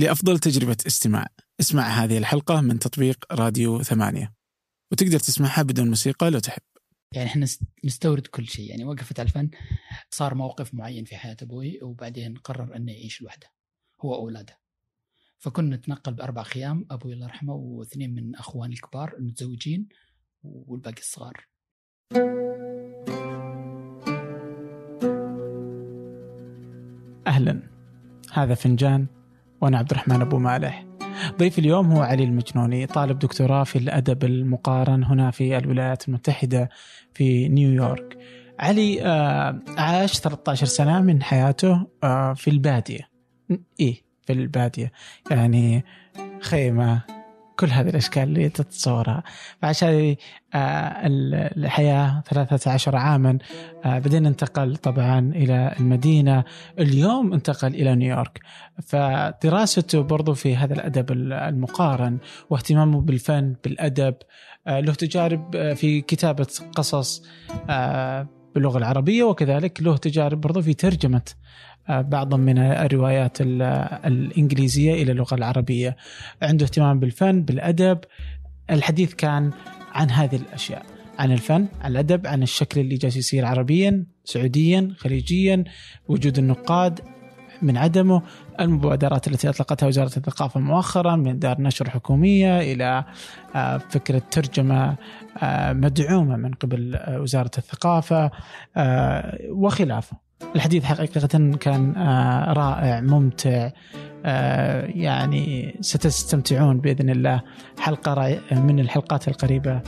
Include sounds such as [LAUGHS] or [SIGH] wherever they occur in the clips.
لأفضل تجربة استماع. اسمع هذه الحلقة من تطبيق راديو ثمانية. وتقدر تسمعها بدون موسيقى لو تحب. يعني إحنا نستورد كل شيء. يعني وقفت على الفن صار موقف معين في حياة أبوي وبعدين قرر أنه يعيش لوحده هو وأولاده. فكنا نتنقل بأربع خيام أبوي الله يرحمه واثنين من أخواني الكبار المتزوجين والباقي الصغار. أهلا. هذا فنجان وأنا عبد الرحمن أبو مالح. ضيف اليوم هو علي المجنوني طالب دكتوراه في الأدب المقارن هنا في الولايات المتحدة في نيويورك علي آه، عاش 13 سنة من حياته آه، في البادية. إيه في البادية. يعني خيمة كل هذه الأشكال اللي تتصورها. فعشان آه، الحياة 13 عاما آه، بعدين انتقل طبعا إلى المدينة. اليوم انتقل إلى نيويورك. فدراسته برضو في هذا الأدب المقارن واهتمامه بالفن بالأدب آه، له تجارب في كتابة قصص باللغة العربية وكذلك له تجارب برضو في ترجمة بعضا من الروايات الإنجليزية إلى اللغة العربية. عنده اهتمام بالفن بالأدب. الحديث كان عن هذه الأشياء عن الفن عن الأدب عن الشكل اللي جالس يصير عربيا سعوديا خليجيا وجود النقاد من عدمه المبادرات التي أطلقتها وزارة الثقافة مؤخرا من دار نشر حكومية إلى آه، فكرة ترجمة آه، مدعومة من قبل آه، وزارة الثقافة وخلافه. الحديث حقيقة كان آه، رائع ممتع آه، يعني ستستمتعون بإذن الله حلقة من الحلقات القريبة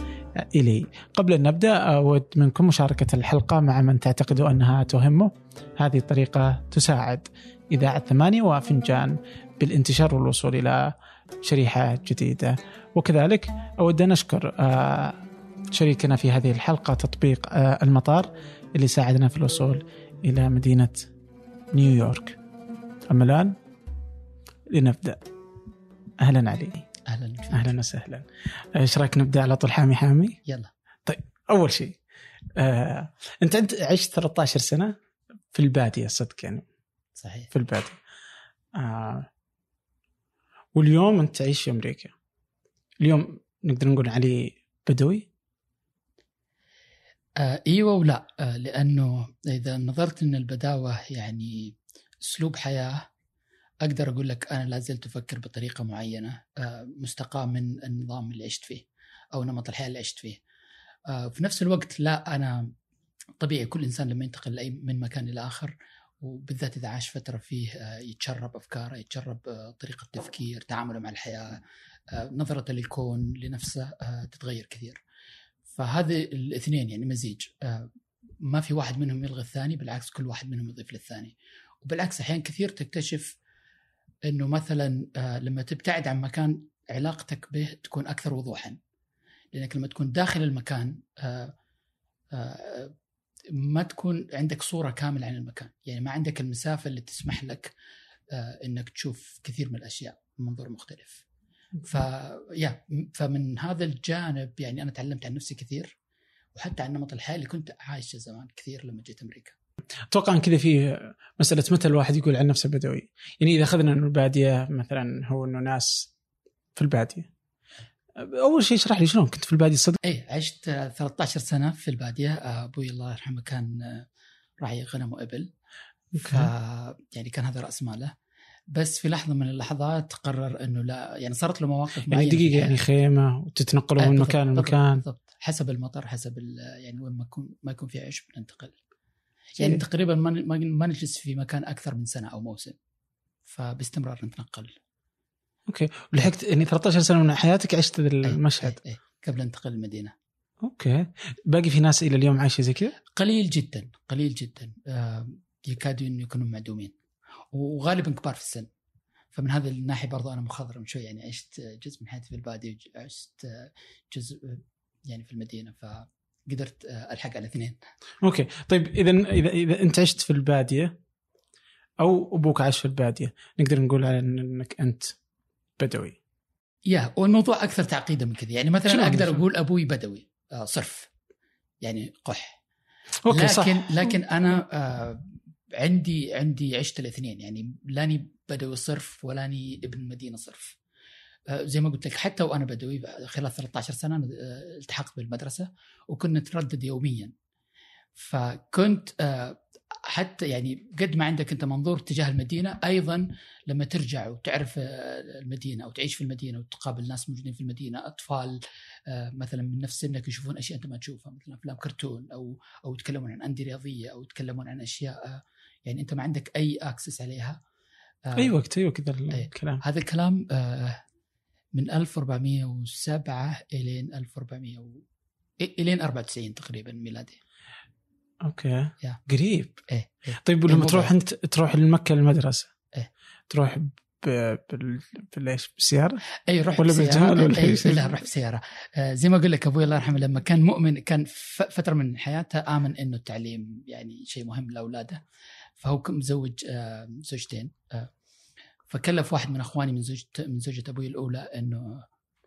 إلي. قبل أن نبدأ أود منكم مشاركة الحلقة مع من تعتقدوا أنها تهمه هذه الطريقة تساعد إذاعة ثمانية وفنجان بالانتشار والوصول إلى شريحة جديدة. وكذلك أود أن أشكر آه، شريكنا في هذه الحلقة تطبيق المطار اللي ساعدنا في الوصول إلى مدينة نيويورك. أما الآن لنبدأ. أهلا علي. أهلا أهلا وسهلا. إيش رأيك نبدأ على طول حامي حامي؟ يلا. طيب أول شيء آه، أنت أنت عشت 13 سنة في البادية صدق يعني. صحيح. في البادية. آه. واليوم أنت تعيش في أمريكا. اليوم نقدر نقول علي بدوي. آه إيوه ولا آه لأنه إذا نظرت إن البداوة يعني أسلوب حياة أقدر أقول لك أنا لا زلت أفكر بطريقة معينة آه مستقاة من النظام اللي عشت فيه أو نمط الحياة اللي عشت فيه. آه في نفس الوقت لا أنا طبيعي كل إنسان لما ينتقل أي من مكان إلى آخر وبالذات إذا عاش فترة فيه آه يتشرب أفكاره، يتشرب آه طريقة تفكير، تعامله مع الحياة، آه نظرته للكون لنفسه آه تتغير كثير. فهذه الاثنين يعني مزيج. آه، ما في واحد منهم يلغي الثاني بالعكس كل واحد منهم يضيف للثاني. وبالعكس أحيانا كثير تكتشف إنه مثلا آه، لما تبتعد عن مكان علاقتك به تكون أكثر وضوحا. لأنك لما تكون داخل المكان آه، ما تكون عندك صورة كاملة عن المكان. يعني ما عندك المسافة اللي تسمح لك إنك تشوف كثير من الأشياء من منظور مختلف. ف يا فمن هذا الجانب يعني أنا تعلمت عن نفسي كثير وحتى عن نمط الحياة اللي كنت عايشه زمان كثير لما جيت أمريكا. أتوقع إن كذا في مسألة متى الواحد يقول عن نفسه بدوي؟ يعني إذا أخذنا إنه البادية مثلا هو إنه ناس في البادية. أول شيء اشرح لي شلون كنت في البادية صدق؟ اي عشت 13 سنة في البادية أبوي الله يرحمه كان راعي غنم وإبل. ف يعني كان هذا رأس ماله. بس في لحظة من اللحظات قرر إنه لا يعني صارت له مواقف يعني معينة يعني دقيقة يعني خيمة وتتنقلوا من مكان لمكان. بالضبط حسب المطر حسب يعني وين ما يكون ما يكون في عيش بننتقل. يعني تقريبا ما ما نجلس في مكان أكثر من سنة أو موسم فباستمرار نتنقل okay. ولحقت يعني 13 سنة من حياتك عشت المشهد. أي. أي. قبل انتقل المدينة. okay. باقي في ناس إلى اليوم عايشة زي كذا؟ قليل جدا قليل جدا. آه يكادوا يكونوا معدومين. وغالبا كبار في السن فمن هذه الناحية برضو أنا مخضرم شوي يعني عشت جزء من حياتي في الباديه وعشت جزء يعني في المدينة فقدرت ألحق على الاثنين. okay طيب اذا إذا إذا أنت عشت في البادية أو أبوك عاش في البادية نقدر نقول على إنك أنت بدوي. yeah والموضوع أكثر تعقيدا من كذا يعني مثلا أقدر أقول أبوي بدوي آه صرف يعني قح okay لكن صح. لكن أنا آه عندي عندي عشت الاثنين يعني لاني بدوي صرف ولاني ابن مدينة صرف. آه، زي ما قلت لك حتى وأنا بدوي خلال 13 سنة آه، التحقت بالمدرسة وكنا نتردد يوميا. فكنت آه، حتى يعني قد ما عندك أنت منظور تجاه المدينة أيضا لما ترجع وتعرف المدينة أو تعيش في المدينة وتقابل ناس موجودين في المدينة أطفال مثلا من نفس سنك يشوفون أشياء أنت ما تشوفها مثلا أفلام كرتون أو أو يتكلمون عن أندية رياضية أو يتكلمون عن أشياء يعني أنت ما عندك أي اكسس عليها. اي وقت أيوه كذا الكلام. هذا الكلام من 1407 إلين 400 و... إلين 94 تقريبا ميلادي. okay. yeah. قريب. إيه, إيه. طيب ولما تروح أنت تروح لمكة المدرسة إيه. تروح ب... بال... بالايش بالسياره؟ اي رحت ولا بالجمل ولا اي لا رحت بسيارة. آه زي ما أقول لك أبوي الله يرحمه لما كان مؤمن كان فترة من حياته آمن إنه التعليم يعني شيء مهم لأولاده. فهو مزوج آه زوجتين آه فكلف واحد من أخواني من زوجة من زوجة أبوي الأولى إنه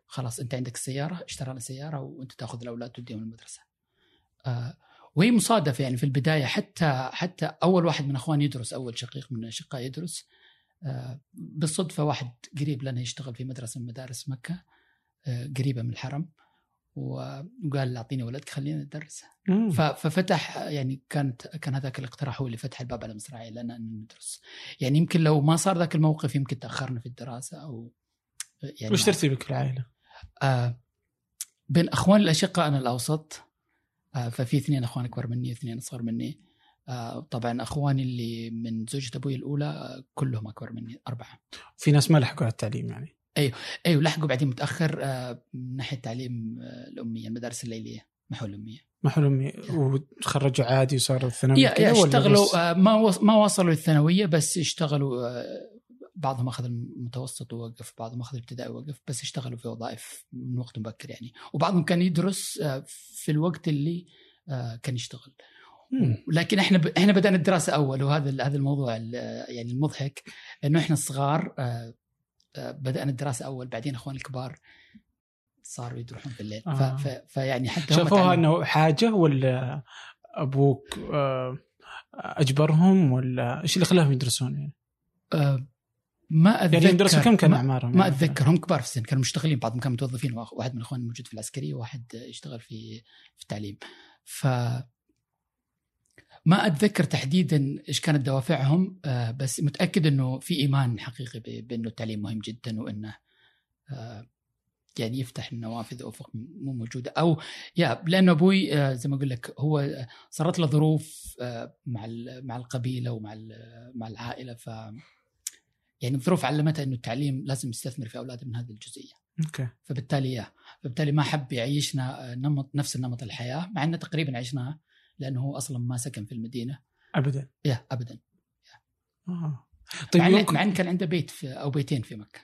خلاص أنت عندك السياره اشترى لنا سيارة وأنت تأخذ الأولاد توديهم المدرسة. آه وهي مصادفة يعني في البداية حتى حتى أول واحد من أخواني يدرس أول شقيق من الاشقاء يدرس بالصدفة واحد قريب لنا يشتغل في مدرسة من مدارس مكة قريبة من الحرم وقال أعطيني ولدك خلينا ندرس ففتح يعني كانت كان هذاك الاقتراح هو اللي فتح الباب على مصراعي لنا ان ندرس. يعني يمكن لو ما صار ذاك الموقف يمكن تأخرنا في الدراسة أو يعني وش ترتيبك في العائله؟ آه بين اخواني الأشقاء أنا الاوسط آه ففي اثنين أخوان أكبر مني اثنين أصغر مني. آه طبعا أخواني اللي من زوجة أبوي الأولى آه كلهم أكبر مني أربعة. في ناس ما لحقوا على التعليم يعني. أيوه أيوه لحقوا بعدين متأخر آه، من ناحية تعليم آه، الأمية المدارس الليلية محو الأمية. محو الأمية. وتخرجوا عادي وصاروا الثانويه يا اشتغلوا آه، ما ما وصلوا للثانوية بس اشتغلوا بعضهم أخذ المتوسط ووقف بعضهم أخذ الابتدائي ووقف بس اشتغلوا في وظائف من وقت مبكر يعني. وبعضهم كان يدرس في الوقت اللي كان يشتغل. لكن إحنا ب... إحنا بدأنا الدراسة أول وهذا هذا الموضوع يعني المضحك إنه إحنا الصغار بدأنا الدراسة أول بعدين إخواني الكبار صاروا يروحون في الليل آه. فيعني حتى شافوها إنه حاجة ولا أبوك آه، أجبرهم ولا إيش اللي خلاهم يدرسون يعني؟ أه ما اتذكر يعني درسوا كم كان أعمارهم؟ ما يعني اتذكر هم كبار في السن كانوا مشتغلين بعضهم كانوا متوظفين واحد من إخواني موجود في العسكرية وواحد يشتغل في في التعليم ف ما أتذكر تحديدا إيش كانت دوافعهم آه، بس متأكد إنه في إيمان حقيقي بأنه التعليم مهم جدا وإنه آه، يعني يفتح النوافذ افق مو موجودة أو يا لأنه أبوي آه، زي ما أقول لك هو صارت له ظروف مع مع القبيلة ومع مع العائلة ف يعني الظروف علمته إنه التعليم لازم يستثمر في أولاده من هذه الجزئية. أوكي. فبالتالي يا فبالتالي ما حب يعيشنا نمط نفس النمط الحياة مع إنه تقريبا عشناه لأنه هو أصلا ما سكن في المدينة ابدا يا ابدا يا. آه. طيب مع, ممكن... مع إن كان عنده بيت في أو بيتين في مكة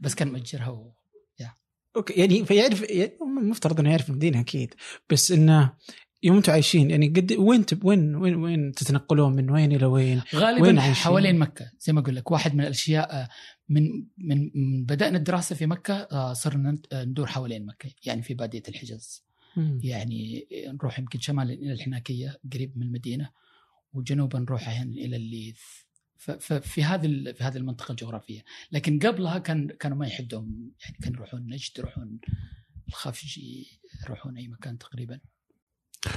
بس كان مأجرها و... yeah. okay يعني فيعرف يعني مفترض إنه يعرف المدينة أكيد بس إنه يوم أنتم عايشين يعني قد وين تب وين وين وين تتنقلون من وين إلى وين؟ غالبا وين حوالين مكة زي ما أقول لك واحد من الأشياء من من بدأنا الدراسة في مكة آه، صرنا ندور حوالين مكة يعني في بادية الحجاز يعني نروح يمكن شمالا إلى الحناكية قريب من المدينة وجنوبا نروح أحيانا إلى الليث ففي هذه في هذه المنطقة الجغرافية لكن قبلها كان كانوا ما يحدهم يعني كانوا يروحون نجد يروحون الخفجي يروحون أي مكان تقريبا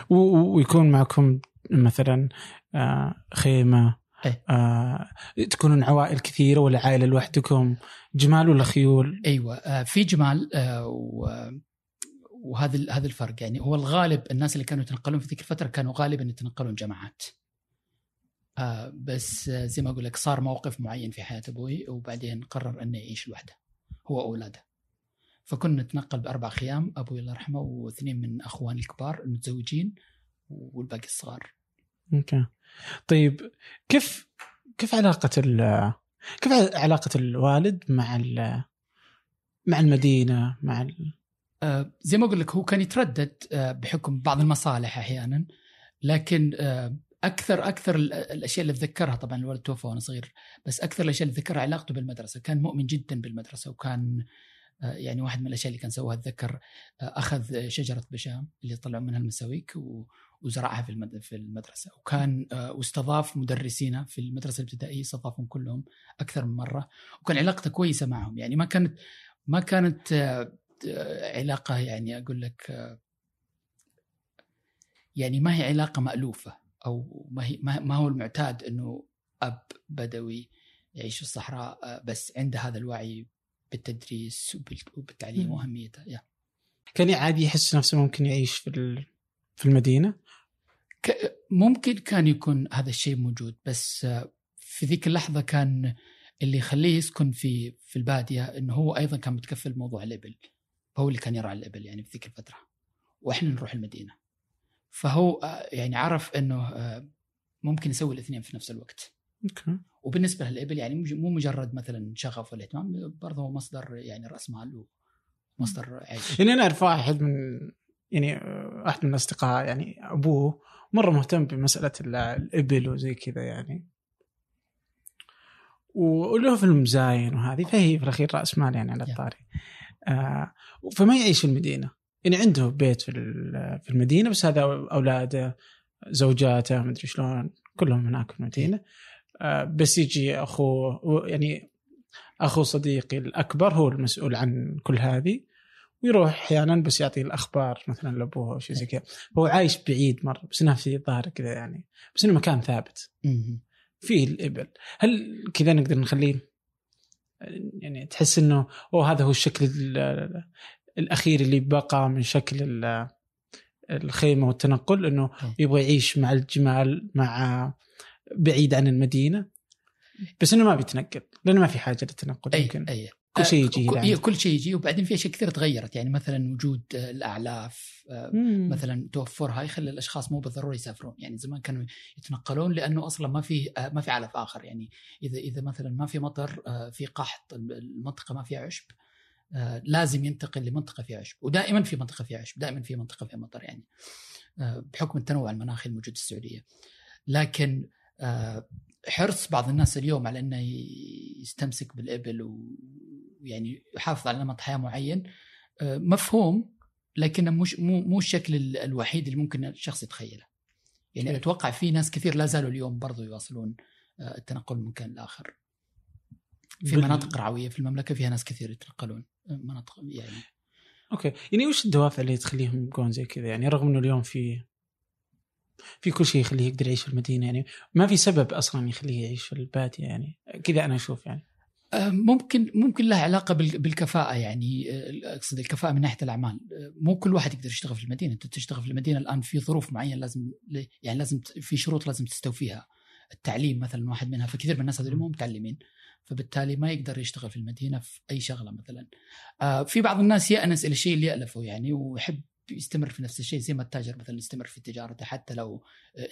ويكون معكم مثلا آه، خيمة إيه؟ آه، تكونون عوائل كثيرة ولا عائلة لوحدكم جمال ولا خيول؟ أيوه آه، في جمال وهذا هذا الفرق يعني هو الغالب الناس اللي كانوا يتنقلون في ذيك الفترة كانوا غالبا يتنقلون جماعات آه بس زي ما أقول لك صار موقف معين في حياة أبوي وبعدين قرر إنه يعيش لوحده هو وأولاده فكنا نتنقل بأربع خيام أبوي الله يرحمه واثنين من أخواني الكبار المتزوجين والباقي الصغار. أوكي. طيب كيف كيف علاقة ال كيف علاقة الوالد مع مع المدينة مع ال... آه، زي ما أقول لك هو كان يتردد آه، بحكم بعض المصالح أحيانا لكن آه، أكثر أكثر الأشياء اللي أتذكرها طبعا الولد توفى وأنا صغير بس أكثر الأشياء اللي أتذكرها علاقته بالمدرسة. كان مؤمن جدا بالمدرسة وكان يعني واحد من الأشياء اللي كان سواها أتذكر أخذ شجرة بشام اللي طلعوا منها المساويك وزرعها في في المدرسة. وكان واستضاف مدرسينا في المدرسة الابتدائية استضافهم كلهم أكثر من مرة وكان علاقته كويسة معهم. يعني ما كانت ما كانت علاقة يعني أقول لك يعني ما هي علاقة مألوفة أو ما هي ما هو المعتاد إنه أب بدوي يعيش في الصحراء بس عنده هذا الوعي بالتدريس وبالتعليم وأهميته يا. كان عادي يحس نفسه ممكن يعيش في في المدينة؟ ممكن كان يكون هذا الشيء موجود بس في ذيك اللحظة كان اللي يخليه يسكن في في البادية إنه هو أيضا كان متكفل بموضوع الإبل. هو اللي كان يرعى الإبل يعني في ذيك الفترة وإحنا نروح المدينة. فهو يعني عرف إنه ممكن يسوي الاثنين في نفس الوقت. أوكي. وبالنسبة للإبل يعني مو مجرد مثلا شغف ولا اهتمام برضه هو مصدر يعني رأس مال ومصدر عيش. يعني أنا اعرف واحد من يعني واحد من الاصدقاء يعني أبوه مرة مهتم بمسألة الإبل وزي كذا يعني. وله في المزاين وهذه فهي في الأخير رأس مال يعني على الطاري. آه فما يعيش في المدينة. يعني عنده بيت في في المدينة بس هذا أولاده زوجاته مدري شلون كلهم هناك في المدينة. آه بس يجي أخوه يعني أخو صديقي الأكبر هو المسؤول عن كل هذه ويروح أحيانا بس يعطي الأخبار مثلا لأبوه أو شيء زي كذا. هو عايش بعيد مرة بس انها في ظاهر كذا يعني بس إنه مكان ثابت. فيه الإبل. هل كذا نقدر نخليه يعني تحس إنه أوه هذا هو الشكل الأخير اللي بقى من شكل الخيمة والتنقل إنه يبغى يعيش مع الجمال مع بعيد عن المدينة. بس إنه ما بيتنقل لأنه ما في حاجة للتنقل أي يمكن. أي. كل شيء يجي آه كل شيء يجي وبعدين في أشياء كثيرة تغيرت. يعني مثلا وجود الأعلاف آه مثلا توفرها يخلي الأشخاص مو بالضروره يسافرون. يعني زمان كانوا يتنقلون لأنه أصلا ما في آه ما في علف آخر. يعني إذا إذا مثلا ما في مطر آه في قحط المنطقة ما فيها عشب آه لازم ينتقل لمنطقة فيها عشب. ودائما في منطقة فيها عشب دائما في منطقة فيها مطر يعني آه بحكم التنوع المناخي الموجود في السعودية. لكن آه حرص بعض الناس اليوم على إنه يستمسك بالإبل ويعني يحافظ على نمط حياة معين آه، مفهوم لكنه مش مو مو الشكل الوحيد اللي ممكن الشخص يتخيله. يعني أتوقع في ناس كثير لا زالوا اليوم برضو يواصلون آه، التنقل من مكان لآخر. في بال... مناطق رعوية في المملكة فيها ناس كثير يتنقلون آه، مناطق يعني. أوكي. يعني وش الدوافع اللي تخليهم يبقون زي كذا؟ يعني رغم إنه اليوم في في كل شيء يخليه يقدر يعيش في المدينة يعني ما في سبب أصلا يخليه يعيش في البادية يعني كذا أنا أشوف يعني. ممكن ممكن لها علاقة بالكفاءة يعني آه، أقصد الكفاءة من ناحية الأعمال. آه، مو كل واحد يقدر يشتغل في المدينة. أنت تشتغل في المدينة الآن في ظروف معينة لازم يعني لازم في شروط لازم تستوفيها التعليم مثلا واحد منها فكثير من الناس هذول مو متعلمين. فبالتالي ما يقدر يشتغل في المدينة في أي شغلة مثلا. في بعض الناس يأنس إلى الشيء اللي يألفه يعني ويحب يستمر في نفس الشيء زي ما التاجر مثلا يستمر في تجارته حتى لو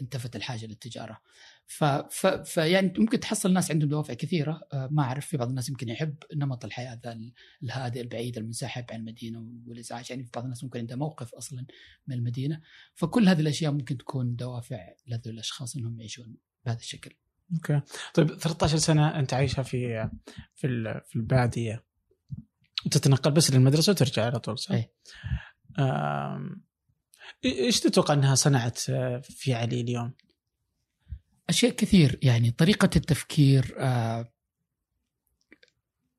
انتفت الحاجة للتجارة. ف, ف... فيعني ممكن تحصل ناس عندهم دوافع كثيرة آه، ما أعرف في بعض الناس يمكن يحب نمط الحياة ذا الهادئ البعيد المنسحب عن المدينة والإزعاج يعني في بعض الناس ممكن عنده موقف أصلا من المدينة فكل هذه الأشياء ممكن تكون دوافع لهذول الأشخاص إنهم يعيشون بهذا الشكل. okay طيب 13 سنة أنت عايشها في في في البادية تتنقل بس للمدرسة وترجع على طول صح؟ أي. إيش تتوقع أنها صنعت آه، في علي اليوم؟ أشياء كثير يعني طريقة التفكير آه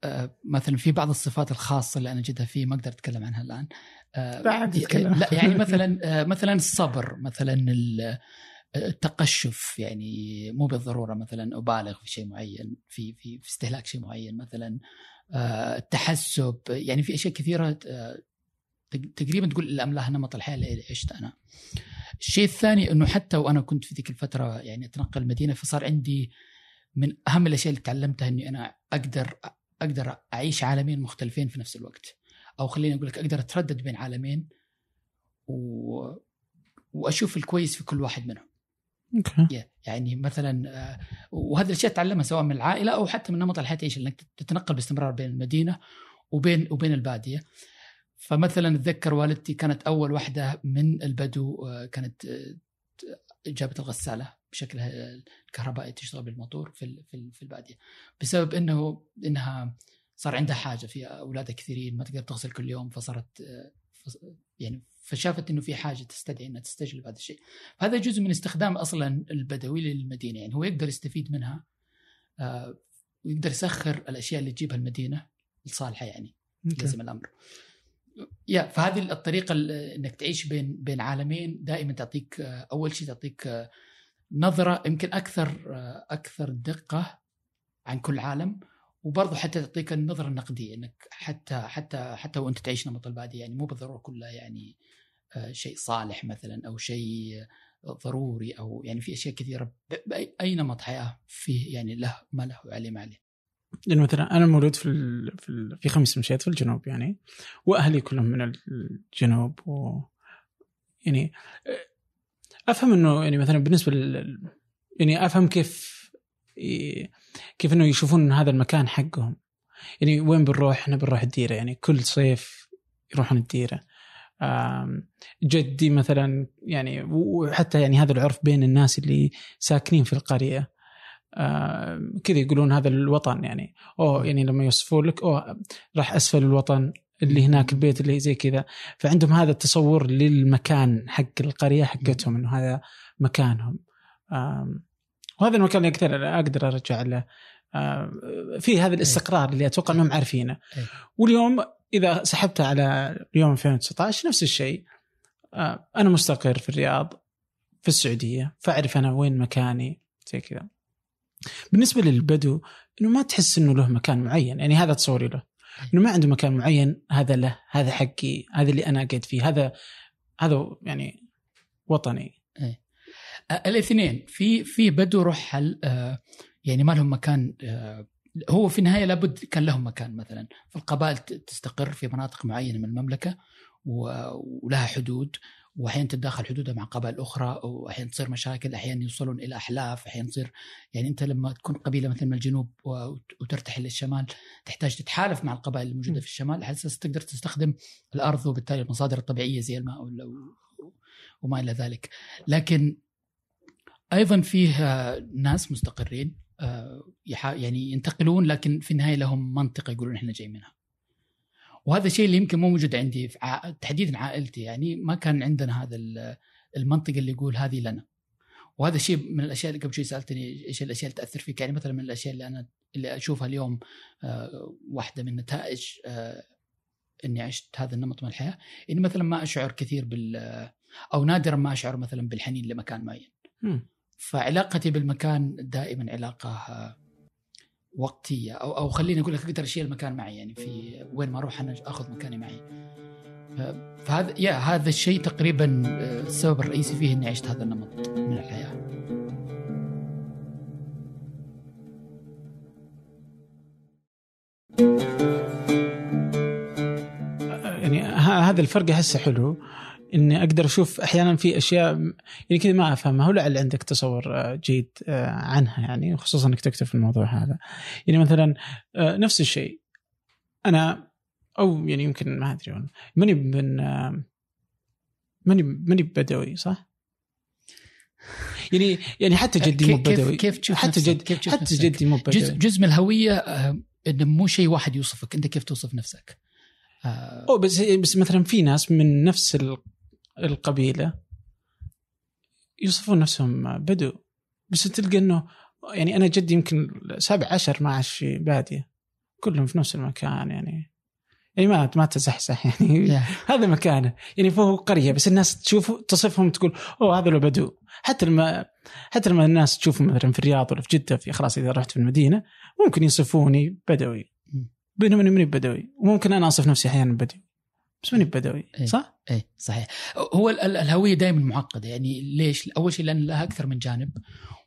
آه مثلا في بعض الصفات الخاصة اللي أنا اجدها فيه ما أقدر أتكلم عنها الآن. آه بعد لا يعني [LAUGHS] مثلا آه مثلا الصبر مثلا التقشف يعني مو بالضرورة مثلا أبالغ في شيء معين في في في استهلاك شيء معين مثلا. آه التحسب يعني في أشياء كثيرة آه تقريبا تقول الاملاها نمط الحياة اللي عشت أنا. الشيء الثاني إنه حتى وأنا كنت في ذيك الفترة يعني أتنقل المدينة فصار عندي من أهم الأشياء اللي تعلمتها إني أنا أقدر أقدر أعيش عالمين مختلفين في نفس الوقت أو خليني أقول لك أقدر أتردد بين عالمين و... وأشوف الكويس في كل واحد منهم. أوكي. يعني مثلا آه، وهذه الأشياء تعلمها سواء من العائلة أو حتى من نمط الحياة تعيش إنك تتنقل باستمرار بين المدينة وبين وبين البادية. فمثلا أتذكر والدتي كانت أول واحدة من البدو آه، كانت آه، جابت الغسالة بشكلها الكهربائي تشتغل بالموتور في في البادية. بسبب إنه إنها صار عندها حاجة في أولادها كثيرين ما تقدر تغسل كل يوم فصارت آه، فص- يعني فشافت إنه في حاجة تستدعي إنها تستجلب هذا الشيء. هذا جزء من استخدام أصلا البدوي للمدينة يعني هو يقدر يستفيد منها آه، ويقدر يسخر الأشياء اللي تجيبها المدينة لصالحه يعني. لازم الأمر. يا فهذه الطريقة ال- إنك تعيش بين بين عالمين دائما تعطيك أول شيء تعطيك آه، نظرة يمكن أكثر آه، أكثر دقة عن كل عالم وبرضه حتى تعطيك النظرة النقدية إنك حتى حتى حتى وأنت تعيش نمط الباديه يعني مو بالضرورة كلها يعني آه، شيء صالح مثلا أو شيء ضروري أو يعني في أشياء كثيرة بأي نمط حياة فيه يعني له ما له وعليه ما عليه. يعني مثلا أنا مولود في. في. في خميس مشيت في الجنوب يعني وأهلي كلهم من الجنوب و يعني أفهم إنه يعني مثلا بالنسبة لل يعني أفهم كيف كيف إنه يشوفون هذا المكان حقهم يعني وين بنروح؟ إحنا بنروح الديرة يعني كل صيف يروحون الديرة جدي مثلا يعني وحتى يعني هذا العرف بين الناس اللي ساكنين في القرية آم، كذا يقولون هذا الوطن يعني. أوه يعني لما يوصفون لك أوه راح أسفل الوطن اللي هناك البيت اللي زي كذا. فعندهم هذا التصور للمكان حق القرية حقتهم إنه هذا مكانهم. وهذا المكان اللي أقدر أقدر أرجع له. في هذا الاستقرار اللي أتوقع إنهم عارفينه. إيه. واليوم إذا سحبتها على يوم 2019 نفس الشيء. آه، أنا مستقر في الرياض في السعودية فأعرف أنا وين مكاني زي كذا. بالنسبة للبدو إنه ما تحس إنه له مكان معين يعني هذا تصوري له. إنه ما عنده مكان معين هذا له هذا حقي هذا اللي أنا قاعد فيه هذا هذا يعني وطني. آه، الاثنين في في بدو رحل آه، يعني ما لهم مكان آه، هو في النهاية لابد كان لهم مكان مثلا. فالقبائل تستقر في مناطق معينة من المملكة ولها حدود واحيانا تتداخل حدودها مع قبائل أخرى واحيانا تصير مشاكل أحيانا يوصلون إلى أحلاف أحيانا تصير يعني أنت لما تكون قبيلة مثلا من الجنوب وترتحل للشمال تحتاج تتحالف مع القبائل الموجودة. في الشمال على أساس تقدر تستخدم الأرض وبالتالي المصادر الطبيعية زي الماء وما إلى ذلك لكن أيضا فيه آه، ناس مستقرين آه، يعني ينتقلون لكن في النهاية لهم منطقة يقولون إحنا جاي منها. وهذا الشيء اللي يمكن مو موجود عندي في ع- تحديدا عائلتي يعني ما كان عندنا هذا ال- المنطقة اللي يقول هذه لنا. وهذا الشيء من الأشياء اللي قبل شوي سألتني إيش الأشياء اللي تأثر فيك يعني مثلا من الأشياء اللي أنا اللي أشوفها اليوم آه، واحدة من نتائج آه، إني عشت هذا النمط من الحياة إني مثلا ما أشعر كثير بال أو نادرا ما أشعر مثلا بالحنين لمكان معين. فعلاقتي بالمكان دائما علاقة آه، وقتية أو أو خليني أقول لك أقدر أشيل المكان معي يعني في وين ما أروح أنا أخذ مكاني معي. فهذا يا هذا الشيء تقريبا آه، السبب الرئيسي فيه إني عشت هذا النمط من الحياة. يعني هذا الفرق أحسه حلو إني أقدر أشوف أحيانا في أشياء يعني كذا ما أفهمها ولعل عندك تصور آه، جيد آه، عنها يعني وخصوصا إنك تكتب في الموضوع هذا يعني مثلا آه، نفس الشيء أنا أو يعني يمكن ما أدري ماني من ماني ماني بدوي صح؟ يعني يعني حتى جدي مو بدوي كيف تشوف حتى نفسك؟ جد كيف تشوف حتى؟ جدي مو بدوي جزء جزء من الهوية إنه مو شيء واحد يوصفك أنت كيف توصف نفسك. أو بس بس مثلا في ناس من نفس القبيلة يوصفون نفسهم بدو بس تلقى إنه يعني أنا جدي يمكن سبع عشر ما عاش في بادية كلهم في نفس المكان يعني. يعني ما ما تزحزح يعني. يا. [LAUGHS] هذا مكانه. يعني فهو قرية بس الناس تشوفه تصفهم تقول أوه هذا لو بدو. حتى لما حتى لما الناس تشوفهم مثلا في الرياض ولا في جدة في خلاص إذا رحت في المدينة ممكن يصفوني بدوي. بينما أنا ماني بدوي. وممكن أنا اصف نفسي أحيانا بدوي. بس ماني بدوي إيه. صح؟ إيه صحيح هو ال- ال- الهوية دائما معقدة يعني ليش؟ أول شيء لأن لها أكثر من جانب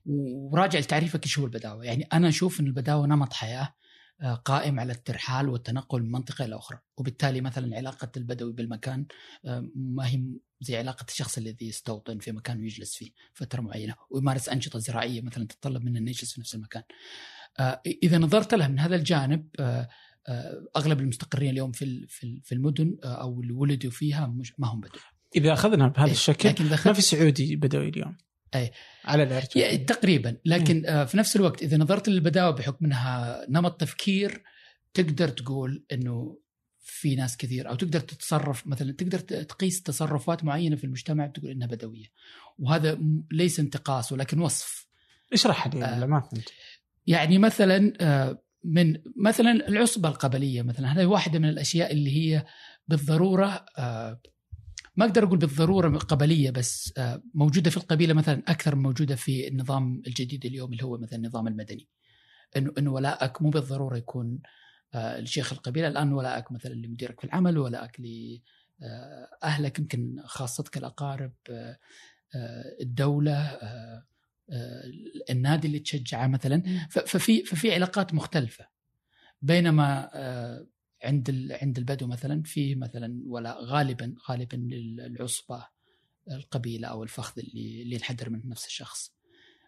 وراجع لتعريفك إيش هو البداوة، يعني أنا أشوف إن البداوة نمط حياة آه، قائم على الترحال والتنقل من منطقة إلى أخرى، وبالتالي مثلا علاقة البدوي بالمكان آه، ما هي زي علاقة الشخص الذي يستوطن في مكان ويجلس فيه فترة معينة ويمارس أنشطة زراعية مثلا تتطلب منه إنه يجلس في نفس المكان. آه، إذا نظرت لها من هذا الجانب أغلب المستقرين اليوم في في ال- في المدن آه، أو اللي ولدوا فيها مش ما هم بدو. إذا أخذنا بهذا إيه، الشكل لكن ما في سعودي بدوي اليوم؟ أي. على الأرجح. يعني تقريبا. لكن آه، في نفس الوقت إذا نظرت للبداوة بحكم إنها نمط تفكير تقدر تقول إنه في ناس كثير أو تقدر تتصرف مثلا تقدر تقيس تصرفات معينة في المجتمع تقول إنها بدوية. وهذا ليس انتقاص ولكن وصف. اشرح لي آه. ما فهمت؟ يعني مثلا آه من مثلا العصبة القبلية مثلا هذه واحدة من الأشياء اللي هي بالضرورة آه ما أقدر أقول بالضرورة قبلية بس آه موجودة في القبيلة مثلا أكثر من موجودة في النظام الجديد اليوم اللي هو مثلا النظام المدني. انه إنه ولائك مو بالضرورة يكون آه لشيخ القبيلة الآن ولائك مثلا لمديرك في العمل ولائك لاهلك يمكن خاصتك الأقارب آه الدولة النادي اللي تشجعه مثلا. ففي ففي علاقات مختلفة. بينما عند عند البدو مثلا في مثلا ولا غالبا غالبا للعصبة القبيلة أو الفخذ اللي اللي ينحدر منه نفس الشخص.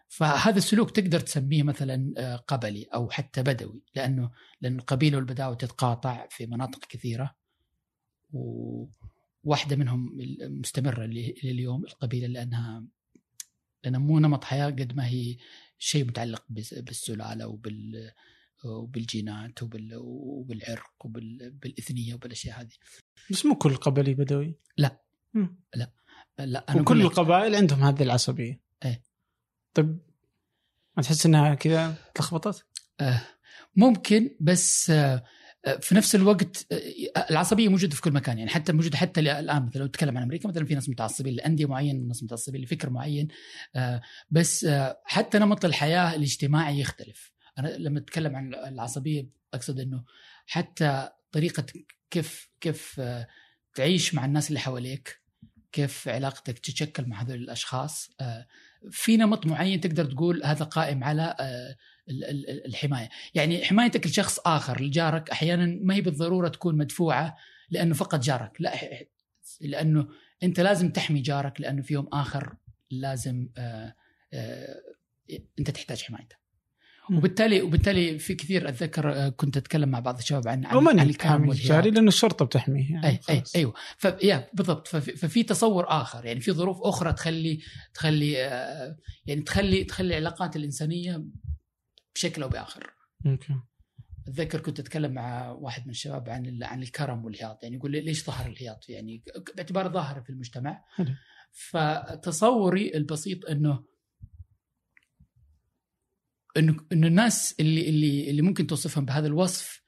فهذا السلوك تقدر تسميه مثلا قبلي أو حتى بدوي لأنه لأن القبيلة والبداوة تتقاطع في مناطق كثيرة. وواحده منهم مستمرة لليوم القبيلة لأنها لانها مو نمط حياة قد ما هي شيء متعلق بالسلالة وبال وبالجينات وبال... وبالعرق وبالاثنيه وبالأشياء هذه. بس مو كل قبلي بدوي. لا مم. لا لا أنا وكل القبائل عندهم هذه العصبية. إيه طيب ما تحس إنها كذا تلخبطت؟ آه ممكن بس آه في نفس الوقت العصبية موجودة في كل مكان. يعني حتى موجودة حتى الآن مثلا لو نتكلم عن أمريكا مثلا في ناس متعصبين لأندية معينة ناس متعصبين لفكر معين بس حتى نمط الحياة الاجتماعي يختلف. أنا لما أتكلم عن العصبية أقصد إنه حتى طريقة كيف كيف تعيش مع الناس اللي حواليك كيف علاقتك تتشكل مع هذول الأشخاص في نمط معين تقدر تقول هذا قائم على الحماية، يعني حمايتك لشخص آخر لجارك أحيانا ما هي بالضرورة تكون مدفوعة لأنه فقط جارك، لا لأنه أنت لازم تحمي جارك لأنه في يوم آخر لازم أنت تحتاج حمايته. وبالتالي وبالتالي في كثير أتذكر كنت أتكلم مع بعض الشباب عن عن, عن الجاري لأن الشرطة بتحميه يعني أي أي أيوه. يا بالضبط. ففي تصور آخر. يعني في ظروف أخرى تخلي تخلي يعني تخلي تخلي العلاقات الإنسانية بشكل أو بآخر. أوكي. أتذكر كنت أتكلم مع واحد من الشباب عن عن الكرم والهياط يعني يقول ليش ظهر الهياط يعني باعتباره ظاهره في المجتمع. حلو. فتصوري البسيط إنه إنه إنه الناس اللي اللي اللي ممكن توصفهم بهذا الوصف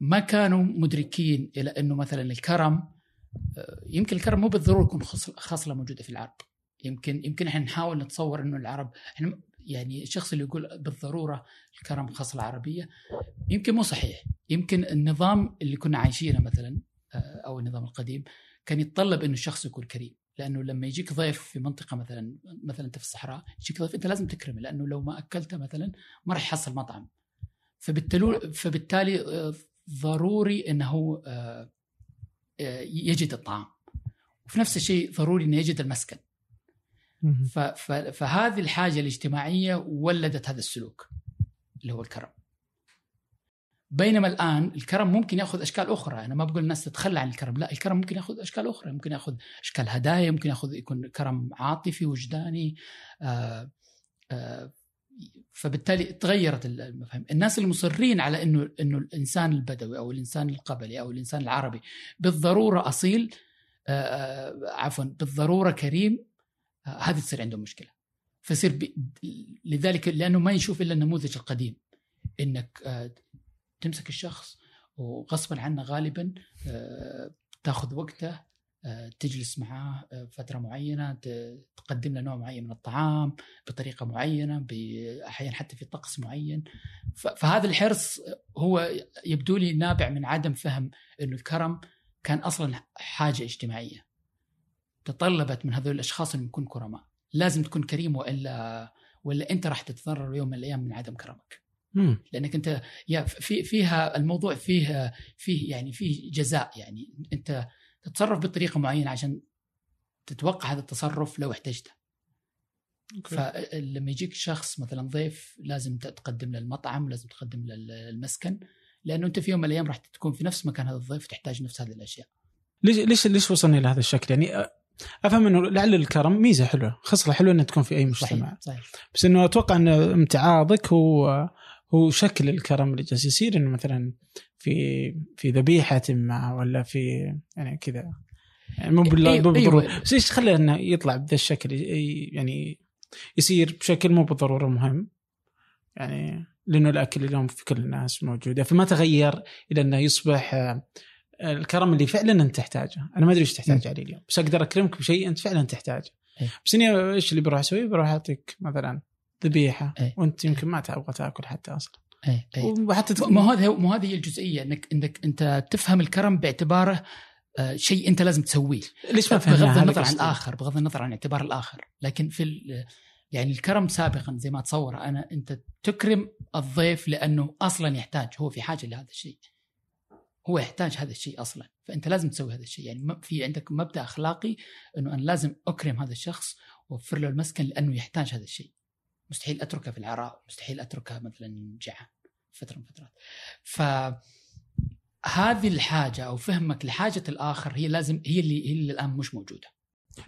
ما كانوا مدركين إلى إنه مثلا الكرم يمكن الكرم مو بالضرورة يكون خصله موجودة في العرب يمكن يمكن إحنا نحاول نتصور إنه العرب إحنا يعني الشخص اللي يقول بالضرورة الكرم خصله عربيه يمكن مو صحيح. يمكن النظام اللي كنا عايشينه مثلا أو النظام القديم كان يتطلب إنه الشخص يكون كريم. لأنه لما يجيك ضيف في منطقة مثلا مثلا أنت في الصحراء يجيك ضيف أنت لازم تكرمه لأنه لو ما أكلته مثلا ما راح يحصل مطعم. فبالتالي فبالتالي ضروري إنه يجد الطعام. وفي نفس الشيء ضروري إنه يجد المسكن. فهذه الحاجة الاجتماعية ولدت هذا السلوك اللي هو الكرم. بينما الآن الكرم ممكن يأخذ أشكال أخرى. أنا ما بقول الناس تتخلى عن الكرم لا الكرم ممكن يأخذ أشكال أخرى. ممكن يأخذ أشكال هدايا ممكن يأخذ يكون كرم عاطفي وجداني آآ آآ فبالتالي تغيرت المفاهيم. الناس المصرين على انه إنه الإنسان البدوي أو الإنسان القبلي أو الإنسان العربي بالضرورة أصيل عفوا بالضرورة كريم هذه تصير عندهم مشكلة. فيصير لذلك لأنه ما يشوف إلا النموذج القديم. إنك تمسك الشخص وغصبا عنه غالبا تأخذ وقته تجلس معاه فترة معينة تقدم له نوع معين من الطعام بطريقة معينة أحيانا حتى في طقس معين. فهذا الحرص هو يبدو لي نابع من عدم فهم إنه الكرم كان أصلا حاجة اجتماعية. تطلبت من هذول الأشخاص إنهم يكونوا كرماء. لازم تكون كريم والا ولا أنت راح تتضرر يوم من الأيام من عدم كرمك. مم. لأنك أنت يا في فيها الموضوع فيه فيه يعني فيه جزاء. يعني أنت تتصرف بطريقة معينة عشان تتوقع هذا التصرف لو احتجته. فلما يجيك شخص مثلا ضيف لازم تقدم له المطعم لازم تقدم له المسكن لأنه أنت في يوم من الأيام راح تكون في نفس مكان هذا الضيف تحتاج نفس هذه الأشياء. ليش ليش ليش وصلنا إلى هذا الشكل؟ يعني أفهم إنه لعل الكرم ميزة حلوة خصلة حلوة إنها تكون في أي مجتمع صحيح. صحيح. بس إنه أتوقع ان امتعاضك هو هو شكل الكرم اللي جالس يصير إنه مثلا في في ذبيحة ما ولا في يعني كذا يعني مو أيوة، بالضرورة أيوة. بس إيش خلى إنه يطلع بذا الشكل يعني يصير بشكل مو بالضرورة مهم يعني لأنه الأكل اليوم في كل الناس موجوده فما تغير إلى إنه يصبح الكرم اللي فعلا أنت تحتاجه، أنا ما أدري إيش تحتاج عليه اليوم، بس أقدر أكرمك بشيء أنت فعلا تحتاجه. إيه. بس إني إيش اللي بروح أسوي؟ بروح أعطيك مثلا ذبيحة إيه. وأنت يمكن ما تبغى تأكل حتى أصلا. اي اي وحتى تك- ما هذا ما هذه هي الجزئية انك إنك أنت تفهم الكرم باعتباره آه، شيء أنت لازم تسويه ليش ما فهمنا بغض النظر عن. الآخر بغض النظر عن اعتبار الآخر لكن في يعني الكرم سابقا زي ما اتصور أنا أنت تكرم الضيف لأنه أصلا يحتاج هو في حاجة لهذا الشيء هو يحتاج هذا الشيء أصلا. فأنت لازم تسوي هذا الشيء. يعني في عندك مبدأ أخلاقي إنه أنا لازم أكرم هذا الشخص وأوفر له المسكن لأنه يحتاج هذا الشيء. مستحيل أتركه في العراء مستحيل أتركه مثلا جعان فترة من فترات. ف هذه الحاجة أو فهمك لحاجة الآخر هي لازم هي اللي هي اللي الآن مش موجودة.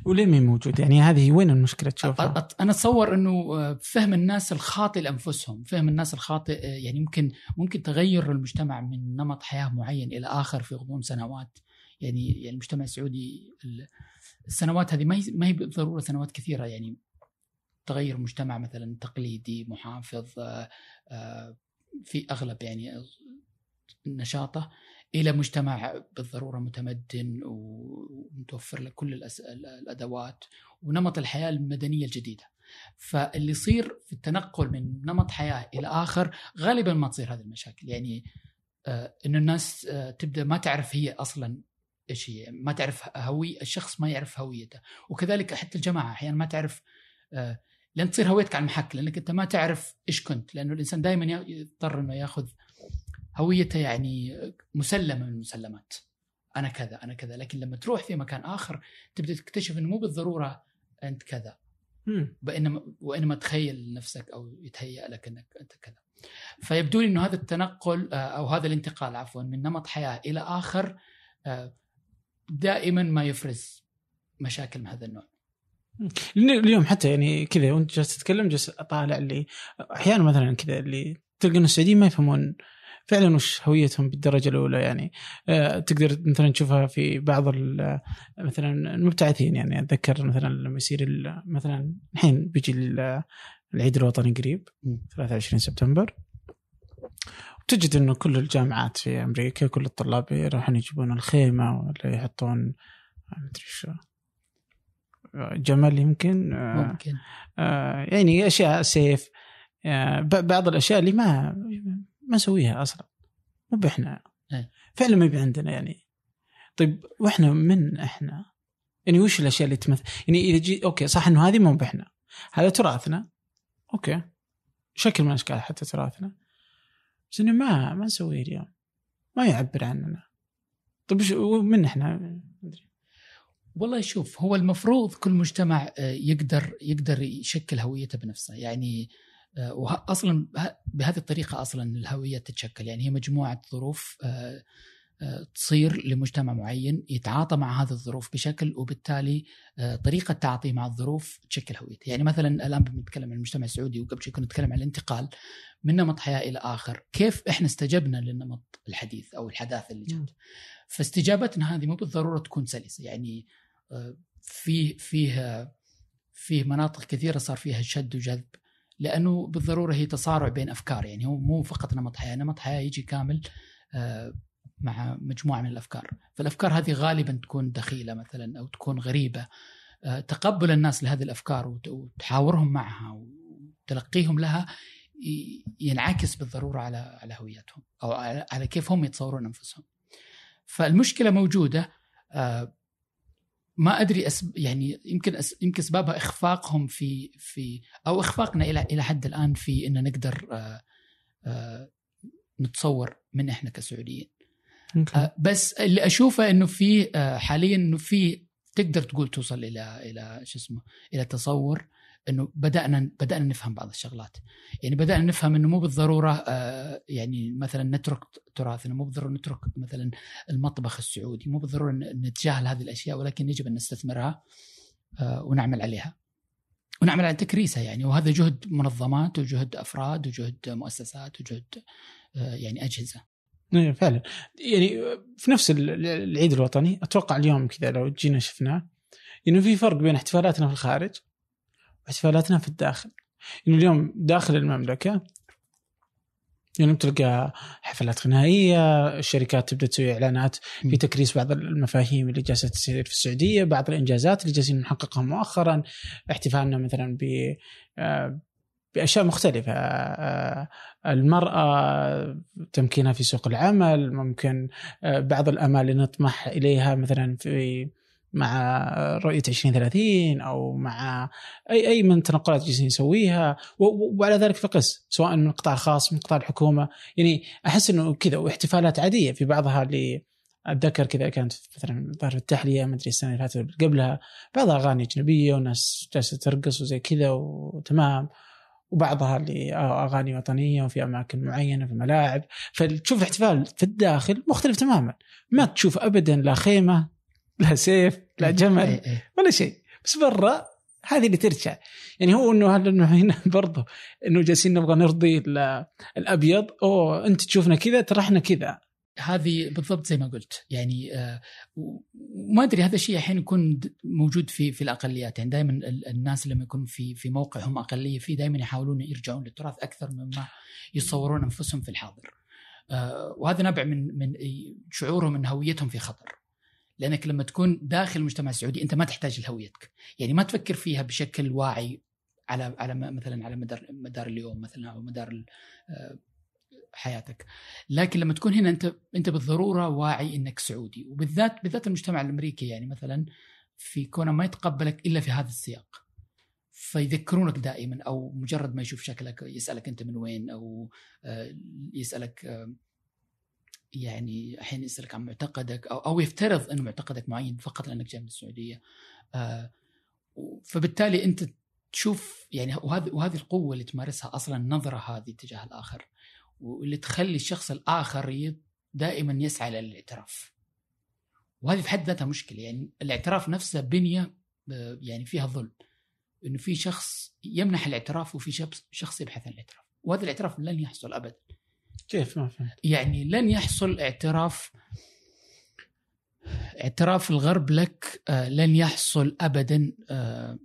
وليه موجود؟ يعني هذه وين المشكلة تشوفها؟ أنا أتصور إنه آه، فهم الناس الخاطئ لأنفسهم، فهم الناس الخاطئ آه، يعني ممكن ممكن تغير المجتمع من نمط حياة معين إلى آخر في غضون سنوات، يعني يعني المجتمع السعودي ال- السنوات هذه ما هي ما هي بالضروره سنوات كثيرة يعني تغير مجتمع مثلا تقليدي محافظ آه، في أغلب يعني نشاطه إلى مجتمع بالضرورة متمدن ومتوفر له كل. الأدوات ونمط الحياة المدنية الجديدة. فاللي يصير في التنقل من نمط حياة إلى آخر غالبا ما تصير هذه المشاكل يعني آه إنه الناس آه تبدأ ما تعرف هي أصلا إيش هي ما تعرف هوي الشخص ما يعرف هويته وكذلك حتى الجماعة أحيانا ما تعرف آه لأن تصير هويتك على المحك لأنك أنت ما تعرف إيش كنت لأنه الإنسان دائما يضطر إنه ياخذ هويته يعني مسلمة من المسلمات. أنا كذا أنا كذا. لكن لما تروح في مكان آخر تبدأ تكتشف إنه مو بالضرورة أنت كذا. وانما وإنما تخيل نفسك أو يتهيأ لك إنك أنت كذا. فيبدو لي إنه هذا التنقل آه، أو هذا الانتقال عفوا من نمط حياة إلى آخر آه، دائما ما يفرز مشاكل من هذا النوع. اليوم حتى يعني كذا وأنت جالس تتكلم جالس أطالع اللي أحيانا مثلا كذا اللي تلقى إن السعوديين ما يفهمون فعلا وش هويتهم بالدرجة الأولى يعني. آه، تقدر مثلا تشوفها في بعض ال- مثلا المبتعثين يعني. أتذكر مثلا لما يصير مثلا الحين بيجي ال- العيد الوطني قريب مم. 23 سبتمبر. وتجد إنه كل الجامعات في أمريكا كل الطلاب يروحون يجيبون الخيمة ولا يحطون ما أدري شو. جمل يمكن آه، ممكن. آه، يعني أشياء سيف آه، بعض الأشياء اللي ما ما نسويها أصلا. مو باحنا إيه. فعلا ما يبي عندنا يعني. طيب وإحنا من إحنا؟ يعني وش الأشياء اللي تمثل؟ يعني إذا جي okay صح إنه هذه مو باحنا هذا تراثنا. okay. شكل من أشكال حتى تراثنا. بس إنه ما ما نسويه اليوم. ما يعبر عننا. طيب وش من إحنا. والله شوف هو المفروض كل مجتمع آه، يقدر يقدر يشكل هويته بنفسه. يعني آه، وه- أصلا به- بهذه الطريقة أصلا الهوية تتشكل. يعني هي مجموعة ظروف آه، آه، تصير لمجتمع معين يتعاطى مع هذه الظروف بشكل وبالتالي طريقة تعاطيه مع الظروف تشكل هويته، يعني مثلا الآن بنتكلم عن المجتمع السعودي وقبل شوي كنا نتكلم عن الانتقال. من نمط حياة إلى آخر، كيف إحنا استجبنا للنمط الحديث أو الحداثه اللي مم. جت. فاستجابتنا هذه مو بالضرورة تكون سلسة، يعني فيه فيه فيه مناطق كثيرة صار فيها شد وجذب. لأنه بالضرورة هي تصارع بين أفكار يعني هو مو فقط نمط حياة، نمط حياة يجي كامل آه، مع مجموعة من الأفكار، فالأفكار هذه غالبا تكون دخيلة مثلا أو تكون غريبة آه، تقبل الناس لهذه الأفكار وت- وتحاورهم معها وتلقيهم لها ينعكس بالضرورة على على هويتهم أو على على كيف هم يتصورون أنفسهم. فالمشكلة موجودة آه، ما أدري أسب يعني يمكن أس يمكن اسبابها إخفاقهم في في أو إخفاقنا إلى إلى حد الآن في إن نقدر آه، آه، نتصور من إحنا كسعوديين أوكي. آه، بس اللي أشوفه إنه في حاليا إنه في تقدر تقول توصل إلى إلى شو اسمه إلى تصور إنه بدأنا بدأنا نفهم بعض الشغلات. يعني بدأنا نفهم إنه مو بالضرورة آه، يعني مثلا نترك تراثنا مو بالضرورة نترك مثلا المطبخ السعودي مو بالضرورة نتجاهل هذه الأشياء ولكن يجب أن نستثمرها آه، ونعمل عليها. ونعمل على تكريسها يعني. وهذا جهد منظمات وجهد أفراد وجهد مؤسسات وجهد آه، يعني أجهزة. إيه فعلا. يعني في نفس ال- العيد الوطني أتوقع اليوم كذا لو جينا شفناه إنه في فرق بين احتفالاتنا في الخارج واحتفالاتنا في الداخل انه اليوم داخل المملكة يعني تلقى حفلات غنائية الشركات تبدأ تسوي إعلانات في. تكريس بعض المفاهيم اللي جالسة تصير في السعودية بعض الإنجازات اللي جالسين نحققها مؤخرا احتفالنا مثلا ب آه، بأشياء مختلفة آه، المرأة تمكينها في سوق العمل ممكن آه، بعض الأمال اللي نطمح إليها مثلا في مع رؤية 2030 أو مع اي أي من تنقلات جالسين نسويها وعلى ذلك فقس سواء من القطاع الخاص من قطاع الحكومة. يعني أحس إنه كذا واحتفالات عادية في بعضها اللي أتذكر كذا كانت مثلا ظهر التحلية ما أدري السنة اللي فاتت قبلها بعضها أغاني أجنبية وناس جالسة ترقص وزي كذا وتمام وبعضها اللي أغاني وطنية وفي أماكن معينة في ملاعب فتشوف الاحتفال في الداخل مختلف تماما. ما تشوف ابدا لا خيمة لا سيف لا جمل إيه إيه. ولا شيء. بس برا هذه اللي ترجع. يعني هو إنه هل إنه هنا [LAUGHS] برضه إنه جالسين نبغى نرضي ال- الأبيض. أوه أنت تشوفنا كذا ترى إحنا كذا. هذه بالضبط زي ما قلت. يعني آه، وما أدري هذا الشيء أحيانا يكون موجود في في الأقليات. يعني دائما الناس لما يكون في في موقع هم أقلية فيه دائما يحاولون يرجعون للتراث أكثر مما يصورون أنفسهم في الحاضر. آه، وهذا نابع من من شعورهم إن هويتهم في خطر. لأنك لما تكون داخل المجتمع السعودي أنت ما تحتاج لهويتك. يعني ما تفكر فيها بشكل واعي على على مثلا على مدار مدار اليوم مثلا أو مدار آه، حياتك. لكن لما تكون هنا أنت أنت بالضرورة واعي إنك سعودي. وبالذات بالذات المجتمع الأمريكي يعني مثلا في كونه ما يتقبلك إلا في هذا السياق. فيذكرونك دائما أو مجرد ما يشوف شكلك يسألك أنت من وين أو آه، يسألك آه، يعني أحيانا يسالك عن معتقدك أو أو يفترض ان معتقدك معين فقط لأنك جاي من السعودية. آه، فبالتالي أنت تشوف يعني وهذه وهذه القوة اللي تمارسها أصلا النظره هذه تجاه الآخر واللي تخلي الشخص الآخر دائما يسعى للاعتراف. وهذه في حد ذاتها مشكلة يعني الاعتراف نفسه بنية آه، يعني فيها ظلم. إنه في شخص يمنح الاعتراف وفي شخص يبحث عن الاعتراف. وهذا الاعتراف لن يحصل ابدا. كيف ما فهمت؟ يعني لن يحصل اعتراف اعتراف الغرب لك آه، لن يحصل ابدا آه،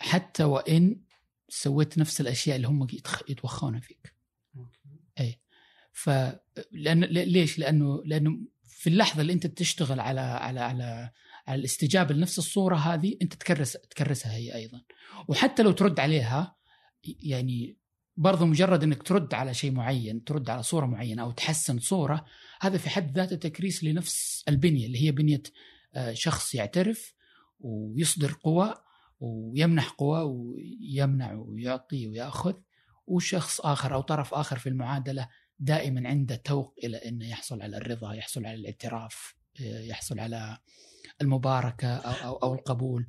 حتى وإن سويت نفس الأشياء اللي هم يتوخونها فيك. ف لأن ل- ليش؟ لأنه لأنه في اللحظة اللي أنت تشتغل على على على على الاستجابة لنفس الصورة هذه أنت تكرس تكرسها هي أيضا. وحتى لو ترد عليها يعني برضو مجرد إنك ترد على شيء معين ترد على صورة معينة أو تحسن صورة هذا في حد ذاته تكريس لنفس البنية اللي هي بنية آه، شخص يعترف ويصدر قوى ويمنح قوى ويمنع ويعطي ويأخذ وشخص آخر أو طرف آخر في المعادلة دائما عنده توق إلى إنه يحصل على الرضا، يحصل على الاعتراف، آه، يحصل على المباركة أو أو, أو القبول.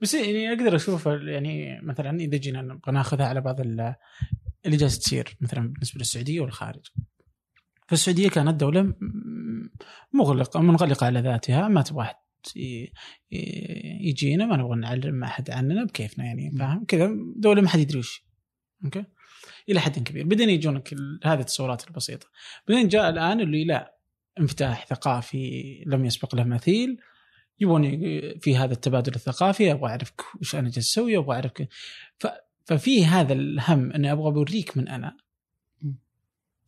بس يعني أقدر أشوف يعني مثلا إذا جينا نبغى ناخذها على بعض ال- اللي جالس تصير مثلا بالنسبة للسعودية والخارج. فالسعودية كانت دولة مغلقة منغلقة على ذاتها. ما تبغى ي- يجينا ما نبغى نعلم أحد عننا بكيفنا يعني. فاهم؟ كذا دولة ما حد يدري وش okay؟ إلى حد كبير. بعدين يجونك هذه التصورات البسيطة. بعدين جاء الآن اللي الانفتاح ثقافي لم يسبق له مثيل. يبون في هذا التبادل الثقافي أبغى اعرف وش أنا جالس أسوي أبغى اعرف. ففي هذا الهم أني أبغى أوريك من أنا.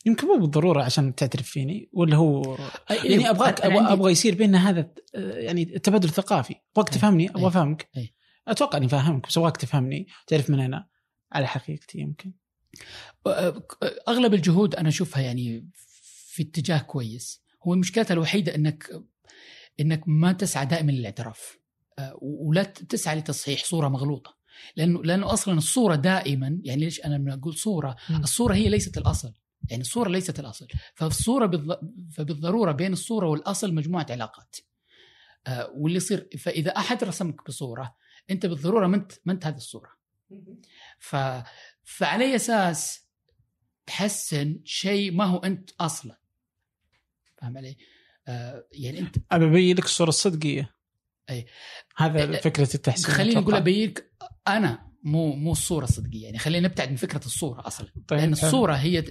يمكن مو بالضرورة عشان تعترف فيني ولا هو يعني ابغاك أنا- أنا أبغى, أبغى يصير بيننا هذا يعني التبادل الثقافي أبغاك. تفهمني أبغى. أفهمك. أتوقع إني فاهمك بس أبغاك تفهمني تعرف من أنا على حقيقتي يمكن أغلب الجهود أنا أشوفها يعني في اتجاه كويس هو مشكلتها الوحيدة إنك إنك ما تسعى دائما للاعتراف آه، ولا تسعى لتصحيح صورة مغلوطة. لأنه لأنه أصلا الصورة دائما يعني ليش أنا لما أقول صورة. الصورة هي ليست الأصل. يعني الصورة ليست الأصل. فالصورة بالض... فبالضرورة بين الصورة والأصل مجموعة علاقات. آه، واللي يصير فإذا أحد رسمك بصورة أنت بالضرورة ما انت ما أنت هذه الصورة. ف فعلى أساس تحسن شيء ما هو أنت أصلا. فاهم علي؟ آه يعني انت ابى أبين لك الصورة الصدقية أي. هذا أي- فكرة التحسين خليني أقول أتوقع. ابيك أنا مو مو الصورة الصدقية يعني خلينا نبتعد من فكرة الصورة أصلا طيب لأن حلو. الصورة هي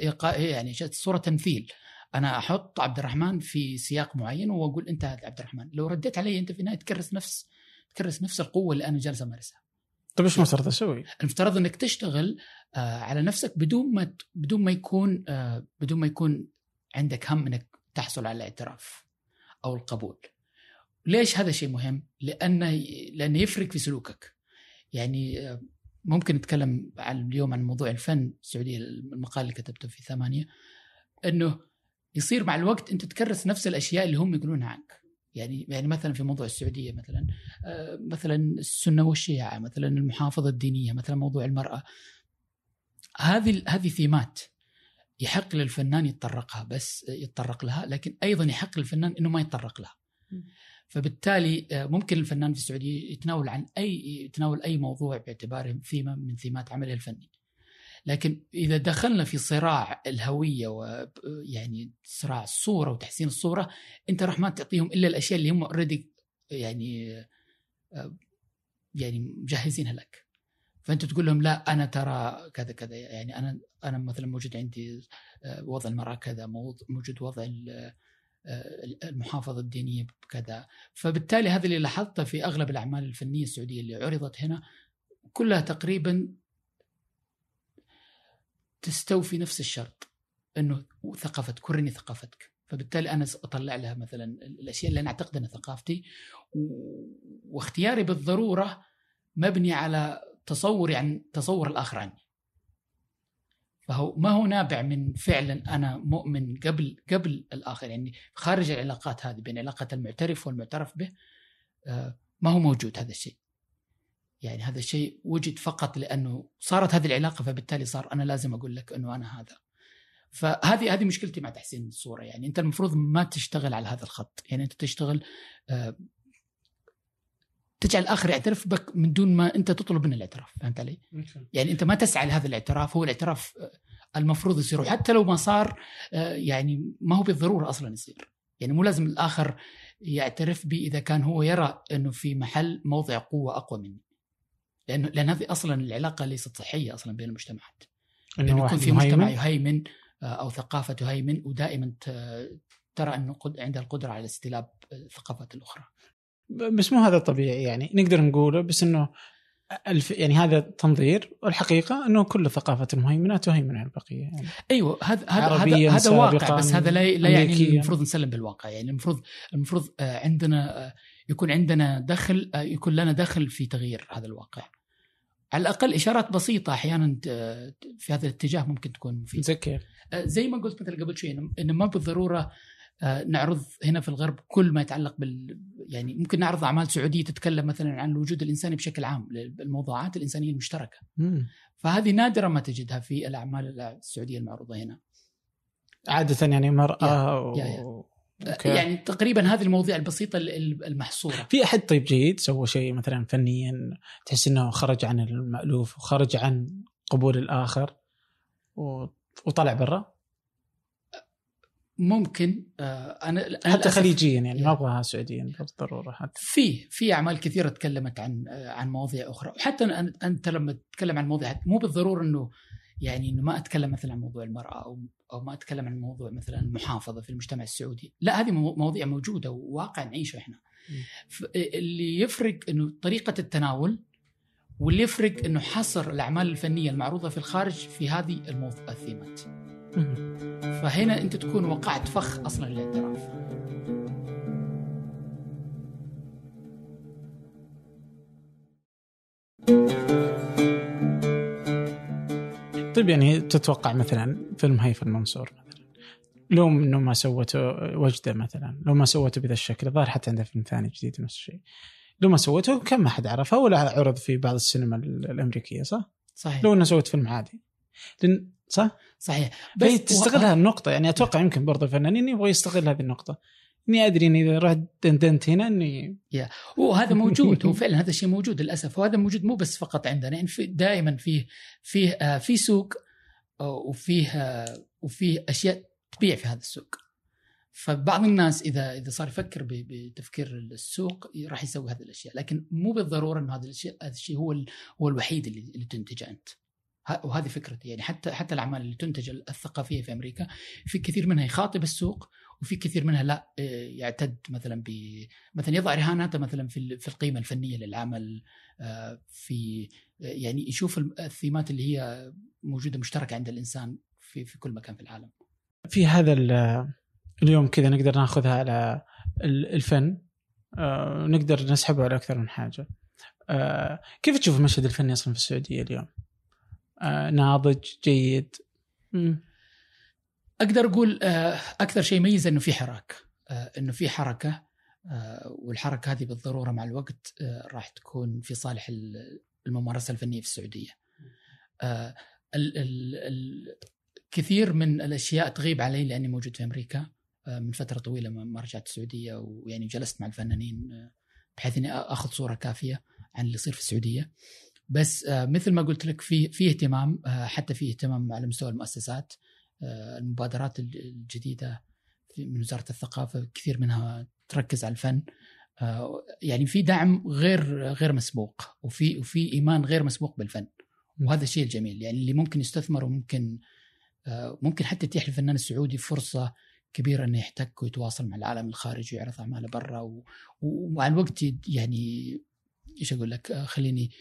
يعني الصورة تمثيل أنا أحط عبد الرحمن في سياق معين وأقول أنت هذا عبد الرحمن لو رديت علي أنت في النهاية تكرس نفس تكرس نفس القوة اللي أنا جالس أمارسها طيب إيش المفترض أسوي؟ المفترض إنك تشتغل آه، على نفسك بدون ما بدون ما يكون آه، بدون ما يكون عندك هم إنك تحصل على الاعتراف أو القبول. ليش هذا شيء مهم؟ لأنه لأنه يفرق في سلوكك. يعني آه، ممكن نتكلم عن اليوم عن موضوع الفن السعودية المقال اللي كتبته في ثمانية إنه يصير مع الوقت أنت تكرس نفس الأشياء اللي هم يقولونها عنك. يعني يعني مثلا في موضوع السعودية مثلا آه، مثلا السنة والشيعة مثلا المحافظة الدينية مثلا موضوع المرأة هذه هذه ثيمات يحق للفنان يتطرقها بس يتطرق لها لكن أيضا يحق للفنان إنه ما يتطرق لها. فبالتالي آه، ممكن الفنان في السعودية يتناول عن أي يتناول أي موضوع باعتباره ثيمة من ثيمات عمله الفني. لكن إذا دخلنا في صراع الهوية ويعني صراع الصورة وتحسين الصورة أنت راح ما تعطيهم إلا الأشياء اللي هم اوريدي يعني آه، يعني مجهزينها لك. فأنت تقول لهم لا أنا ترى كذا كذا يعني أنا أنا مثلا موجود عندي آه، وضع المرأة كذا موجود وضع آه، المحافظة الدينية كذا فبالتالي هذا اللي لاحظته في أغلب الأعمال الفنية السعودية اللي عرضت هنا كلها تقريبا تستوفي نفس الشرط إنه ثقافتك ورني ثقافتك. فبالتالي أنا أطلع لها مثلا الأشياء اللي أنا أعتقد إنها ثقافتي واختياري بالضرورة مبني على تصوري عن تصور الآخر عني. فهو ما هو نابع من فعلا أنا مؤمن قبل قبل الآخر يعني خارج العلاقات هذه بين علاقة المعترف والمعترف به آه، ما هو موجود هذا الشيء. يعني هذا الشيء وجد فقط لأنه صارت هذه العلاقة فبالتالي صار أنا لازم أقول لك إنه أنا هذا. فهذه هذه مشكلتي مع تحسين الصورة. يعني أنت المفروض ما تشتغل على هذا الخط. يعني أنت تشتغل آه، تجعل الآخر يعترف بك من دون ما أنت تطلب منه الاعتراف فهمت علي؟ يعني أنت ما تسعى لهذا الاعتراف هو الاعتراف آه، المفروض يصير. وحتى لو ما صار آه، يعني ما هو بالضرورة أصلا يصير. يعني مو لازم الآخر يعترف بي إذا كان هو يرى إنه في محل موضع قوة أقوى مني. لأنه لأن هذه أصلا العلاقة ليست صحية أصلا بين المجتمعات. إنه لأنه يكون في مجتمع يهيمن؟ آه، أو ثقافة تهيمن ودائما ترى إنه قد- عندها القدرة على استلاب الثقافات الأخرى. بس مو هذا طبيعي يعني. نقدر نقوله بس إنه الف يعني هذا تنظير. والحقيقة إنه كل ثقافة المهيمنة تهيمن على البقية يعني. أيوه هذا هذا هذا, هذا واقع بس هذا لا, لا يعني. المفروض نسلم بالواقع يعني. المفروض المفروض آه، عندنا آه، يكون عندنا دخل آه، يكون لنا دخل في تغيير هذا الواقع. على الأقل إشارات بسيطة أحيانا في هذا الاتجاه ممكن تكون مفيدة. زي كيف؟ زي ما قلت مثل قبل شوي إنه ما بالضرورة نعرض هنا في الغرب كل ما يتعلق بال يعني ممكن نعرض أعمال سعودية تتكلم مثلا عن الوجود الانساني بشكل عام الموضوعات الإنسانية المشتركة مم. فهذه نادرا ما تجدها في الأعمال السعودية المعروضة هنا عادة يعني مراه و... يا- يا. أوكي. يعني تقريبا هذه المواضيع البسيطة ال- ال- المحصورة في أحد طيب جيد سوى شيء مثلا فنيا تحس إنه خرج عن المألوف وخرج عن قبول الآخر و... وطلع برا ممكن آه، أنا حتى خليجيا يعني. ما أبغاها سعوديا بالضرورة حتى. في في أعمال كثيرة تكلمت عن آه، عن مواضيع أخرى. وحتى أنت لما تتكلم عن مواضيع مو بالضرورة إنه يعني إنه ما أتكلم مثلا عن موضوع المرأة أو أو ما أتكلم عن موضوع مثلا المحافظة في المجتمع السعودي. لا هذه مو- مواضيع موجودة وواقع نعيشه إحنا. اللي يفرق إنه طريقة التناول واللي يفرق إنه حصر الأعمال الفنية المعروضة في الخارج في هذه الموضوع الثيمات. فهنا أنت تكون وقعت فخ أصلا للاعتراف. طيب يعني تتوقع مثلا فيلم هيفا المنصور مثلا لو إنه ما سوته وجده مثلا لو ما سوته بهذا الشكل الظاهر حتى عنده فيلم ثاني جديد نفس الشيء. لو ما سوته كم ما حد عرفه ولا عرض في بعض السينما ال- الأمريكية صح؟ صحيح. لو إنه سوت فيلم عادي. لأن صح؟ صحيح. بس تستغل هذه النقطة يعني أتوقع يمكن برضه الفنانين يبغى يستغل هذه النقطة إني أدري إني إذا رحت دندنت هنا إني وهذا [LAUGHS] موجود هو فعلا هذا الشيء موجود للأسف وهذا موجود مو بس فقط عندنا يعني في دائما فيه فيه آه، في سوق آه، وفيه آه، وفيه أشياء تبيع في هذا السوق. فبعض الناس إذا إذا صار يفكر بتفكير السوق راح يسوي هذه الأشياء لكن مو بالضرورة إنه هذا الشيء هذا الشيء هو هو الوحيد اللي اللي تنتجه أنت. وهذه فكرتي يعني حتى حتى الأعمال اللي تنتج الثقافية في أمريكا في كثير منها يخاطب السوق وفي كثير منها لا آه، يعتد مثلا ب مثلا يضع رهاناته مثلا في في القيمة الفنية للعمل آه، في آه، يعني يشوف الثيمات اللي هي موجودة مشتركة عند الإنسان في في كل مكان في العالم. في هذا ال- اليوم كذا نقدر ناخذها على ال- الفن نقدر نسحبه على أكثر من حاجة. كيف تشوف المشهد الفني أصلا في السعودية اليوم؟ آه، ناضج جيد. أقدر أقول آه، أكثر شيء يميز إنه في حراك آه، إنه في حركة والحركة هذه بالضرورة مع الوقت راح تكون في صالح ال- الممارسة الفنية في السعودية. ال- ال- ال- كثير من الأشياء تغيب علي لأني موجود في أمريكا من فترة طويلة ما رجعت السعودية ويعني جلست مع الفنانين بحيث إني أخذ صورة كافية عن اللي يصير في السعودية. بس آه، مثل ما قلت لك في في اهتمام آه، حتى في اهتمام على مستوى المؤسسات آه، المبادرات الج- الجديدة من وزارة الثقافة كثير منها تركز على الفن. يعني في دعم غير غير مسبوق وفي وفي إيمان غير مسبوق بالفن. وهذا الشيء الجميل يعني اللي ممكن يستثمر وممكن ممكن حتى يتيح للفنان السعودي فرصة كبيرة إنه يحتك ويتواصل مع العالم الخارجي ويعرض أعماله برا و- ومع الوقت يعني إيش أقول لك خليني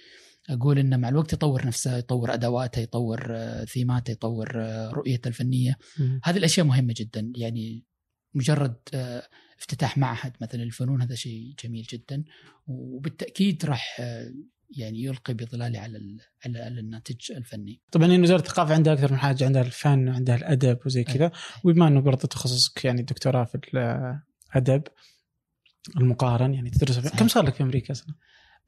أقول انه مع الوقت يطور نفسه يطور أدواته يطور آه، ثيماته يطور آه، رؤيته الفنية. هذه الأشياء مهمة جدا يعني مجرد آه، افتتاح معهد مثلا للفنون هذا شيء جميل جدا وبالتأكيد راح يعني يلقي بظلاله على على الناتج الفني. طبعا يعني وزارة الثقافة عندها أكثر من حاجة عندها الفن وعندها الأدب وزي كذا وبما إنه برضه تخصصك يعني دكتوراه في الادب المقارن يعني تدرس. كم صار لك في أمريكا أصلا؟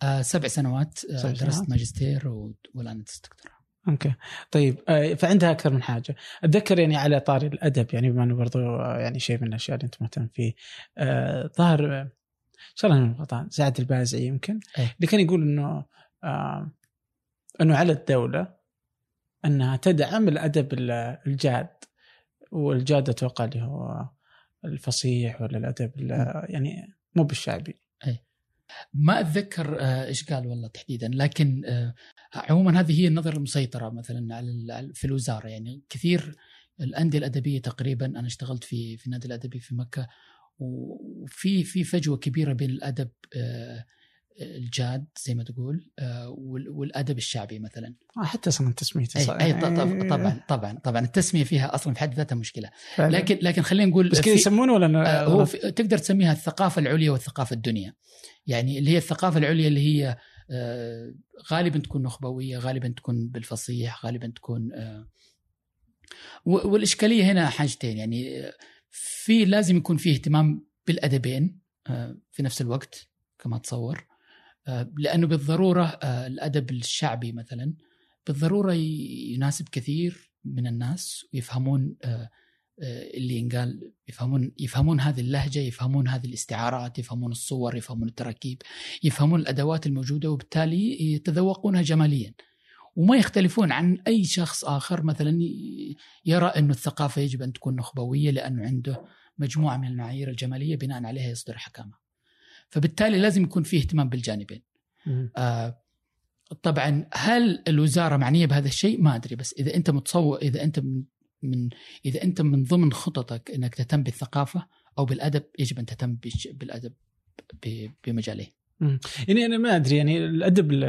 آه، سبع سنوات آه، سبع درست سنوات. ماجستير و- والآن دكتوراه. أوكي طيب آه، فعندها أكثر من حاجة أتذكر يعني على طاري الأدب يعني بما أنه برضو يعني شيء من الأشياء اللي أنت مهتم فيه آه، ظهر إن شاء الله غلطان سعد البازعي يمكن إيه. اللي كان يقول إنه آه، إنه على الدولة أنها تدعم الأدب ال- الجاد والجاد أتوقع اللي هو الفصيح ولا الأدب ال- يعني مو بالشعبي ما أتذكر آه، إيش قال والله تحديدا لكن آه، عموما هذه هي النظرة المسيطرة مثلا على في الوزارة. يعني كثير الأندية الأدبية تقريبا أنا اشتغلت في في النادي الأدبي في مكة وفي في فجوة كبيرة بين الأدب آه، الجاد زي ما تقول آه، وال- والأدب الشعبي مثلا. آه، حتى أصلا تسميته اي, أي يعني طبعا طبعا طبعا. التسمية فيها أصلا في حد ذاتها مشكلة. فعلاً. لكن لكن خلينا نقول بس كذا يسمونه ولا آه، هو تقدر تسميها الثقافة العليا والثقافة الدنيا. يعني اللي هي الثقافة العليا اللي هي غالبا تكون نخبوية غالبا تكون بالفصيح غالبا تكون و- والإشكالية هنا حاجتين. يعني في لازم يكون في اهتمام بالأدبين آه، في نفس الوقت كما تصور. آه، لأنه بالضرورة آه، الأدب الشعبي مثلا بالضرورة ي- يناسب كثير من الناس ويفهمون آه، اللي ينقال يفهمون يفهمون هذه اللهجة يفهمون هذه الاستعارات يفهمون الصور يفهمون التراكيب يفهمون الأدوات الموجودة وبالتالي يتذوقونها جماليا وما يختلفون عن أي شخص آخر مثلا يرى انه الثقافة يجب أن تكون نخبوية لأنه عنده مجموعة من المعايير الجمالية بناء عليها يصدر حكامه. فبالتالي لازم يكون في اهتمام بالجانبين. آه طبعا هل الوزارة معنية بهذا الشيء؟ ما أدري بس إذا أنت متصور إذا أنت من, إذا أنت من ضمن خططك إنك تهتم بالثقافة أو بالأدب يجب أن تهتم بالأدب ب- بمجاليه. يعني أنا ما أدري يعني الأدب ال-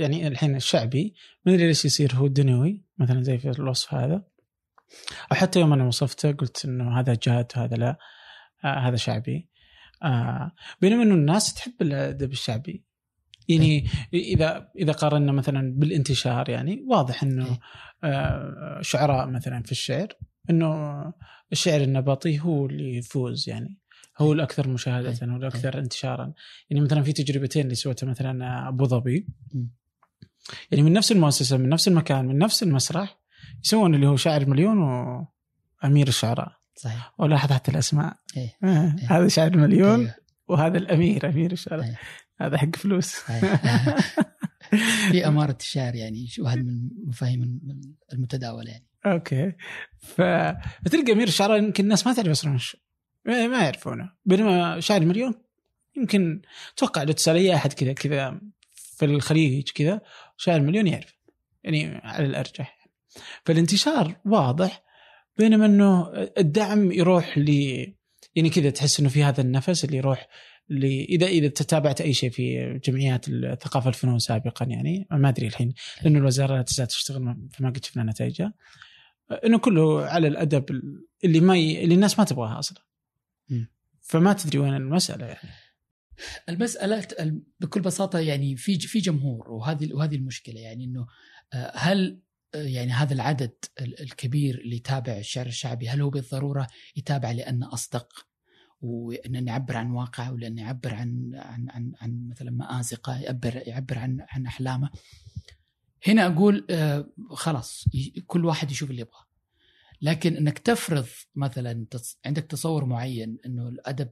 يعني الحين الشعبي ما أدري ليش يصير هو دنيوي مثلا زي في الوصف هذا أو حتى يوم أنا وصفته قلت إنه هذا جاد وهذا لا آه هذا شعبي آه. بينما إنه الناس تحب الأدب الشعبي. يعني إذا إذا قارنا مثلا بالانتشار يعني واضح إنه إيه. آه شعراء مثلا في الشعر إنه الشعر النبطي هو اللي يفوز يعني. هو الأكثر مشاهدة إيه. هو الأكثر انتشارا. يعني مثلا في تجربتين اللي سوتها مثلا أبو ظبي. يعني من نفس المؤسسة من نفس المكان من نفس المسرح يسوون اللي هو شاعر مليون وأمير الشعراء. صحيح. ولاحظ حتى الأسماء إيه. آه. هذا شاعر مليون أيوه. وهذا الأمير أمير الشعراء أيوه. هذا حق فلوس أيوه. [LAUGHS] في أمارة الشعر يعني هذا من المفاهيم المتداولة يعني. أوكي. فتلقى أمير الشعراء يمكن الناس ما تعرف أصلا ما يعرفونه بينما شاعر مليون يمكن أتوقع لو تسأل أي أحد كذا كذا في الخليج كذا شاعر مليون يعرف يعني على الأرجح فالانتشار واضح بينما إنه الدعم يروح ل يعني كذا تحس إنه في هذا النفس اللي يروح ل اذا إذا تتابعت أي شيء في جمعيات الثقافة الفنون سابقا يعني ما أدري الحين لأنه الوزارة لا تزال تشتغل فما قد شفنا نتائجها. إنه كله على الأدب اللي ما ي... اللي الناس ما تبغاها أصلا. فما تدري وين المسألة يعني. المسألة بكل بساطة يعني في في جمهور وهذه وهذه المشكلة يعني إنه آه، هل يعني هذا العدد الكبير اللي يتابع الشعر الشعبي هل هو بالضرورة يتابع لأنه أصدق وأنه يعبر عن واقعه ولأنه يعبر عن عن عن, عن مثلا مآزقه يعبر يعبر عن عن أحلامه؟ هنا أقول آه خلاص كل واحد يشوف اللي يبغاه. لكن إنك تفرض مثلا عندك تصور معين إنه الأدب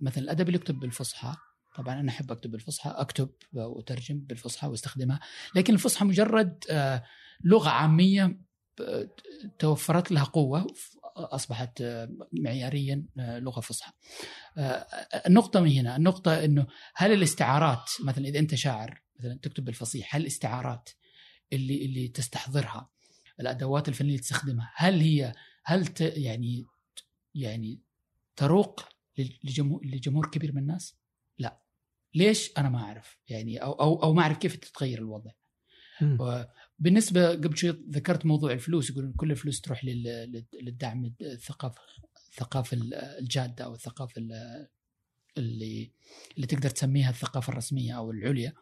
مثلا الأدب اللي يكتب بالفصحى طبعا أنا أحب أكتب بالفصحى أكتب وأترجم بالفصحى واستخدمها لكن الفصحى مجرد آه لغة عامية آه، توفرت لها قوة أصبحت آه، معياريا آه، لغة فصحى. النقطة من هنا، النقطة إنه هل الاستعارات مثلا إذا أنت شاعر مثلا تكتب بالفصيح، هل الاستعارات اللي اللي تستحضرها الأدوات الفنية اللي تستخدمها، هل هي هل ت يعني يعني تروق لجمهور, لجمهور كبير من الناس؟ لا. ليش؟ أنا ما أعرف يعني أو أو أو ما أعرف كيف تتغير الوضع. بالنسبة قبل شوي ذكرت موضوع الفلوس يقولون كل الفلوس تروح للدعم الثقافه الثقافه الجادة أو الثقافه اللي اللي تقدر تسميها الثقافة الرسمية أو العليا.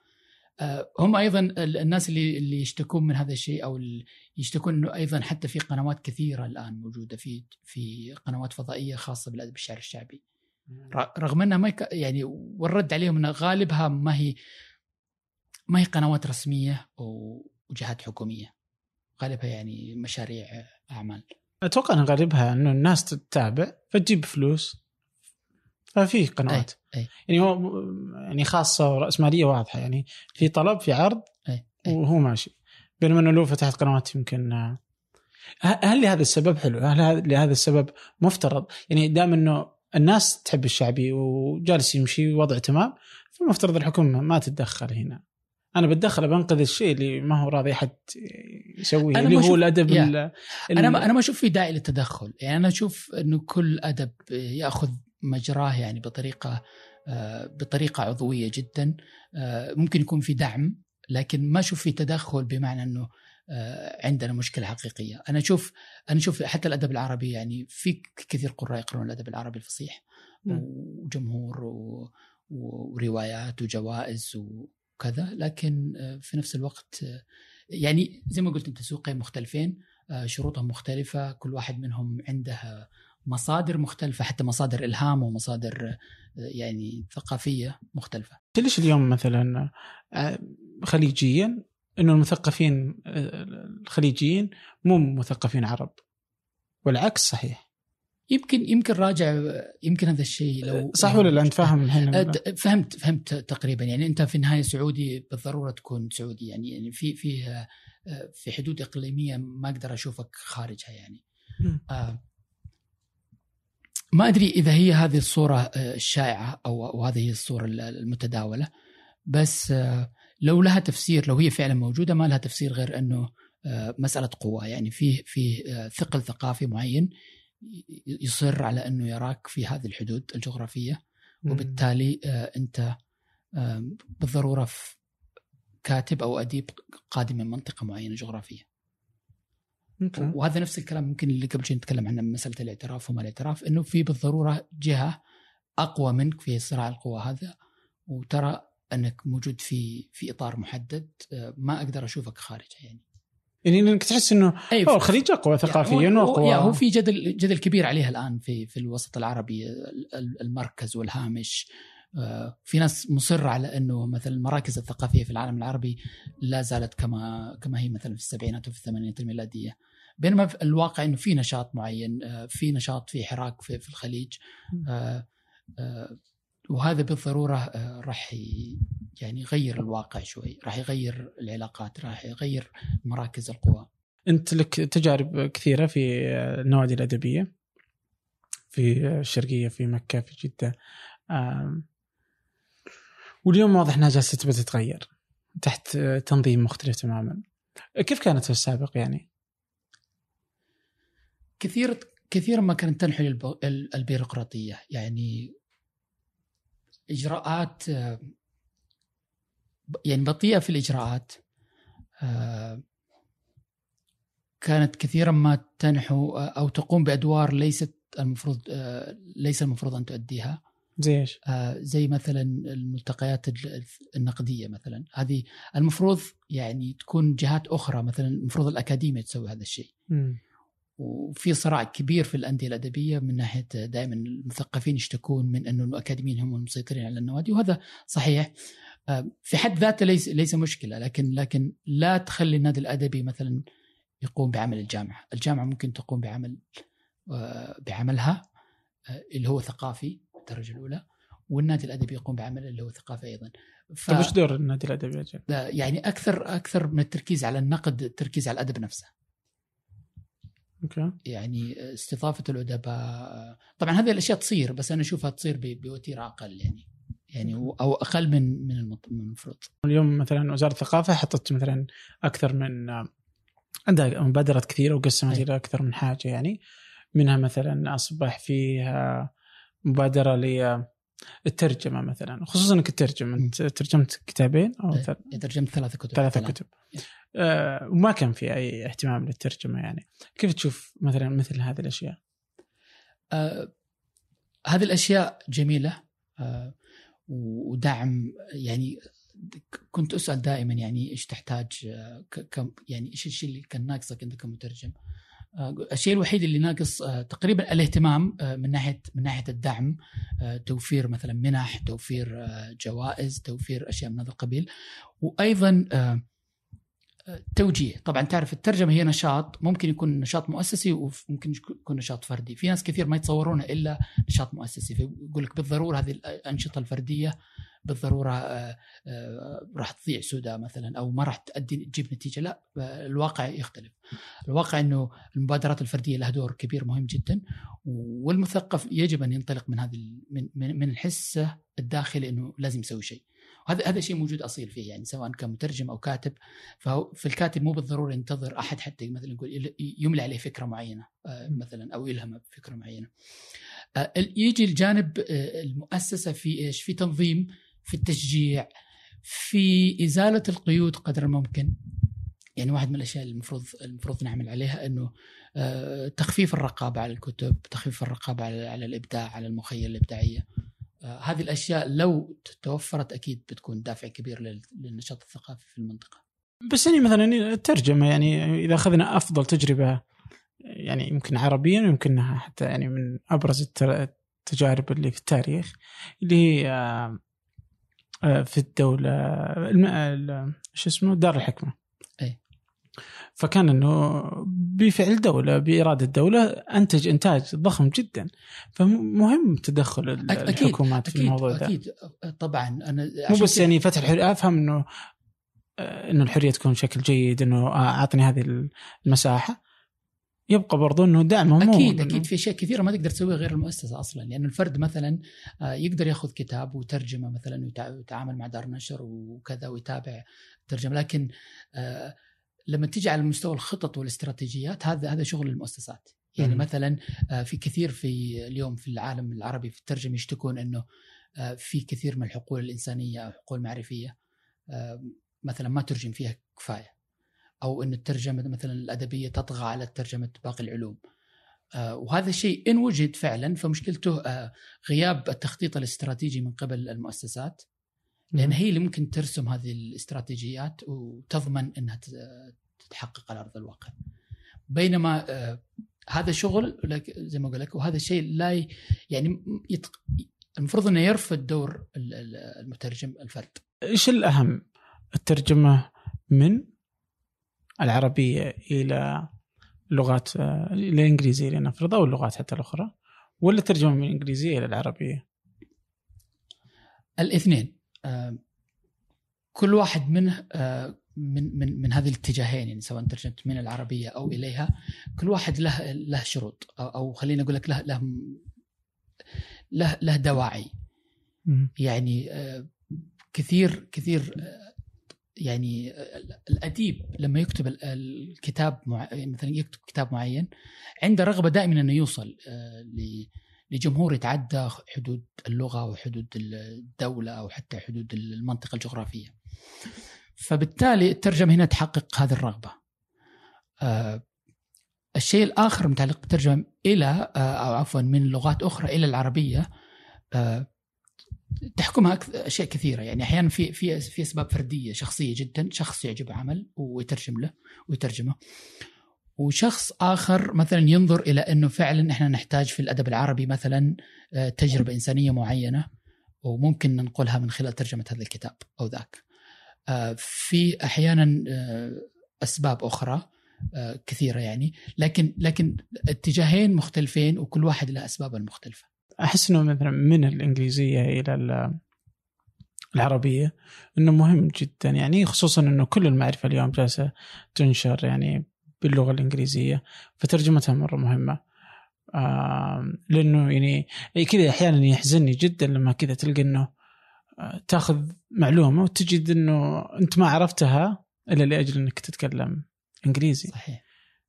آه، هم أيضا الناس اللي اللي يشتكون من هذا الشيء أو يشتكون إنه أيضا حتى في قنوات كثيرة الآن موجودة في في قنوات فضائية خاصة بالأدب الشعر الشعبي. رغم إنها ما يعني والرد عليهم ان غالبها ما هي ما هي قنوات رسمية وجهات حكومية غالبها يعني مشاريع أعمال أتوقع أن غالبها أنه الناس تتابع فتجيب فلوس ففي قنوات أي. أي. يعني هو يعني خاصة وراسماليه واضحة يعني في طلب في عرض أي. أي. وهو ماشي بينما أنه لو فتحت قنوات يمكن هل لهذا السبب حلو؟ هل لهذا السبب مفترض يعني دام أنه الناس تحب الشعبي وجالس يمشي وضع تمام فمفترض الحكومة ما تتدخل هنا أنا بتدخل بنقذ الشيء اللي ما هو راضي أحد يسويه اللي هو الأدب أنا ما أنا ما أشوف في داعي للتدخل. يعني أنا أشوف إنه كل أدب يأخذ مجراه يعني بطريقة آه، بطريقة عضوية جدا. آه، ممكن يكون في دعم لكن ما أشوف في تدخل بمعنى إنه آه، عندنا مشكلة حقيقية. أنا أشوف أنا أشوف حتى الأدب العربي يعني في كثير قراء يقرون الأدب العربي الفصيح. وجمهور وروايات وجوائز وكذا لكن آه، في نفس الوقت آه، يعني زي ما قلت أنت سوقين مختلفين آه، شروطهم مختلفة كل واحد منهم عنده مصادر مختلفة حتى مصادر إلهام ومصادر يعني ثقافية مختلفة. ليش اليوم مثلا خليجيا إنه المثقفين الخليجيين مو مثقفين عرب والعكس صحيح. يمكن يمكن راجع يمكن هذا الشيء لو صح ولا لا؟ أنت فاهم الحين فهمت فهمت تقريبا. يعني أنت في النهاية سعودي بالضرورة تكون سعودي. يعني يعني في في أه، في حدود إقليمية ما أقدر أشوفك خارجها يعني. آه ما أدري إذا هي هذه الصورة أه، الشائعة أو أو هذه هي الصورة المتداولة. بس لو لها تفسير لو هي فعلا موجودة ما لها تفسير غير إنه مسألة قوه يعني فيه فيه ثقل ثقافي معين يصر على أنه يراك في هذه الحدود الجغرافية وبالتالي آه، أنت بالضرورة كاتب أو أديب قادم من منطقة معينة جغرافية. وهذا نفس الكلام ممكن اللي قبل شوي نتكلم عنه مسألة الاعتراف وما الاعتراف إنه في بالضرورة جهة أقوى منك في صراع القوى هذا وترى أنك موجود في في إطار محدد آه، ما أقدر أشوفك خارجه يعني. يعني إنك تحس إنه أي أوه الخليج أقوى ثقافيا يعني واقوى هو في جدل جدل كبير عليها الآن في في الوسط العربي المركز والهامش. آه، في ناس مصرة على إنه مثلا المراكز الثقافية في العالم العربي لا زالت كما كما هي مثلا في السبعينات وفي الثمانينات الميلادية. بينما في الواقع إنه في نشاط معين آه، في نشاط في حراك في, في الخليج. وهذا بالضرورة راح يعني يغير الواقع شوي راح يغير العلاقات راح يغير مراكز القوى. أنت لك تجارب كثيرة في النوادي الأدبية؟ في الشرقية في مكة في جدة واليوم واضح إنها جالسة تتغير تحت تنظيم مختلف تماما. كيف كانت في السابق يعني؟ كثير كثيرا ما كانت تنحل الب- ال- البيروقراطية. يعني إجراءات آه، يعني بطيئة في الإجراءات آه، كانت كثيرا ما تنحو آه، أو تقوم بأدوار ليست المفروض ليس المفروض أن تؤديها زي إيش؟ زي مثلا الملتقيات ال- النقدية مثلا هذه المفروض يعني تكون جهات أخرى مثلا المفروض الأكاديمية تسوي هذا الشيء مم. وفي صراع كبير في الأندية الأدبية من ناحية دائما المثقفين يشتكون من أنه الأكاديميين هم المسيطرين على النوادي وهذا صحيح آه، في حد ذاته ليس ليس مشكلة لكن لكن لا تخلي النادي الأدبي مثلا يقوم بعمل الجامعة، الجامعة ممكن تقوم بعمل آه، بعملها آه، اللي هو ثقافي الدرجة الأولى والنادي الأدبي يقوم بعمل اللي هو ثقافي أيضا. ف... طيب وش دور النادي الأدبي؟ يعني أكثر أكثر من التركيز على النقد التركيز على الأدب نفسه. أوكي. يعني استضافة الأدباء طبعا هذه الأشياء تصير بس أنا أشوفها تصير بوتيره أقل يعني يعني أو أقل من من المفروض. اليوم مثلا وزارة الثقافة حطت مثلا أكثر من عندها مبادرات كثيرة وقسمت. إلى أكثر من حاجة يعني. منها مثلا أصبح فيها مبادرة للترجمه مثلا خصوصا إنك تترجم أنت ترجمت كتابين أو أي. ثل- ترجمت ثلاثة كتب ثلاثة. كتب آه وما كان في أي اهتمام للترجمة يعني كيف تشوف مثلا مثل هذه الأشياء؟ آه هذه الأشياء جميلة آه ودعم يعني كنت أسأل دائما يعني إيش تحتاج آه، كم يعني إيش الشيء اللي كان ناقصك أنت كمترجم؟ آه، الشيء الوحيد اللي ناقص آه، تقريبا الاهتمام آه، من ناحيه من ناحية الدعم آه، توفير مثلا منح، توفير آه، جوائز، توفير أشياء من هذا القبيل وأيضا آه، آه، توجيه، طبعا تعرف الترجمة هي نشاط ممكن يكون نشاط مؤسسي وممكن يكون نشاط فردي، في ناس كثير ما يتصورونه إلا نشاط مؤسسي. فيقول لك بالضرورة هذه الأنشطة الفردية بالضرورة آه، آه، راح تضيع سدى مثلا أو ما راح تؤدي تجيب نتيجة. لا الواقع يختلف. الواقع إنه المبادرات الفردية لها دور كبير مهم جدا والمثقف يجب أن ينطلق من هذه من من من الحس الداخلي إنه لازم يسوي شيء. وهذا هذا شيء موجود أصيل فيه يعني سواء كان مترجم أو كاتب. فهو في الكاتب مو بالضرورة ينتظر أحد حتى مثلا يقول يملي عليه فكرة معينة آه، مثلا أو يلهمه بفكرة معينة. يجي الجانب المؤسسة في إيش؟ في تنظيم في التشجيع في إزالة القيود قدر الممكن يعني واحد من الأشياء اللي المفروض المفروض نعمل عليها إنه آه، تخفيف الرقابة على الكتب، تخفيف الرقابة على على الإبداع، على المخيله الإبداعية. آه، هذه الأشياء لو توفرت أكيد بتكون دافع كبير لل- للنشاط الثقافي في المنطقة. بس يعني مثلا الترجمة يعني إذا أخذنا أفضل تجربة يعني يمكن عربيا إنها حتى يعني من أبرز التجارب اللي في التاريخ اللي هي آه، في الدولة الم- ال- شو اسمه دار الحكمة. أي. فكان إنه بفعل دولة بإرادة دولة أنتج إنتاج ضخم جدا. فمهم تدخل أكيد، الحكومات في أكيد الموضوع ده. أكيد. آه، طبعا أنا مو بس يعني فتح الحريه أفهم إنه آه، إنه الحرية تكون بشكل جيد إنه آه، أعطني هذه المساحة. يبقى برضو إنه دعمهم مو- أكيد أكيد. في اشياء كثيرة ما تقدر تسويها غير المؤسسة أصلا. لأنه الفرد مثلا آه، يقدر يأخذ كتاب وترجمة مثلا ويتع- ويتعامل مع دار نشر وكذا ويتابع الترجمه لكن آه، لما تيجي على مستوى الخطط والاستراتيجيات هذا هذا شغل المؤسسات. يعني. مثلا آه، في كثير في اليوم في العالم العربي في الترجمة يشتكون إنه في كثير من الحقول الإنسانية أو الحقول المعرفيه مثلا ما ترجم فيها كفاية. أو إن الترجمة مثلا الأدبية تطغى على ترجمة باقي العلوم آه، وهذا الشيء إن وجد فعلا فمشكلته آه، غياب التخطيط الاستراتيجي من قبل المؤسسات لأن هي اللي ممكن ترسم هذه الاستراتيجيات وتضمن إنها تتحقق على أرض الواقع. بينما آه، هذا شغل زي ما أقول لك وهذا الشيء لا يعني يتق... المفروض إنه يرفض دور ال- ال- المترجم الفرد. إيش الأهم؟ الترجمة من العربية إلى لغات آه، إلى الانجليزيه لنفرض أو اللغات حتى الأخرى ولا الترجمه من الانجليزيه إلى العربية؟ الاثنين آه، كل واحد منه آه، من من من هذه الاتجاهين يعني سواء ترجمت من العربية أو إليها كل واحد له له شروط أو, أو خليني أقول لك له له له له دواعي. يعني كثير كثير يعني الأديب لما يكتب الكتاب مع... مثلا يكتب كتاب معين عنده رغبة دائما إنه يوصل لجمهور يتعدى حدود اللغة وحدود الدولة أو حتى حدود المنطقة الجغرافية. فبالتالي الترجمة هنا تحقق هذه الرغبة. الشيء الآخر متعلق بالترجمة إلى أو عفوا من لغات أخرى إلى العربية تحكمها أشياء كثيرة يعني أحيانا في في في أسباب فردية شخصية جدا شخص يعجبه عمل ويترجم له ويترجمه وشخص آخر مثلا ينظر إلى إنه فعلا إحنا نحتاج في الأدب العربي مثلا آه، تجربة إنسانية معينة وممكن ننقلها من خلال ترجمة هذا الكتاب أو ذاك. آه، في أحيانا آه، أسباب أخرى كثيرة يعني لكن لكن اتجاهين مختلفين وكل واحد له أسبابه المختلفة. أحس إنه مثلا من الإنجليزية إلى العربية إنه مهم جدا. يعني خصوصا إنه كل المعرفة اليوم جالسة تنشر يعني باللغة الإنجليزية فترجمتها مرة مهمة. آه لأنه يعني كذا أحيانا يحزنني جدا لما كذا تلقى إنه آه تأخذ معلومة وتجد إنه أنت ما عرفتها إلا لأجل إنك تتكلم إنجليزي. صحيح.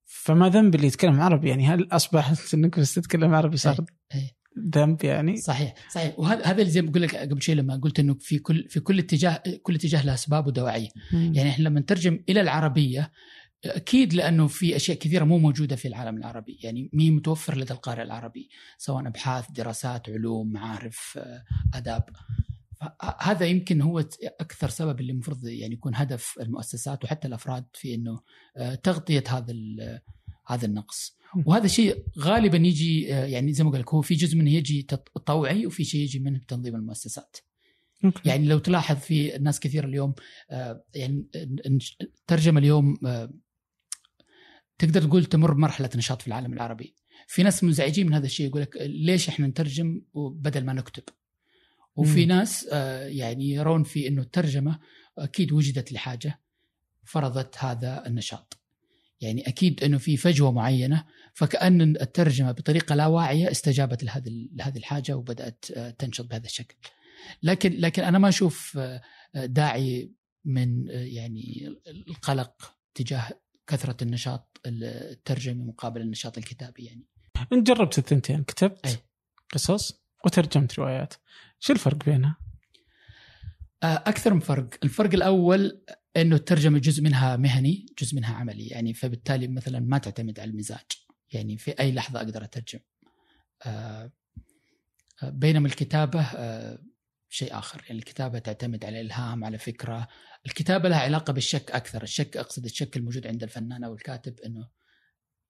فما ذنب اللي يتكلم عربي. يعني هل أصبحت إنك بس تتكلم عربي صار أي. أي. ذنب يعني. صحيح صحيح. وهذا هذا اللي زي ما بقول لك قبل شيء لما قلت إنه في كل في كل اتجاه كل اتجاه له اسباب ودواعيه يعني إحنا لما نترجم إلى العربية أكيد لأنه في أشياء كثيرة مو موجودة في العالم العربي. يعني مي متوفر لدى القارئ العربي سواء أبحاث دراسات علوم معارف آه، آداب. هذا يمكن هو أكثر سبب اللي المفروض يعني يكون هدف المؤسسات وحتى الأفراد في إنه آه، تغطية هذا هذا النقص. وهذا الشيء غالبا يجي آه، يعني زي ما قلت هو في جزء منه يجي طوعي وفي شيء يجي من تنظيم المؤسسات. okay. يعني لو تلاحظ في ناس كثير اليوم يعني الترجمه اليوم تقدر تقول تمر بمرحله نشاط في العالم العربي. في ناس منزعجين من هذا الشيء يقول لك ليش إحنا نترجم بدل ما نكتب؟ وفي. ناس آه، يعني يرون في إنه الترجمة أكيد وجدت لحاجة فرضت هذا النشاط. يعني أكيد أنه في فجوة معينة فكأن الترجمة بطريقة لا واعية استجابت لهذه لهذه الحاجة وبدأت آه، تنشط بهذا الشكل لكن لكن أنا ما أشوف آه، داعي من يعني القلق تجاه كثرة النشاط الترجمي مقابل النشاط الكتابي يعني انت جربت الثنتين كتبت أي. قصص وترجمت روايات شو الفرق بينها؟ آه، أكثر من فرق الفرق الأول إنه الترجمة جزء منها مهني جزء منها عملي. يعني فبالتالي مثلا ما تعتمد على المزاج. يعني في أي لحظة أقدر أترجم. آه، آه، بينما الكتابة شيء آخر. يعني الكتابة تعتمد على إلهام على فكرة. الكتابة لها علاقة بالشك أكثر. الشك أقصد الشك الموجود عند الفنان أو الكاتب إنه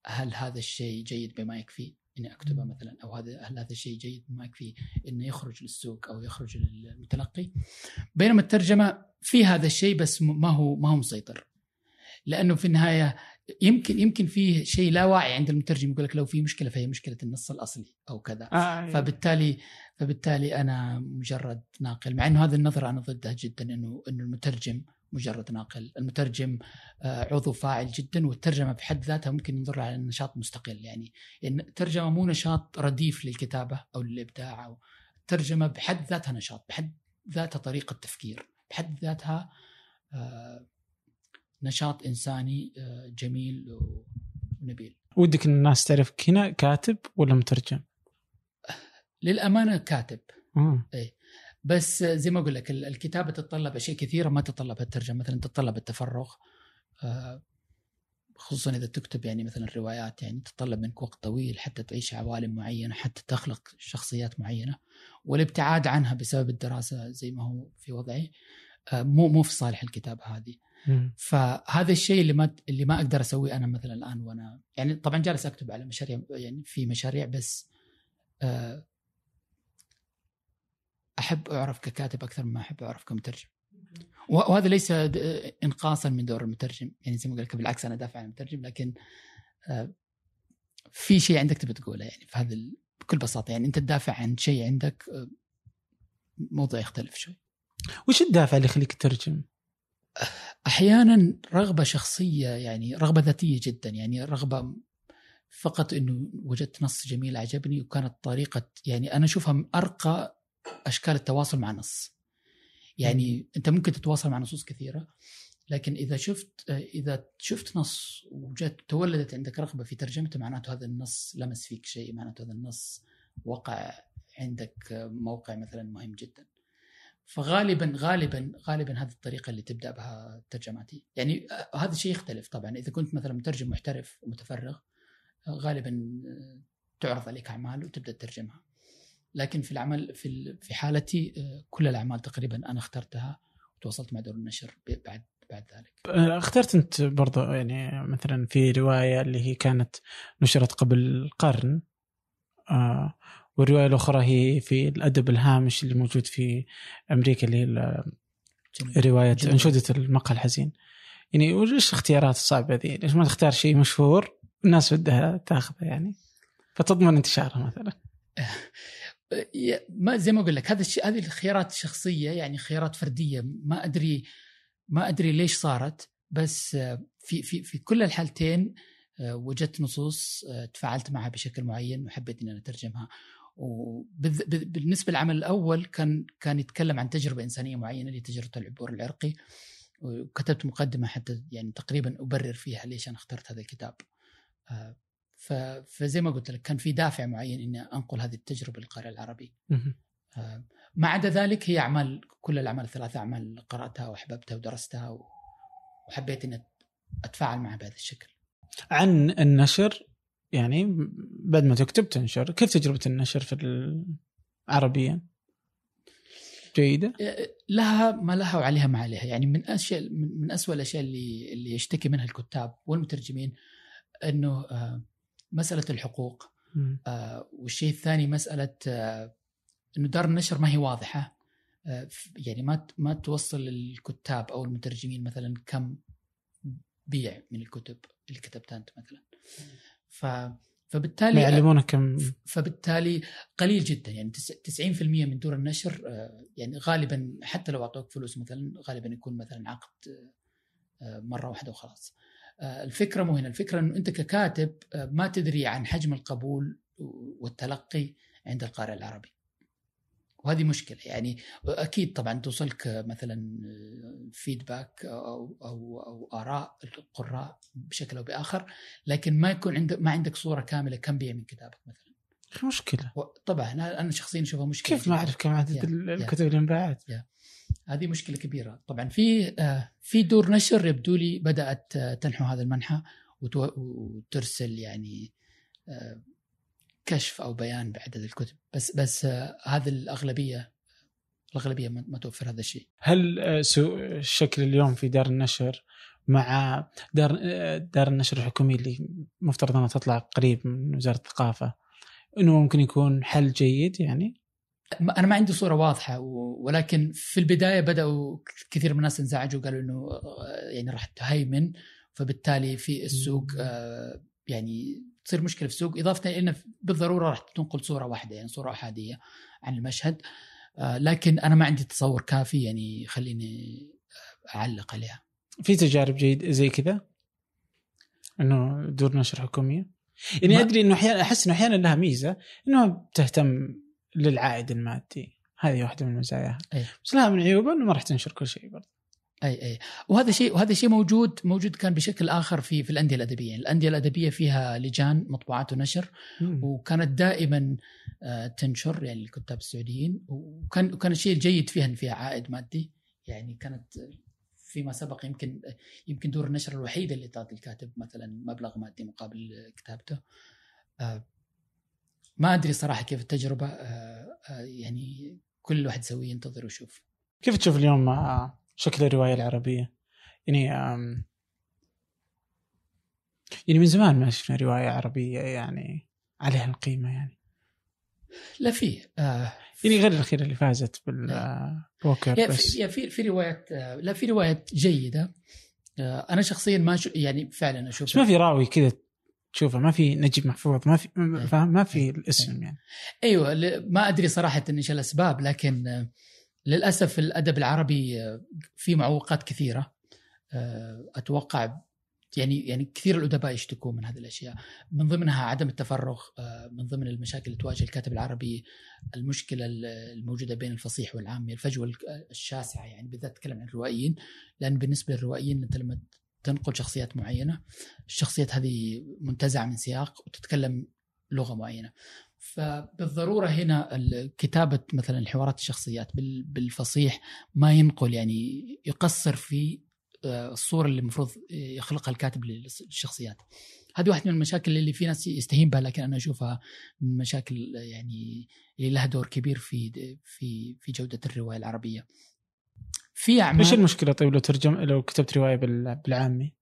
هل هذا الشيء جيد بما يكفي؟ إني أكتبه مثلا أو هذا هل هذا الشيء جيد بما يكفي إنه يخرج للسوق أو يخرج للمتلقي؟ بينما الترجمة في هذا الشيء بس ما هو ما هو مسيطر. لأنه في النهاية يمكن يمكن فيه شيء لا واعي عند المترجم يقول لك لو في مشكلة فهي مشكلة النص الأصلي أو كذا. آه فبالتالي فبالتالي أنا مجرد ناقل مع إنه هذه النظرة أنا ضدها جدا انه إنه المترجم مجرد ناقل. المترجم آه، عضو فاعل جدا والترجمة بحد ذاتها ممكن ننظر على نشاط مستقل. يعني الترجمة مو نشاط رديف للكتابة أو للإبداع أو الترجمة بحد ذاتها نشاط بحد ذاتها طريقة تفكير بحد ذاتها آه، نشاط إنساني آه، جميل ونبيل. ودك ان الناس تعرفك هنا كاتب ولا مترجم؟ للأمانة كاتب. آه. اي بس زي ما أقول لك الكتابة تتطلب أشياء كثيرة ما تتطلب الترجمة. مثلا تتطلب التفرغ آه، خصوصا إذا تكتب يعني مثلا روايات يعني تتطلب منك وقت طويل حتى تعيش عوالم معينة حتى تخلق شخصيات معينة. والابتعاد عنها بسبب الدراسة زي ما هو في وضعي مو مو في صالح الكتابة هذه. فهذا الشيء اللي ما اللي ما أقدر أسويه أنا مثلا الآن وأنا يعني طبعا جالس أكتب على مشاريع يعني في مشاريع بس آه، أحب أعرف ككاتب أكثر مما أحب أعرف كمترجم. وهذا ليس انقاصا من دور المترجم يعني زي ما قلت بالعكس أنا دافع عن المترجم لكن آه، في شيء عندك تبي تقوله يعني في هذا بكل بساطة يعني أنت تدافع عن شيء عندك آه، موضوع يختلف شوي. وش الدافع اللي يخليك تترجم؟ أحيانا رغبة شخصية يعني رغبة ذاتية جدا يعني رغبة فقط إنه وجدت نص جميل عجبني وكانت طريقة يعني أنا أشوفها من أرقى أشكال التواصل مع نص. يعني أنت ممكن تتواصل مع نصوص كثيرة لكن إذا شفت إذا شفت نص وجت تولدت عندك رغبة في ترجمته معناته هذا النص لمس فيك شيء معناته هذا النص وقع عندك موقع مثلا مهم جدا. فغالبا غالبا غالبا هذه الطريقة اللي تبدأ بها الترجماتي يعني هذا الشيء يختلف طبعا. إذا كنت مثلا مترجم محترف ومتفرغ غالبا تعرض عليك أعمال وتبدأ تترجمها. لكن في العمل في في حالتي كل الأعمال تقريبا أنا اخترتها وتواصلت مع دور النشر بعد بعد ذلك. اخترت أنت برضو يعني مثلا في رواية اللي هي كانت نشرت قبل قرن آه والرواية الأخرى هي في الأدب الهامش اللي موجود في أمريكا اللي هي رواية أنشودة المقهى الحزين. يعني وش الاختيارات الصعبة ذي؟ ليش ما تختار شيء مشهور الناس بدها تاخذه يعني؟ فتضمن انتشاره مثلا. [LAUGHS] ما زي ما أقول لك هذا الشيء هذه الخيارات الشخصية يعني خيارات فردية. ما ادري ما أدري ليش صارت بس في في في كل الحالتين وجدت نصوص تفاعلت معها بشكل معين وحبيت إني أترجمها. وبالنسبه للعمل الأول كان كان يتكلم عن تجربة إنسانية معينة اللي تجربة العبور العرقي. وكتبت مقدمة حتى يعني تقريبا أبرر فيها ليش أنا اخترت هذا الكتاب. فزي ما قلت لك كان في دافع معين إني أنقل هذه التجربة للقارئ العربي. ما عدا ذلك هي أعمال كل الأعمال الثلاثة أعمال قرأتها وأحببتها ودرستها وحبيت إني أتفاعل معها بهذا الشكل. عن النشر يعني بعد ما تكتب تنشر كيف تجربة النشر في عربيا جيدة؟ لها ما لها وعليها ما عليها. يعني من أشياء من أسوأ الأشياء اللي اللي يشتكي منها الكتاب والمترجمين أنه مسألة الحقوق والشيء الثاني مسألة أنه دار النشر ما هي واضحة. يعني ما ما توصل للكتاب أو المترجمين مثلا كم بيع من الكتب اللي كتبتها أنت مثلا. ف فبالتالي يعلمونك كم فبالتالي قليل جدا يعني 90% من دور النشر يعني غالبا حتى لو أعطوك فلوس مثلا غالبا يكون مثلا عقد مرة واحدة وخلاص. الفكرة مو هنا، الفكرة إنه أنت ككاتب ما تدري عن حجم القبول والتلقي عند القارئ العربي. وهذه مشكلة. يعني أكيد طبعا توصلك مثلا فيدباك أو أو أو آراء القراء بشكل أو بآخر لكن ما يكون عندك ما عندك صورة كاملة كم بيع من كتابك مثلا. مشكلة. طبعا أنا شخصيا أشوفها مشكلة كيف ما أعرف كم عدد الكتب اللي انباعت؟ هذه مشكلة كبيرة. طبعا في في دور نشر يبدو لي بدأت تنحو هذا المنحى وترسل يعني كشف أو بيان بعدد الكتب بس بس آه هذا الأغلبية الأغلبية ما توفر هذا الشيء. هل آه الشكل اليوم في دار النشر مع دار آه دار النشر الحكوميه اللي مفترض أنها تطلع قريب من وزارة الثقافة إنه ممكن يكون حل جيد يعني؟ أنا ما عندي صورة واضحة ولكن في البداية بدأوا كثير من الناس انزعجوا قالوا إنه آه، يعني راح تهيمن فبالتالي في السوق آه، يعني تصير مشكلة في السوق إضافة إلى انه بالضرورة راح تنقل صورة واحدة يعني صورة أحادية عن المشهد آه، لكن أنا ما عندي تصور كافي يعني يخليني أعلق عليها. في تجارب جيد زي كذا؟ إنه دور نشر حكومية؟ يعني ما... أدري إنه أحيانا أحس إنه أحيانا لها ميزة إنه تهتم للعائد المادي هذه واحدة من مزاياها بس لها من عيوبها إنه ما راح تنشر كل شيء برضه أي أي. وهذا شيء وهذا شيء موجود موجود كان بشكل آخر في في الأندية الأدبية، الأندية الأدبية فيها لجان مطبوعات ونشر وكانت دائما آه، تنشر يعني الكتاب السعوديين. وكان وكان الشيء الجيد فيها إن فيها عائد مادي. يعني كانت فيما سبق يمكن يمكن دور النشر الوحيده اللي تعطي الكاتب مثلا مبلغ مادي مقابل كتابته. آه، ما أدري صراحة كيف التجربة. آه، يعني كل واحد يسويه ينتظر ويشوف. كيف تشوف اليوم شكل الرواية العربية. يعني يعني من زمان ما شفنا رواية عربية يعني عليها القيمة يعني. لا في آه يعني غير الأخيرة اللي فازت بالبوكر آه، بس. في في, في روايات آه لا في روايات جيدة. آه أنا شخصيا ما شو يعني فعلا أشوف بس ما في راوي كذا تشوفه ما في نجيب محفوظ ما في إيه. ما في إيه. الاسم يعني. أيوه ما أدري صراحة إيش الأسباب لكن للأسف الأدب العربي آه، في معوقات كثيرة. آه، أتوقع يعني يعني كثير الأدباء يشتكون من هذه الأشياء. من ضمنها عدم التفرغ آه، من ضمن المشاكل اللي تواجه الكاتب العربي المشكلة الموجودة بين الفصيح والعامي الفجوة الشاسعة يعني بالذات اتكلم عن الروائيين. لأن بالنسبة للروائيين أنت لما تنقل شخصيات معينة الشخصيات هذه منتزعة من سياق وتتكلم لغة معينة. فبالضرورة هنا كتابة مثلا الحوارات الشخصيات بالفصيح ما ينقل يعني يقصر في آه، الصورة اللي المفروض يخلقها الكاتب للشخصيات. هذه واحدة من المشاكل اللي في ناس يستهين بها لكن أنا أشوفها من المشاكل يعني اللي لها دور كبير في في في جودة الرواية العربية. في أعمال إيش المشكلة طيب لو ترجم لو كتبت رواية بالعامي؟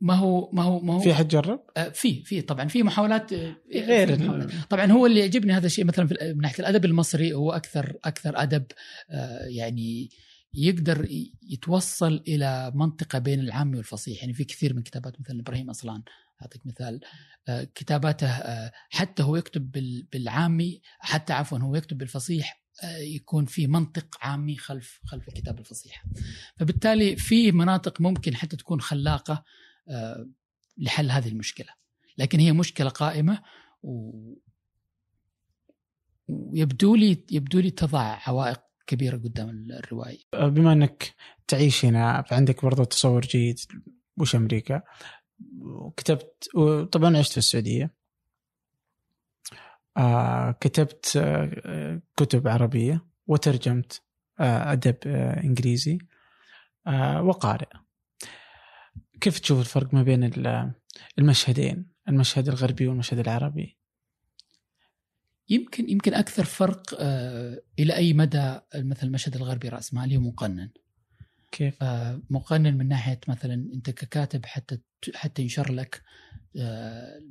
ما هو ما هو ما هو في حد جرب؟ آه في في طبعا في محاولات آه، غير محاولات. طبعا هو اللي يعجبني هذا الشيء مثلا من ناحية الأدب المصري هو أكثر أكثر أدب آه يعني يقدر يتوصل إلى منطقة بين العامي والفصيح يعني في كثير من كتابات مثلا إبراهيم أصلان أعطيك مثال كتاباته حتى هو يكتب بالعامي حتى عفوا هو يكتب بالفصيح يكون في منطق عامي خلف خلف الكتاب الفصيح. فبالتالي في مناطق ممكن حتى تكون خلاقة لحل هذه المشكلة. لكن هي مشكلة قائمة و ويبدو لي يبدو لي تضع عوائق كبيرة قدام الروائي. بما إنك تعيش هنا فعندك برضو تصور جيد وش أمريكا؟ وكتبت وطبعا عشت في السعودية. آه كتبت آه كتب عربية وترجمت آه أدب آه إنجليزي آه وقارئ. كيف تشوف الفرق ما بين المشهدين المشهد الغربي والمشهد العربي؟ يمكن يمكن أكثر فرق آه إلى أي مدى مثلا المشهد الغربي راسمالي ومقنن كيف؟ آه مقنن من ناحية مثلا أنت ككاتب حتى حتى ينشر لك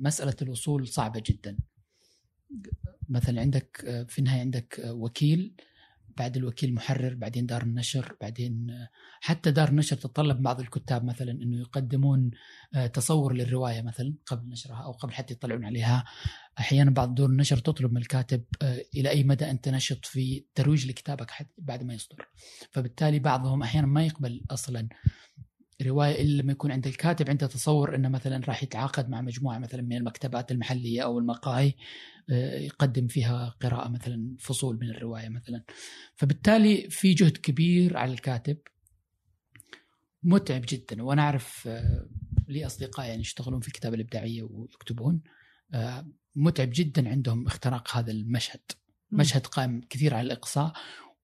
مسألة الوصول صعبة جدا. مثلا عندك آه في النهاية عندك آه وكيل بعد الوكيل محرر بعدين دار النشر بعدين حتى دار النشر تتطلب بعض الكتاب مثلا إنه يقدمون آه، تصور للرواية مثلا قبل نشرها أو قبل حتى يطلعون عليها. أحيانا بعض دور النشر تطلب من الكاتب آه، إلى أي مدى أنت نشط في ترويج لكتابك حتى بعد ما يصدر. فبالتالي بعضهم أحيانا ما يقبل أصلا رواية إلا لما يكون عند الكاتب عنده تصور إنه مثلا راح يتعاقد مع مجموعة مثلا من المكتبات المحلية أو المقاهي. آه، يقدم فيها قراءة مثلا فصول من الرواية مثلا. فبالتالي في جهد كبير على الكاتب. متعب جدا. وأنا أعرف آه، لي أصدقاء يعني يشتغلون في الكتابة الإبداعية ويكتبون. آه، متعب جدا عندهم اختراق هذا المشهد. مشهد قائم كثير على الإقصاء.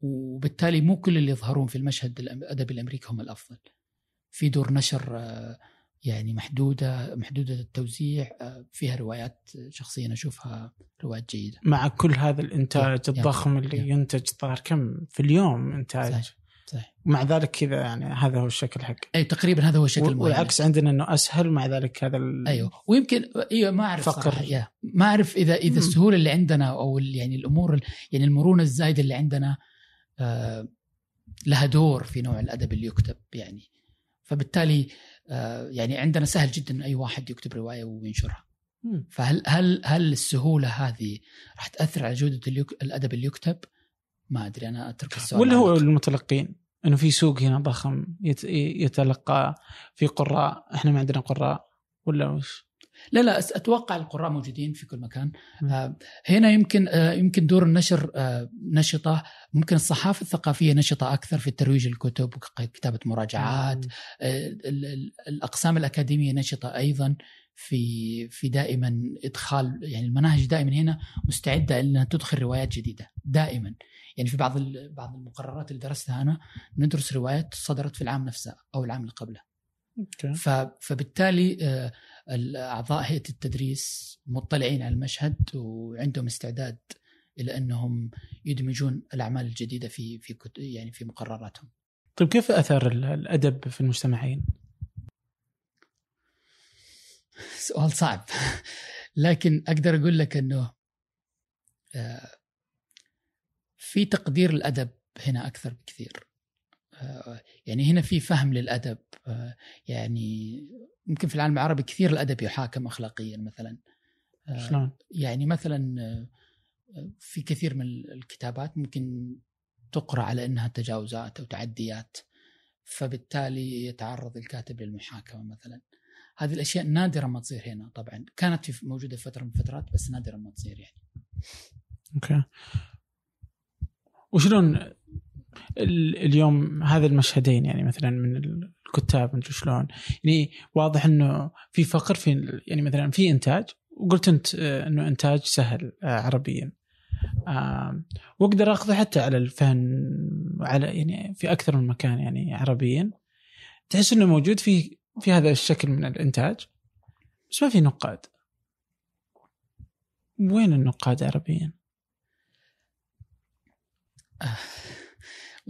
وبالتالي مو كل اللي يظهرون في المشهد الادبي الأمريكي هم الأفضل. في دور نشر آه، يعني محدودة محدودة التوزيع آه، فيها روايات شخصيا أشوفها روايات جيدة مع كل هذا الإنتاج yeah. الضخم yeah. اللي yeah. ينتج ظهر كم في اليوم إنتاج صحيح. صحيح. مع ذلك كذا يعني هذا هو الشكل حق أي تقريبا هذا هو الشكل والعكس عندنا إنه أسهل ومع ذلك هذا أيوه ويمكن أيوه ما أعرف فقر يا. ما أعرف إذا إذا السهولة اللي عندنا أو يعني الأمور يعني المرونة الزايدة اللي عندنا آه لها دور في نوع الأدب اللي يكتب يعني فبالتالي يعني عندنا سهل جدا أي واحد يكتب رواية وينشرها. فهل هل هل السهولة هذه راح تأثر على جودة الأدب اللي يكتب؟ ما أدري أنا أترك السؤال ولا هو المتلقين؟ إنه في سوق هنا ضخم يتلقى في قراء. إحنا ما عندنا قراء ولا وش؟ لا لا أتوقع القراء موجودين في كل مكان. آه هنا يمكن آه يمكن دور النشر آه نشطة. ممكن الصحافة الثقافية نشطة أكثر في الترويج الكتب وكتابه مراجعات. آه الأقسام الأكاديمية نشطة أيضا في في دائما إدخال يعني المناهج دائما هنا مستعدة انها تدخل روايات جديدة دائما. يعني في بعض بعض المقررات اللي درستها أنا ندرس روايات صدرت في العام نفسه أو العام اللي قبله. فبالتالي آه اعضاء هيئة التدريس مطلعين على المشهد وعندهم استعداد إلى أنهم يدمجون الأعمال الجديدة في في يعني في مقرراتهم. طيب كيف أثر الأدب في المجتمعين؟ سؤال صعب لكن أقدر أقول لك إنه آه، في تقدير الأدب هنا أكثر بكثير. آه، يعني هنا في فهم للأدب آه، يعني يمكن في العالم العربي كثير الأدب يحاكم اخلاقيا مثلا. آه، شلون؟ يعني مثلا في كثير من الكتابات ممكن تقرأ على إنها تجاوزات أو تعديات فبالتالي يتعرض الكاتب للمحاكمة مثلا. هذه الأشياء نادرة ما تصير هنا طبعا. كانت في موجودة في فترة من الفترات بس نادرة ما تصير يعني. أوكي. وشلون اليوم هذا المشهدين يعني مثلا من الكتاب مدري شلون. يعني واضح إنه في فقر في يعني مثلا في إنتاج وقلت أنت آه، إنه إنتاج سهل آه، عربيا. وأقدر أخذه حتى على الفن على يعني في أكثر من مكان يعني عربيا. تحس إنه موجود في في هذا الشكل من الإنتاج بس ما في نقاد. وين النقاد عربيا؟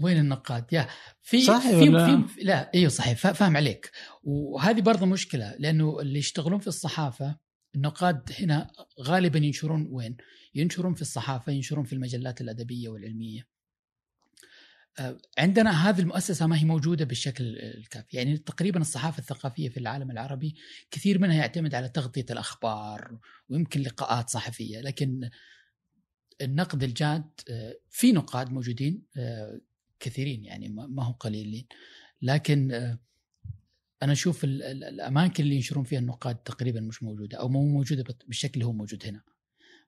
وين النقاد؟ يا في صحيح في, ولا؟ في لا إيوه صحيح فاهم عليك وهذه برضه مشكلة لأنه اللي يشتغلون في الصحافة النقاد هنا غالبا ينشرون وين؟ ينشرون في الصحافة، ينشرون في المجلات الأدبية والعلمية. آه، عندنا هذه المؤسسة ما هي موجودة بالشكل الكافي، يعني تقريبا الصحافة الثقافية في العالم العربي كثير منها يعتمد على تغطية الأخبار ويمكن لقاءات صحفية، لكن النقد الجاد آه، في نقاد موجودين آه، كثيرين يعني ما هم قليلين. لكن أنا أشوف الأماكن اللي ينشرون فيها النقاد تقريبا مش موجودة أو مو موجودة بالشكل اللي هو موجود هنا.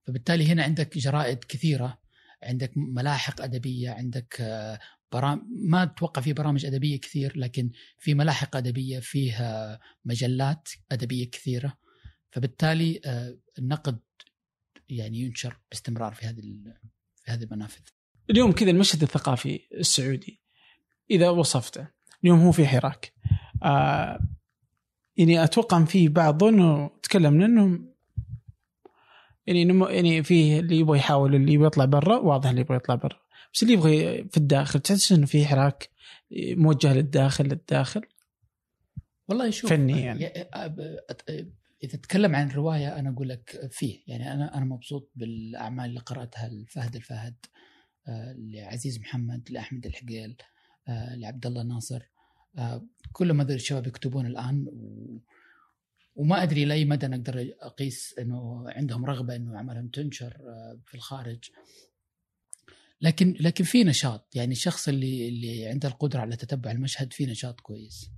فبالتالي هنا عندك جرائد كثيرة عندك ملاحق أدبية عندك آه، برامج ما أتوقع في برامج أدبية كثير لكن في ملاحق أدبية فيها مجلات أدبية كثيرة. فبالتالي آه، النقد يعني ينشر باستمرار في هذه في هذه المنافذ. اليوم كذا المشهد الثقافي السعودي إذا وصفته. اليوم هو في حراك. آه يعني أتوقع إن في بعض إنه تكلمنا إنه يعني نمو يعني في اللي يبغى يحاول اللي يبغى يطلع برا واضح اللي يبغى يطلع برا. بس اللي يبغى في الداخل تحس إنه في حراك موجه للداخل للداخل؟ والله شوف فني يعني. إذا تتكلم عن رواية أنا أقول لك فيه. يعني أنا أنا مبسوط بالأعمال اللي قرأتها لفهد الفهد. آه، لعزيز محمد لأحمد الحقيل آه، لعبد الله ناصر. آه، كل هذول الشباب يكتبون الآن و... وما أدري لأي مدى نقدر أقيس إنه عندهم رغبة إنه أعمالهم تنشر آه، في الخارج. لكن لكن في نشاط. يعني الشخص اللي اللي عنده القدرة على تتبع المشهد في نشاط كويس.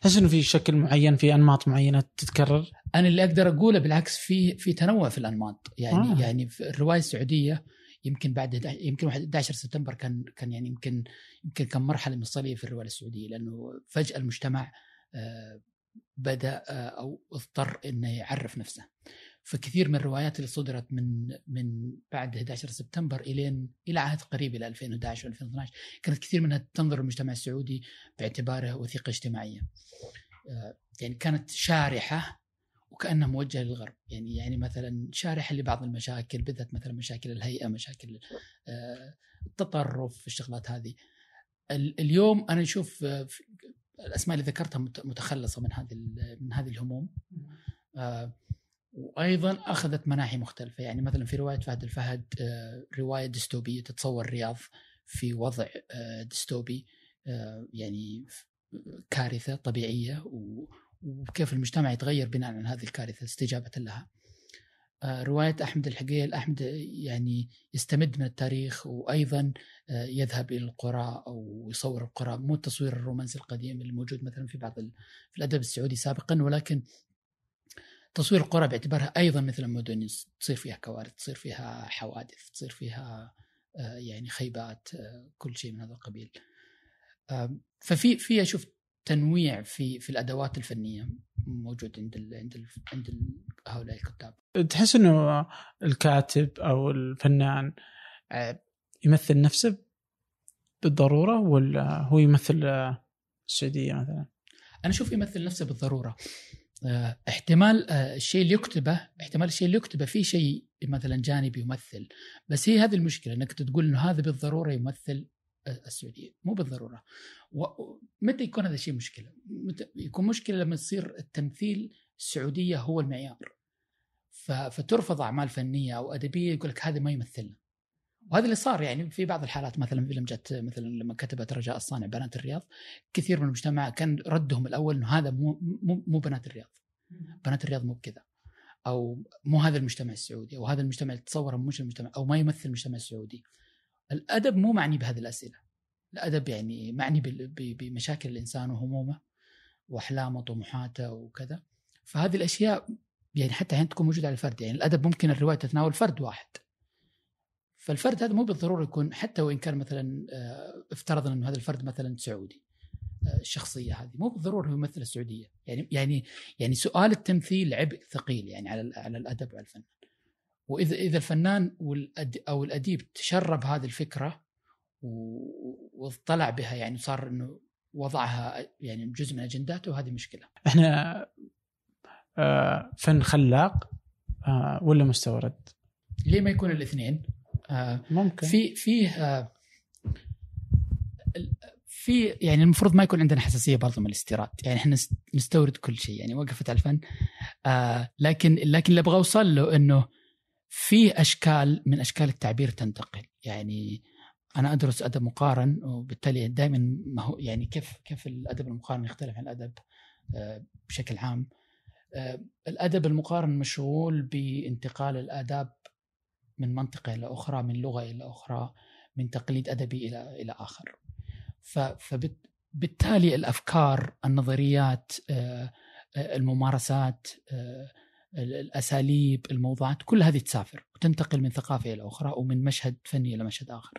تحس إنه في شكل معين في أنماط معينة تتكرر؟ أنا اللي أقدر أقوله بالعكس في في تنوع في الأنماط. يعني آه. يعني في الرواية السعودية يمكن بعد يمكن 11 سبتمبر كان كان يعني يمكن يمكن كان مرحلة مفصليه في الرواية السعودية لأنه فجأة المجتمع آه، بدأ آه، أو اضطر إنه يعرف نفسه فكثير من الروايات اللي صدرت من من بعد 11 سبتمبر إلين إلى عهد قريب إلى 2011 و2012 كانت كثير منها تنظر المجتمع السعودي باعتباره وثيقة اجتماعية. آه، يعني كانت شارحة وكانها موجهه للغرب. يعني يعني مثلا شارحه لبعض المشاكل بالذات مثلا مشاكل الهيئة مشاكل آه، التطرف الشغلات هذه. اليوم أنا أشوف آه، الأسماء اللي ذكرتها متخلصة من هذه من هذه الهموم. آه، وأيضا أخذت مناحي مختلفة. يعني مثلا في رواية فهد الفهد رواية ديستوبيه تتصور الرياض في وضع ديستوبي يعني كارثة طبيعية وكيف المجتمع يتغير بناء على هذه الكارثة استجابة لها. آه، رواية أحمد الحقيل أحمد يعني يستمد من التاريخ وأيضا آه، يذهب إلى القرى أو يصور القرى مو التصوير الرومانسي القديم اللي موجود مثلا في بعض في الأدب السعودي سابقا ولكن تصوير القرى باعتبارها أيضا مثل المدن تصير فيها كوارث تصير فيها حوادث تصير فيها آه، يعني خيبات كل شيء من هذا القبيل ففي في أشوف تنويع في في الأدوات الفنية موجود عند ال عند ال عند هؤلاء الكتاب. تحس إنه الكاتب أو الفنان آه، يمثل نفسه بالضرورة ولا هو يمثل السعودية مثلا؟ أنا أشوف يمثل نفسه بالضرورة. آه، احتمال آه، الشيء اللي يكتبه احتمال الشيء اللي يكتبه في شيء مثلا جانبي يمثل بس هي هذه المشكلة إنك تقول إنه هذا بالضرورة يمثل السعودية مو بالضرورة متى يكون هذا الشيء مشكلة؟ متى يكون مشكلة لما يصير التمثيل السعودية هو المعيار. فترفض أعمال فنية أو أدبية يقول لك هذا ما يمثلنا. وهذا اللي صار يعني في بعض الحالات مثلا فيلم جت مثلا لما كتبت رجاء الصانع بنات الرياض كثير من المجتمع كان ردهم الأول إنه هذا مو مو, مو بنات الرياض. بنات الرياض مو بكذا. أو مو هذا المجتمع السعودي أو هذا المجتمع اللي تصوره مش المجتمع أو ما يمثل المجتمع السعودي. الأدب مو معني بهذه الأسئلة. الأدب يعني معني بمشاكل الإنسان وهمومه وأحلامه وطموحاته وكذا. فهذه الأشياء يعني حتى أحيانا تكون موجودة على الفرد. يعني الأدب ممكن الرواية تتناول فرد واحد. فالفرد هذا مو بالضرورة يكون حتى وإن كان مثلا آه، افترضنا إنه هذا الفرد مثلا سعودي آه، الشخصية هذه مو بالضرورة يمثل السعودية. يعني يعني يعني سؤال التمثيل عبء ثقيل يعني على على الأدب وعلى الفن وإذا إذا الفنان والأد أو الأديب تشرب هذه الفكرة واطلع بها يعني صار إنه وضعها يعني جزء من أجنداته هذه مشكلة. إحنا آه، فن خلاق آه، ولا مستورد؟ ليه ما يكون الاثنين؟ آه ممكن. في فيه في يعني المفروض ما يكون عندنا حساسية برضه من الاستيراد. يعني إحنا نست- نستورد كل شيء يعني وقفت على الفن. لكن لكن اللي أبغى أوصل له إنه في أشكال من أشكال التعبير تنتقل. يعني أنا أدرس أدب مقارن وبالتالي دائما ما هو يعني كيف كيف الأدب المقارن يختلف عن الأدب آه، بشكل عام. آه، الأدب المقارن مشغول بانتقال الآداب من منطقة إلى أخرى من لغة إلى أخرى من تقليد أدبي إلى إلى آخر. فبالتالي الأفكار النظريات آه، الممارسات الأساليب الموضوعات كل هذه تسافر وتنتقل من ثقافة إلى أخرى ومن مشهد فني إلى مشهد آخر.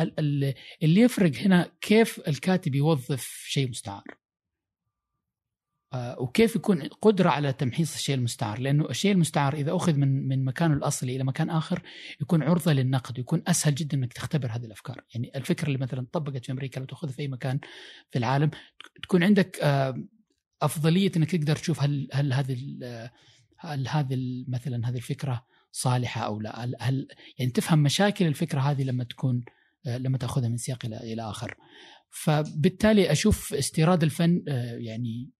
ال- ال- اللي يفرق هنا كيف الكاتب يوظف شيء مستعار. آه، وكيف يكون قدرة على تمحيص الشيء المستعار. لأنه الشيء المستعار إذا أخذ من من مكانه الأصلي إلى مكان آخر يكون عرضة للنقد ويكون أسهل جدا أنك تختبر هذه الأفكار. يعني الفكرة اللي مثلا طبقت في أمريكا لو تأخذها في أي مكان في العالم تكون عندك آه، أفضلية أنك تقدر تشوف هل هل هذه هل هذه مثلا هذه الفكرة صالحة أو لا؟ هل- يعني تفهم مشاكل الفكرة هذه لما تكون آه، لما تأخذها من سياق إلى إلى آخر. فبالتالي أشوف استيراد الفن آه، يعني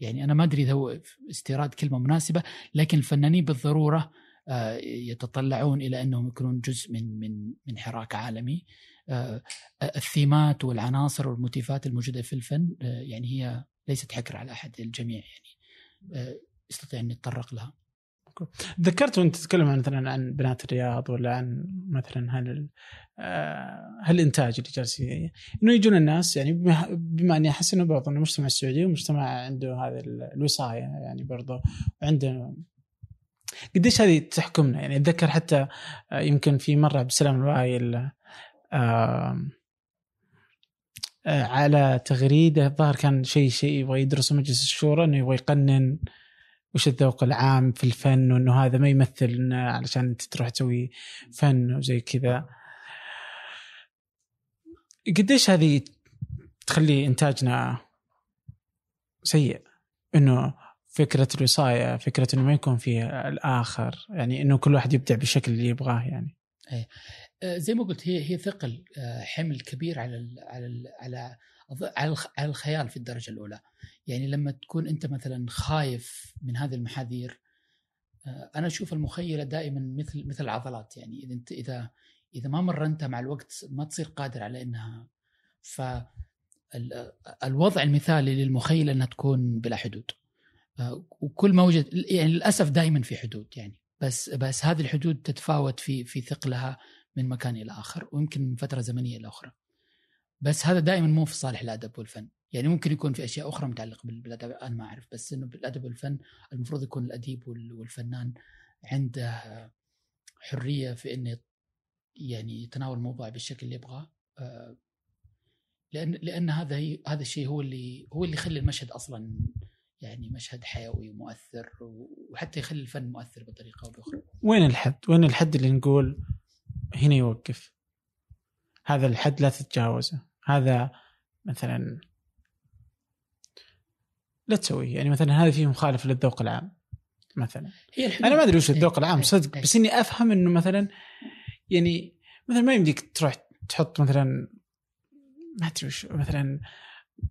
يعني أنا ما أدري إذا هو استيراد كلمة مناسبة لكن الفنانين بالضرورة آه، يتطلعون إلى أنهم يكونون جزء من من من حراك عالمي. الثيمات والعناصر والموتيفات الموجودة في الفن يعني هي ليست حكر على أحد الجميع يعني. يستطيع أن يتطرق لها. ذكرت وأنت تتكلم عن مثلا عن بنات الرياض ولا عن مثلا هل آه، هالانتاج اللي جالس إنه يجون الناس يعني بما- أني أحس إنه برضه المجتمع السعودي مجتمع عنده هذه ال- الوصايه يعني برضه عنده قديش هذه تحكمنا. يعني أتذكر حتى آه، يمكن في مرة عبد السلام الوايل آه، آه، على تغريدة الظاهر كان شيء شيء يبغى يدرسه مجلس الشورى إنه يبغى يقنن وش الذوق العام في الفن وإنه هذا ما يمثل علشان أنت تروح تسوي فن وزي كذا. قديش هذه تخلي إنتاجنا سيء؟ إنه فكرة الوصاية فكرة إنه ما يكون في الآخر يعني إنه كل واحد يبدع بالشكل اللي يبغاه يعني. آه، زي ما قلت هي هي ثقل آه، حمل كبير على ال على ال على على الخ- على الخيال في الدرجة الأولى. يعني لما تكون أنت مثلا خايف من هذه المحاذير آه، أنا أشوف المخيلة دائما مثل مثل العضلات. يعني إذا أنت إذا إذا ما مرنتها مع الوقت ما تصير قادر على إنها. ف ال- الوضع المثالي للمخيلة إنها تكون بلا حدود. آه، وكل ما وجد يعني للأسف دائما في حدود يعني. بس بس هذه الحدود تتفاوت في في ثقلها من مكان إلى آخر ويمكن من فترة زمنية إلى أخرى. بس هذا دائما مو في صالح الأدب والفن يعني ممكن يكون في أشياء أخرى متعلقة بال- بالأدب أنا ما أعرف بس إنه بالأدب والفن المفروض يكون الأديب وال- والفنان عنده حرية في إنه يعني يتناول الموضوع بالشكل اللي يبغاه آه، لأن لأن هذا هي هذا الشيء هو اللي هو اللي يخلي المشهد أصلا يعني مشهد حيوي ومؤثر وحتى يخلي الفن مؤثر بطريقة أو بأخرى وين الحد؟ وين الحد اللي نقول هنا يوقف؟ هذا الحد لا تتجاوزه، هذا مثلا لا تسويه، يعني مثلا هذا فيه مخالف للذوق العام مثلا. هي أنا ما أدري وش إيه، الذوق العام إيه، صدق إيه. بس إني أفهم إنه مثلا يعني مثلا ما يمديك تروح تحط مثلا ما أدري وش مثلا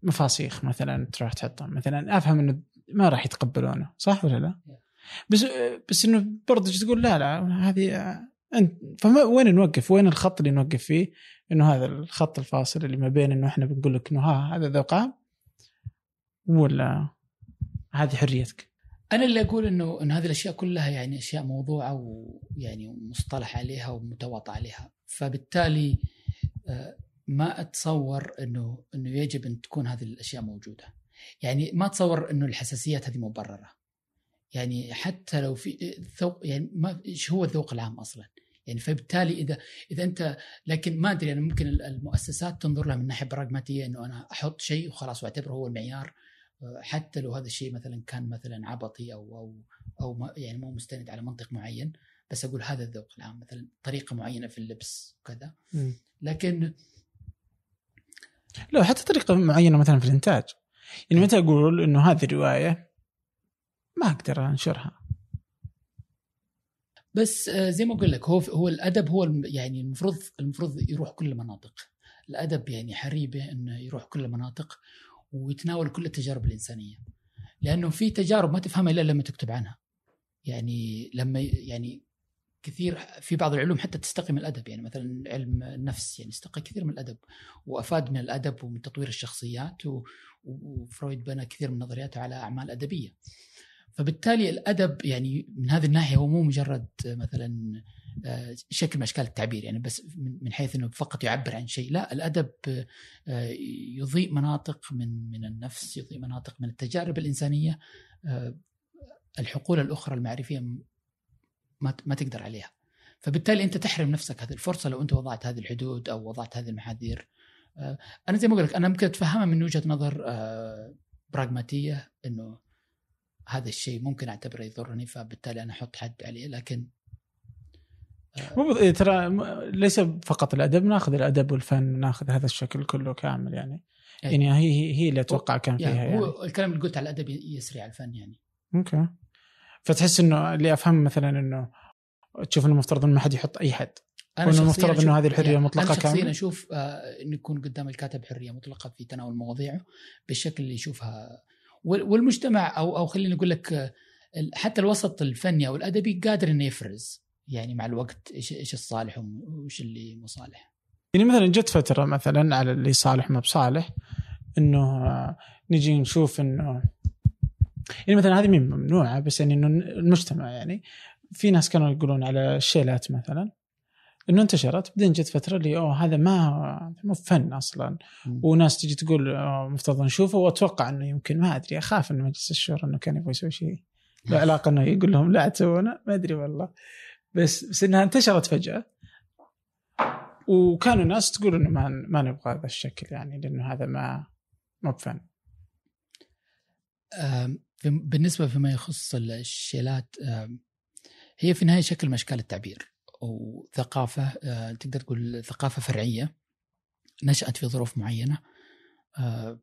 مفاصيخ مثلا تروح تحطها مثلا أفهم إنه ما راح يتقبلونه صح ولا لا؟ بس بس إنه برضه تقول لا لا هذه أنت فما وين نوقف؟ وين الخط اللي نوقف فيه؟ إنه هذا الخط الفاصل اللي ما بين إنه إحنا بنقول لك إنه ها هذا ذوق عام ولا هذه حريتك؟ أنا اللي أقول إنه إن هذه الأشياء كلها يعني أشياء موضوعة ويعني مصطلح عليها ومتواطى عليها. فبالتالي آه، ما أتصور إنه إنه يجب أن تكون هذه الأشياء موجودة. يعني ما أتصور إنه الحساسيات هذه مبررة. يعني حتى لو في ذوق يعني ما إيش هو الذوق العام أصلا؟ يعني فبالتالي إذا إذا أنت لكن ما أدري أنا ممكن المؤسسات تنظر لها من ناحية براغماتية إنه أنا أحط شيء وخلاص وأعتبره هو المعيار. حتى لو هذا الشيء مثلا كان مثلا عبطي أو أو أو يعني مو مستند على منطق معين بس أقول هذا الذوق العام مثلا طريقة معينة في اللبس وكذا. لكن لا حتى طريقة معينة مثلا في الإنتاج. يعني متى أقول إنه هذه الرواية ما أقدر أنشرها؟ بس آه، زي ما أقول لك هو هو الأدب هو يعني المفروض المفروض يروح كل المناطق. الأدب يعني حري به إنه يروح كل المناطق ويتناول كل التجارب الإنسانية. لأنه في تجارب ما تفهمها إلا لما تكتب عنها. يعني لما يعني كثير في بعض العلوم حتى تستقي من الأدب. يعني مثلا علم النفس يعني استقى كثير من الأدب وأفاد من الأدب ومن تطوير الشخصيات وفرويد بنى كثير من نظرياته على أعمال أدبية. فبالتالي الأدب يعني من هذه الناحية هو مو مجرد مثلا آه، شكل من أشكال التعبير يعني بس من حيث إنه فقط يعبر عن شيء. لا الأدب آه، يضيء مناطق من من النفس يضيء مناطق من التجارب الإنسانية آه، الحقول الأخرى المعرفية ما ما تقدر عليها. فبالتالي أنت تحرم نفسك هذه الفرصة لو أنت وضعت هذه الحدود أو وضعت هذه المحاذير. أنا زي ما أقول لك أنا ممكن اتفهمها من وجهة نظر براغماتية إنه هذا الشيء ممكن أعتبره يضرني فبالتالي أنا أحط حد عليه لكن مو إيه، ترى ليس فقط الأدب ناخذ الأدب والفن ناخذ هذا الشكل كله كامل يعني. أي. يعني هي هي اللي أتوقع كان فيها يعني, يعني. هو الكلام اللي قلت على الأدب يسري على الفن يعني. أوكي. فتحس إنه اللي افهم مثلا إنه تشوف إنه المفترض إنه ما حد يحط أي حد. أنا وإنه المفترض إنه هذه الحرية يعني مطلقة أنا شخصيا أشوف آه انه يكون قدام الكاتب حرية مطلقة في تناول مواضيعه بالشكل اللي يشوفها والمجتمع أو أو خليني أقول لك آه، حتى الوسط الفني أو الأدبي قادر إنه يفرز يعني مع الوقت إيش إيش الصالح وإيش اللي مو صالح. يعني مثلا جت فترة مثلا على اللي صالح ما بصالح إنه نجي نشوف إنه يعني مثلا هذه ممنوعة بس يعني إنه المجتمع يعني في ناس كانوا يقولون على الشيلات مثلا إنه انتشرت. بعدين جت فترة اللي أوه هذا ما مو فن أصلا. وناس تجي تقول مفترض نشوفه. وأتوقع إنه يمكن ما أدري أخاف إنه مجلس الشورى إنه كان يبغى يسوي شيء له [LAUGHS] علاقة إنه يقول لهم لا تسوونه. ما أدري والله. بس بس إنها انتشرت فجأة. وكانوا ناس تقول إنه ما ما نبغى هذا الشكل يعني لأنه هذا ما ما بفن. بالنسبة فيما يخص الشيلات هي في النهاية شكل من اشكال التعبير. وثقافة آه، تقدر تقول ثقافة فرعية نشأت في ظروف معينة آه،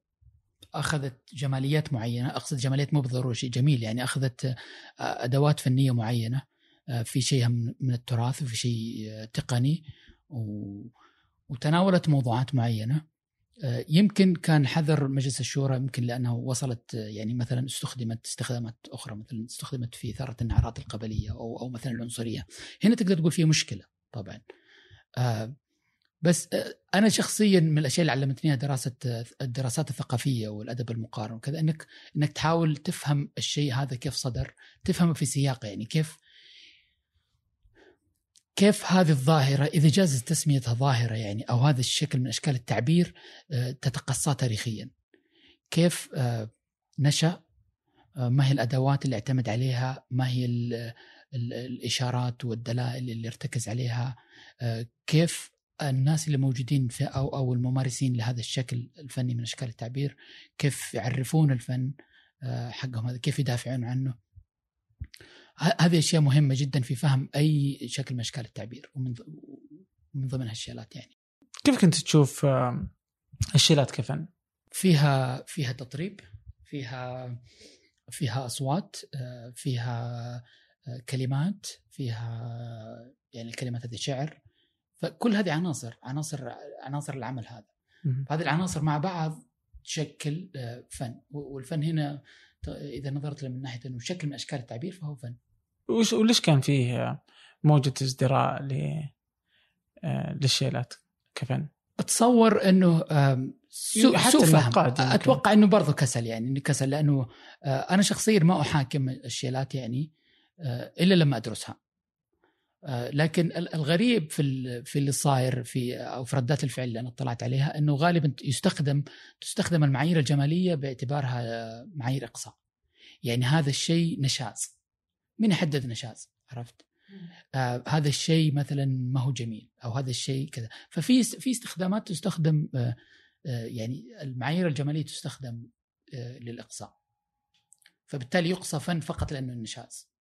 أخذت جماليات معينة. أقصد جماليات مو بالضرورة شيء جميل يعني. أخذت آه، أدوات فنية معينة في شيء من التراث وفي شيء تقني وتناولت موضوعات معينة. يمكن كان حذر مجلس الشورى يمكن لأنه وصلت آه، يعني مثلا استخدمت استخدامات أخرى مثلا استخدمت في إثارة النعرات القبلية أو أو مثلا العنصرية. هنا تقدر تقول فيها مشكلة طبعا. آه، بس أنا شخصيا من الأشياء اللي علمتنيها دراسة الدراسات الثقافية والأدب المقارن وكذا إنك إنك تحاول تفهم الشيء هذا كيف صدر تفهمه في سياقه يعني كيف كيف هذه الظاهرة إذا جاز تسميتها ظاهرة يعني أو هذا الشكل من أشكال التعبير آه، تتقصى تاريخيا. كيف آه، نشأ آه، ما هي الأدوات اللي اعتمد عليها ما هي الإشارات والدلائل اللي ارتكز عليها كيف الناس اللي موجودين في أو, أو الممارسين لهذا الشكل الفني من أشكال التعبير كيف يعرفون الفن حقهم هذا كيف يدافعون عنه. هذه أشياء مهمة جدا في فهم أي شكل من أشكال التعبير ومن من ضمنها الشيلات يعني. كيف كنت تشوف الشيلات كفن؟ فيها فيها تطريب فيها فيها أصوات آه، فيها آه، كلمات فيها يعني الكلمات هذه شعر فكل هذه عناصر عناصر عناصر العمل هذا. هذه العناصر مع بعض تشكل آه، فن. والفن هنا إذا نظرت له من ناحية إنه شكل من أشكال التعبير فهو فن. وليش كان فيه موجة ازدراء ل آه، للشيلات كفن؟ اتصور إنه سوء سوء فهم أتوقع إنه برضه كسل يعني إنه كسل لأنه آه، أنا شخصيا ما أحاكم الشيلات يعني آه، إلا لما أدرسها لكن الغريب في في اللي صاير في أو في ردات الفعل اللي أنا اطلعت عليها إنه غالبا يستخدم تستخدم المعايير الجمالية باعتبارها معايير إقصاء. يعني هذا الشيء نشاز. من يحدد نشاز؟ عرفت؟ آه هذا الشيء مثلا ما هو جميل أو هذا الشيء كذا. ففي في استخدامات تستخدم آه آه يعني المعايير الجمالية تستخدم آه للإقصاء. فبالتالي يقصى فن فقط لأنه النشاز.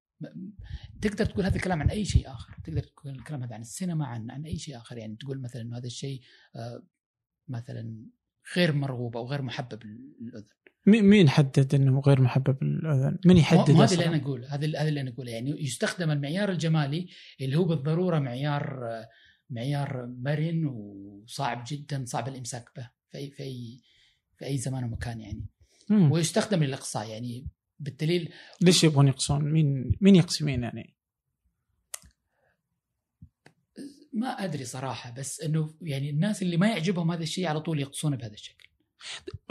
تقدر تقول هذا الكلام عن أي شيء آخر. تقدر تقول الكلام هذا عن السينما عن عن أي شيء آخر. يعني تقول مثلا إنه هذا الشيء آه مثلا غير مرغوب أو غير محبب للأذن. مين حدد إنه غير محبب للاذن؟ من يحدد هذا اللي أنا اقوله هذا هذا اللي أنا أقوله يعني يستخدم المعيار الجمالي اللي هو بالضرورة معيار معيار مرن وصعب جدا صعب الإمساك به في اي في اي في أي زمان ومكان يعني مم. ويستخدم للإقصاء يعني بالدليل ليش يبغون يقصون؟ مين مين يقصي مين يعني؟ ما أدري صراحة بس إنه يعني الناس اللي ما يعجبهم هذا الشيء على طول يقصونه بهذا الشكل.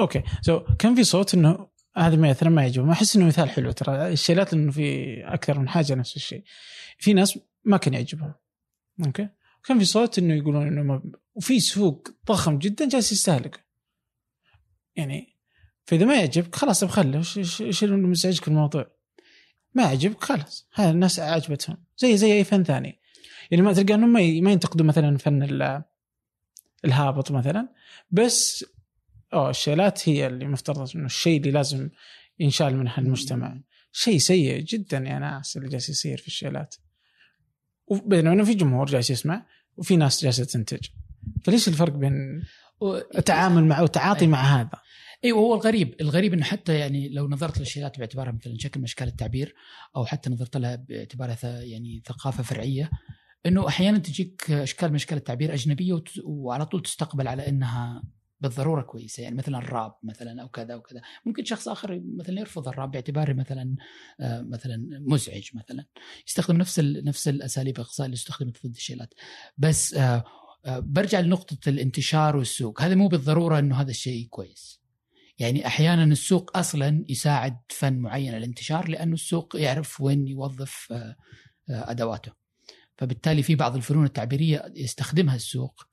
okay. so so, كان في صوت إنه هذا مثلا ما يعجبه. ما أحس إنه مثال حلو ترى. الشيلات إنه في أكثر من حاجة نفس الشيء. في ناس ما كان يعجبهم. okay. كان في صوت إنه يقولون إنه ما وفي سوق ضخم جدا جالس يستهلك. يعني فإذا ما يعجبك خلاص بخله إيش اللي مزعجك الموضوع؟ ما يعجبك خلاص. هذا الناس عجبتهم زي زي أي فن ثاني. يعني ما تلقى إنهم ما ينتقدوا مثلا فن الهابط مثلا. بس أو الشيلات هي اللي مفترض إنه الشيء اللي لازم ينشال منها المجتمع. شيء سيء جدا يا ناس اللي جالس يصير في الشيلات. بينما إنه في جمهور جالس يسمع وفي ناس جالسة تنتج. فليش الفرق بين التعامل مع والتعاطي مع هذا؟ أيوه هو الغريب. الغريب إنه حتى يعني لو نظرت للشيلات باعتبارها مثلا شكل من أشكال التعبير أو حتى نظرت لها باعتبارها يعني ثقافة فرعية إنه أحيانا تجيك أشكال من أشكال التعبير أجنبية وعلى طول تستقبل على إنها بالضرورة كويسة يعني مثلا الراب مثلا أو كذا أو كذا ممكن شخص آخر مثلا يرفض الراب باعتباره مثلا آه، مثلا مزعج مثلا. يستخدم نفس نفس الأساليب الاقصاء اللي استخدمت ضد الشيلات. بس آه، آه، برجع لنقطة الانتشار والسوق. هذا مو بالضرورة إنه هذا الشيء كويس. يعني أحيانا السوق أصلا يساعد فن معين الانتشار لأنه السوق يعرف وين يوظف أدواته. فبالتالي في بعض الفنون التعبيرية يستخدمها السوق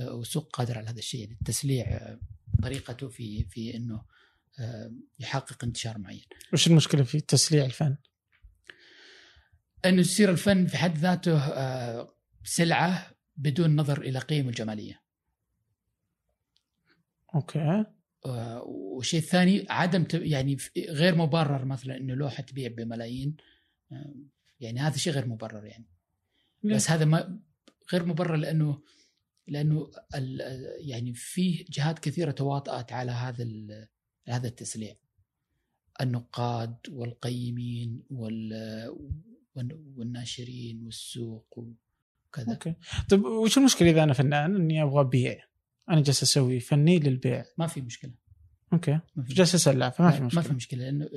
والسوق قادر على هذا الشيء يعني التسليع آه، طريقته في في إنه آه، يحقق انتشار معين. وش المشكلة في تسليع الفن؟ إنه يصير الفن في حد ذاته آه، سلعة بدون نظر إلى قيمة الجمالية. أوكي. والشيء الثاني عدم يعني غير مبرر مثلا إنه لوحة تبيع بملايين يعني هذا شيء غير مبرر يعني. بس هذا ما غير مبرر لأنه لأنه يعني فيه جهات كثيرة تواطأت على هذا هذا التسليع. النقاد والقيمين والناشرين والسوق وكذا. أوكي. طيب وش المشكلة إذا أنا فنان أني أبغى ابيع أنا جالس أسوي فني للبيع. ما في مشكلة. أوكي. جالس اسلع فما في مشكله ما في مشكلة. لأنه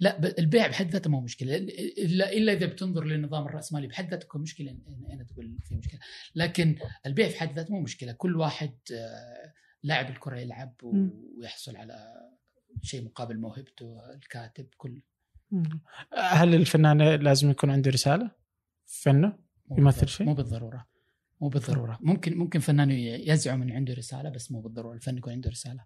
لا البيع بحد ذاته مو مشكلة. الا إلا إذا بتنظر للنظام الرأسمالي بحد ذاته تكون مشكلة هنا تقول في مشكلة. لكن البيع في حد ذاته مو مشكلة. كل واحد آه، لاعب الكرة يلعب ويحصل على شيء مقابل موهبته الكاتب كل. هل الفنان لازم يكون عنده رسالة؟ فنة؟ يمثل شيء؟ مو بالضرورة. مو بالضرورة. ممكن ممكن فنان يزعم إنه عنده رسالة بس مو بالضرورة. الفن يكون عنده رسالة.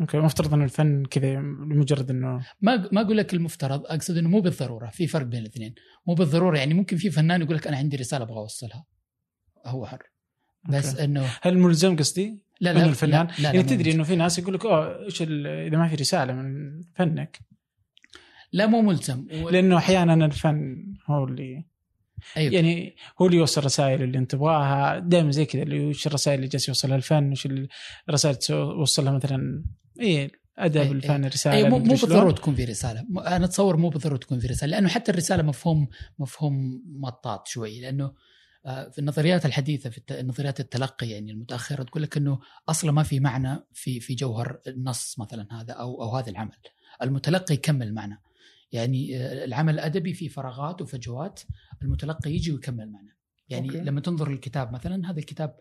okay مفترض إن الفن كذا لمجرد إنه ما ما أقول لك المفترض أقصد إنه مو بالضرورة في فرق بين الاثنين. مو بالضرورة يعني ممكن في فنان يقول لك أنا عندي رسالة أبغى أوصلها. هو حر. بس okay. إنه هل ملزم قصدي؟ لا لا الفنان لا, لا, لا يعني تدري إنه في ناس يقول لك أوه إيش إذا ما في رسالة من فنك؟ لا مو ملزم. و... لأنه أحيانا الفن هو اللي أيوة. يعني هو اللي يوصل الرسائل اللي أنت تبغاها. دائما زي كذا اللي وش الرسائل اللي جالس يوصلها الفن؟ وش الرسائل توصلها مثلا اي ادب أي الفن رسالة أي مو, مو بالضرورة تكون في رسالة. أنا أتصور مو بالضرورة تكون في رسالة لأنه حتى الرسالة مفهوم مفهوم مطاط شوي لأنه آه، في النظريات الحديثة في نظريات التلقي يعني المتأخرة تقول لك إنه أصلا ما في معنى في في جوهر النص مثلا هذا أو أو هذا العمل. المتلقي يكمل معنى يعني آه، العمل الأدبي فيه فراغات وفجوات المتلقي يجي ويكمل معنى يعني أوكي. لما تنظر للكتاب مثلا هذا الكتاب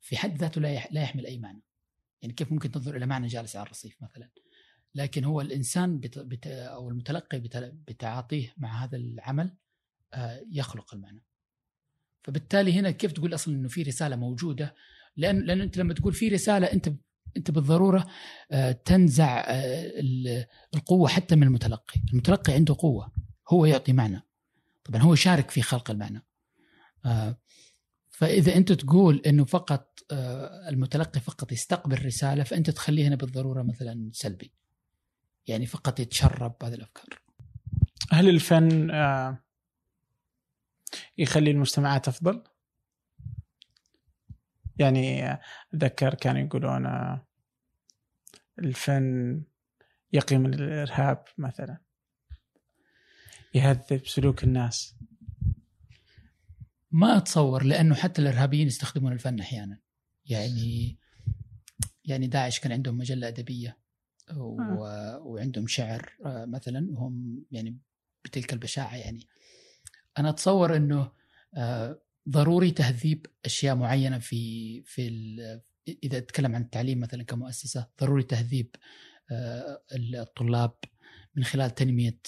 في حد ذاته لا لا يحمل أي معنى. يعني كيف ممكن تنظر إلى معنى جالس على الرصيف مثلا لكن هو الإنسان بت... بت... أو المتلقي بت... بتعاطيه مع هذا العمل آه، يخلق المعنى فبالتالي هنا كيف تقول أصلا إنه في رسالة موجودة لأن لأن أنت لما تقول في رسالة أنت أنت بالضرورة آه، تنزع آه، القوة حتى من المتلقي، المتلقي عنده قوة هو يعطي معنى. طبعا هو شارك في خلق المعنى. آه، فإذا أنت تقول إنه فقط المتلقي فقط يستقبل رسالة فأنت تخليه هنا بالضرورة مثلا سلبي. يعني فقط يتشرب هذه الأفكار. هل الفن يخلي المجتمعات أفضل؟ يعني أتذكر كانوا يقولون الفن يقي من الإرهاب مثلا يهذب سلوك الناس ما أتصور لأنه حتى الإرهابيين يستخدمون الفن أحيانا. يعني يعني داعش كان عندهم مجلة أدبية و... آه. وعندهم شعر آه، مثلا وهم يعني بتلك البشاعة يعني. أنا أتصور إنه آه، ضروري تهذيب أشياء معينة في في إذا أتكلم عن التعليم مثلا كمؤسسة ضروري تهذيب الطلاب من خلال تنمية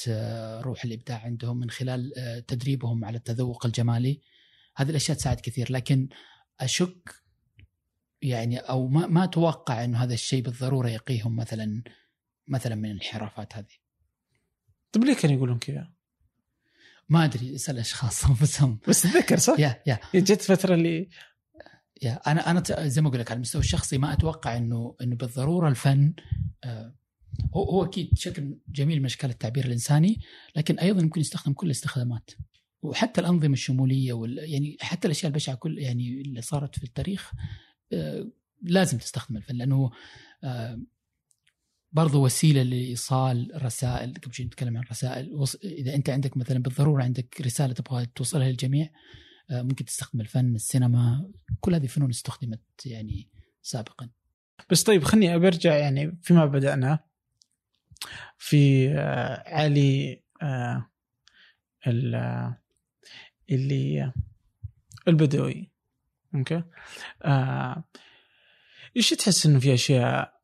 روح الإبداع عندهم من خلال تدريبهم على التذوق الجمالي. هذه الأشياء تساعد كثير لكن أشك يعني أو ما ما أتوقع إنه هذا الشيء بالضرورة يقيهم مثلا مثلا من الانحرافات هذه. طيب ليه كانوا يقولون كذا؟ ما أدري اسال أشخاص أنفسهم بس تذكر صح؟ يا يا جت فترة اللي يا أنا أنا زي ما أقول لك على المستوى الشخصي ما أتوقع إنه إنه بالضرورة الفن آه هو هو أكيد شكل جميل من أشكال التعبير الإنساني لكن أيضا يمكن يستخدم كل الاستخدامات وحتى الأنظمة الشمولية وال يعني حتى الأشياء البشعة كل يعني اللي صارت في التاريخ آه لازم تستخدم الفن لأنه آه برضو وسيلة لإيصال رسائل قبل شوي نتكلم عن رسائل إذا أنت عندك مثلا بالضرورة عندك رسالة تبغى توصلها للجميع آه، ممكن تستخدم الفن السينما كل هذه فنون استخدمت يعني سابقا. بس طيب خلني برجع يعني فيما بدأنا في علي اللي البدوي. أوكي؟ إيش تحس إنه في أشياء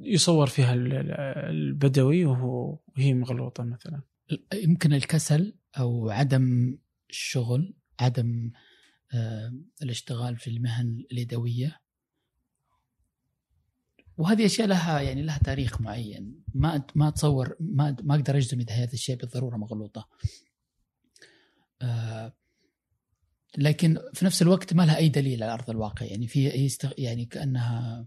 يصور فيها البدوي وهو وهي مغلوطة مثلا؟ يمكن الكسل أو عدم الشغل عدم آه، الاشتغال في المهن اليدوية. وهذه أشياء لها يعني لها تاريخ معين. ما ما أتصور ما ما أقدر أجزم إذا هذا الشيء بالضرورة مغلوطة. آه، لكن في نفس الوقت ما لها أي دليل على أرض الواقع يعني في يعني كأنها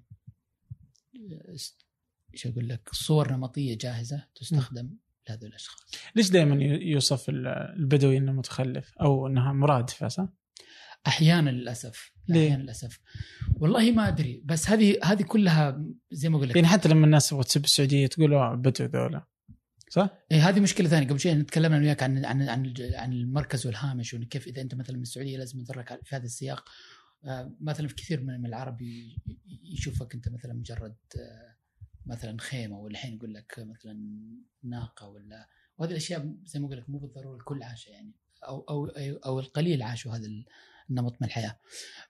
إيش أقول لك صور نمطية جاهزة تستخدم لهذول الأشخاص. ليش دائما يوصف البدوي إنه متخلف أو إنها مرادفه صح؟ أحيانا للأسف ليه؟ أحيانا للأسف والله ما أدري بس هذه هذه كلها زي ما أقول لك يعني حتى لما الناس تبغى تسب السعودية تقول بدو ذولا صح؟ اي هذه مشكلة ثانية. قبل شوي تكلمنا أنا وياك عن عن عن عن المركز والهامش وانه كيف إذا أنت مثلا من السعودية لازم ينظر في هذا السياق. آه، مثلا في كثير من العرب يشوفك أنت مثلا مجرد آه، مثلا خيمة ولا الحين يقول لك مثلا ناقة ولا وهذه الأشياء زي ما أقول لك مو بالضروره الكل عاشها يعني أو أو أو القليل عاشوا هذا النمط من الحياة.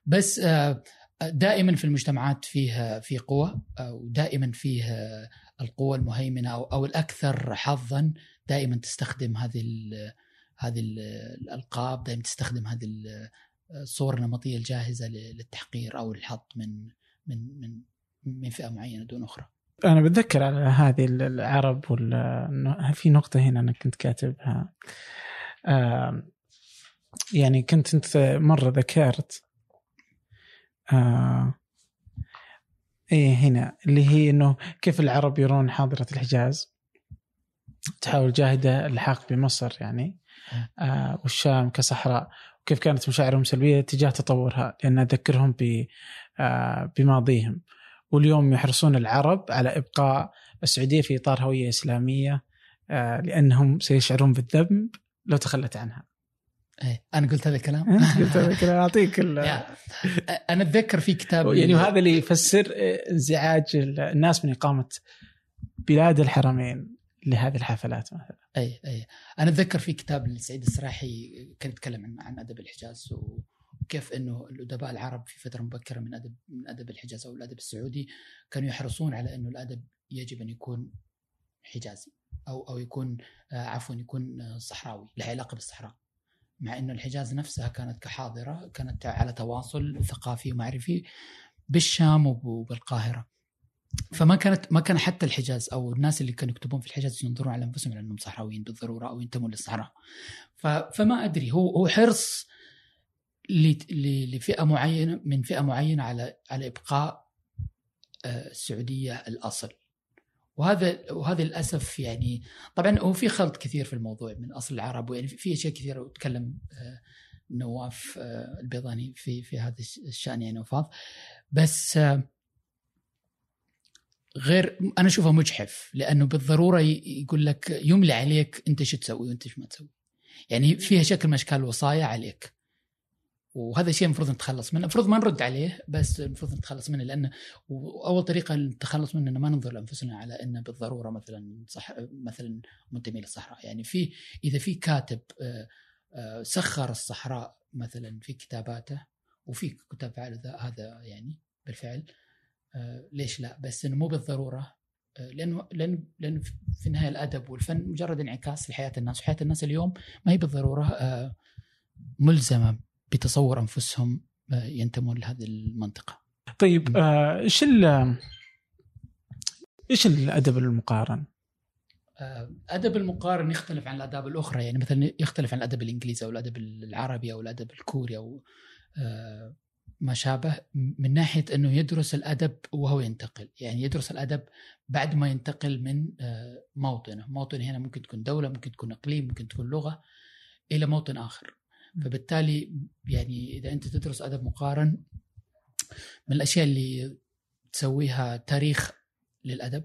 بس آه، دائما في المجتمعات فيه في قوة ودائما فيه القوة المهيمنة أو أو الأكثر حظا دائما تستخدم هذه ال هذه الألقاب دائما تستخدم هذه الصور النمطية الجاهزة للتحقير أو الحظ من من من من فئة معينة دون أخرى. أنا بتذكر على هذه العرب ولا في نقطة هنا أنا كنت كاتبها يعني كنت أنت مرة ذكرت آه إيه هنا اللي هي إنه كيف العرب يرون حاضرة الحجاز؟ تحاول جاهدة الحاق بمصر يعني آه والشام كصحراء. وكيف كانت مشاعرهم سلبية تجاه تطورها لأن أذكرهم آه بماضيهم. واليوم يحرصون العرب على إبقاء السعودية في إطار هوية إسلامية آه، لأنهم سيشعرون بالذنب لو تخلت عنها. إيه أنا قلت هذا الكلام. قلت هذا الكلام أعطيك أنا أتذكر في كتاب يعني وهذا اللي يفسر انزعاج الناس من إقامة بلاد الحرمين لهذه الحفلات مثلا. اي اي أنا أتذكر في كتاب لسعيد السراحي كان يتكلم عن عن أدب الحجاز و كيف إنه الأدباء العرب في فترة مبكرة من ادب من أدب الحجاز أو الأدب السعودي كانوا يحرصون على إنه الأدب يجب أن يكون حجازي أو أو يكون آه، عفوا يكون آه، صحراوي له علاقة بالصحراء. مع إنه الحجاز نفسها كانت كحاضرة كانت على تواصل ثقافي ومعرفي بالشام وبالقاهرة. فما كانت ما كان حتى الحجاز أو الناس اللي كانوا يكتبون في الحجاز ينظرون على أنفسهم على انهم صحراويين بالضرورة أو ينتمون للصحراء. فما أدري هو هو حرص لفئة معينة من فئة معينة على على إبقاء آه، السعودية الأصل. وهذا وهذا للأسف يعني طبعا هو في خلط كثير في الموضوع من أصل العرب ويعني في أشياء كثيرة وتكلم آه، نواف آه، البيضاني في في هذا الشأن يعني وفاض بس غير أنا أشوفه مجحف لأنه بالضرورة يقول لك يملي عليك أنت شو تسوي وأنت شو ما تسوي. يعني فيها شكل من أشكال الوصايا عليك. وهذا الشيء المفروض نتخلص منه، المفروض ما نرد عليه بس المفروض نتخلص منه لأنه أول طريقة للتخلص منه إنه ما ننظر لأنفسنا على إنه بالضرورة مثلا صح مثلا منتمي للصحراء، يعني في إذا في كاتب آه، آه، سخر الصحراء مثلا في كتاباته وفي كتاب فعل هذا يعني بالفعل آه، ليش لا؟ بس إنه مو بالضرورة لأنه لأن لأن في النهاية الأدب والفن مجرد انعكاس لحياة الناس وحياة الناس اليوم ما هي بالضرورة ملزمة. بتصور أنفسهم ينتمون لهذه المنطقة. طيب إيش إيش الأدب المقارن؟ أدب المقارن يختلف عن الأداب الأخرى يعني مثلا يختلف عن الأدب الإنجليزي أو الأدب العربي أو الأدب الكوري أو ما شابه من ناحية أنه يدرس الأدب وهو ينتقل، يعني يدرس الأدب بعد ما ينتقل من آه، موطنه، موطن هنا ممكن تكون دولة، ممكن تكون إقليم، ممكن تكون لغة إلى موطن آخر. فبالتالي يعني إذا أنت تدرس أدب مقارن من الأشياء اللي تسويها تاريخ للأدب،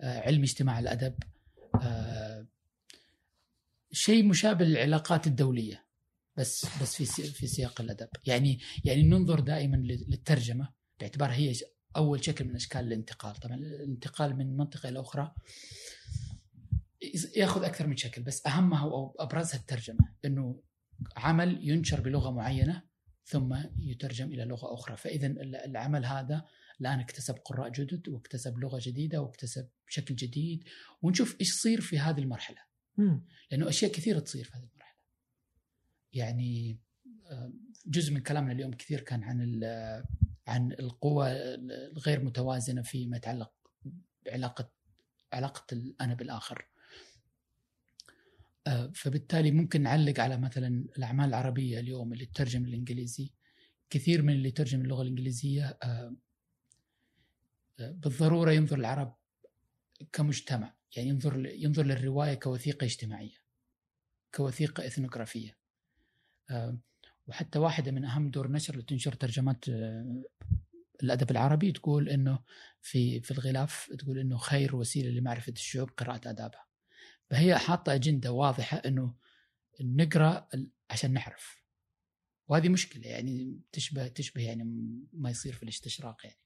آه، علم اجتماع الأدب، آه، شيء مشابه للعلاقات الدولية بس بس في في سياق الأدب. يعني يعني ننظر دائما للترجمة باعتبار هي أول شكل من أشكال الانتقال. طبعا الانتقال من منطقة إلى أخرى ياخذ أكثر من شكل بس أهمها أو أبرزها الترجمة إنه عمل ينشر بلغة معينة ثم يترجم إلى لغة أخرى. فإذا العمل هذا الآن اكتسب قراء جدد واكتسب لغة جديدة واكتسب شكل جديد. ونشوف إيش يصير في هذه المرحلة. لأنه أشياء كثيرة تصير في هذه المرحلة. يعني آه، جزء من كلامنا اليوم كثير كان عن عن القوة الغير متوازنة فيما يتعلق بعلاقة علاقة الأنا بالآخر. آه، فبالتالي ممكن نعلق على مثلا الأعمال العربية اليوم اللي تترجم الإنجليزي كثير من اللي ترجم اللغة الإنجليزية آه، بالضرورة ينظر العرب كمجتمع. يعني ينظر ينظر للرواية كوثيقة اجتماعية كوثيقة إثنوغرافية. آه، وحتى واحدة من أهم دور نشر اللي تنشر ترجمات آه، الأدب العربي تقول إنه في في الغلاف تقول إنه خير وسيلة لمعرفة الشعوب قراءة آدابها. فهي حاطة أجندة واضحة إنه نقرأ عشان نعرف وهذه مشكلة يعني تشبه تشبه يعني ما يصير في الاستشراق يعني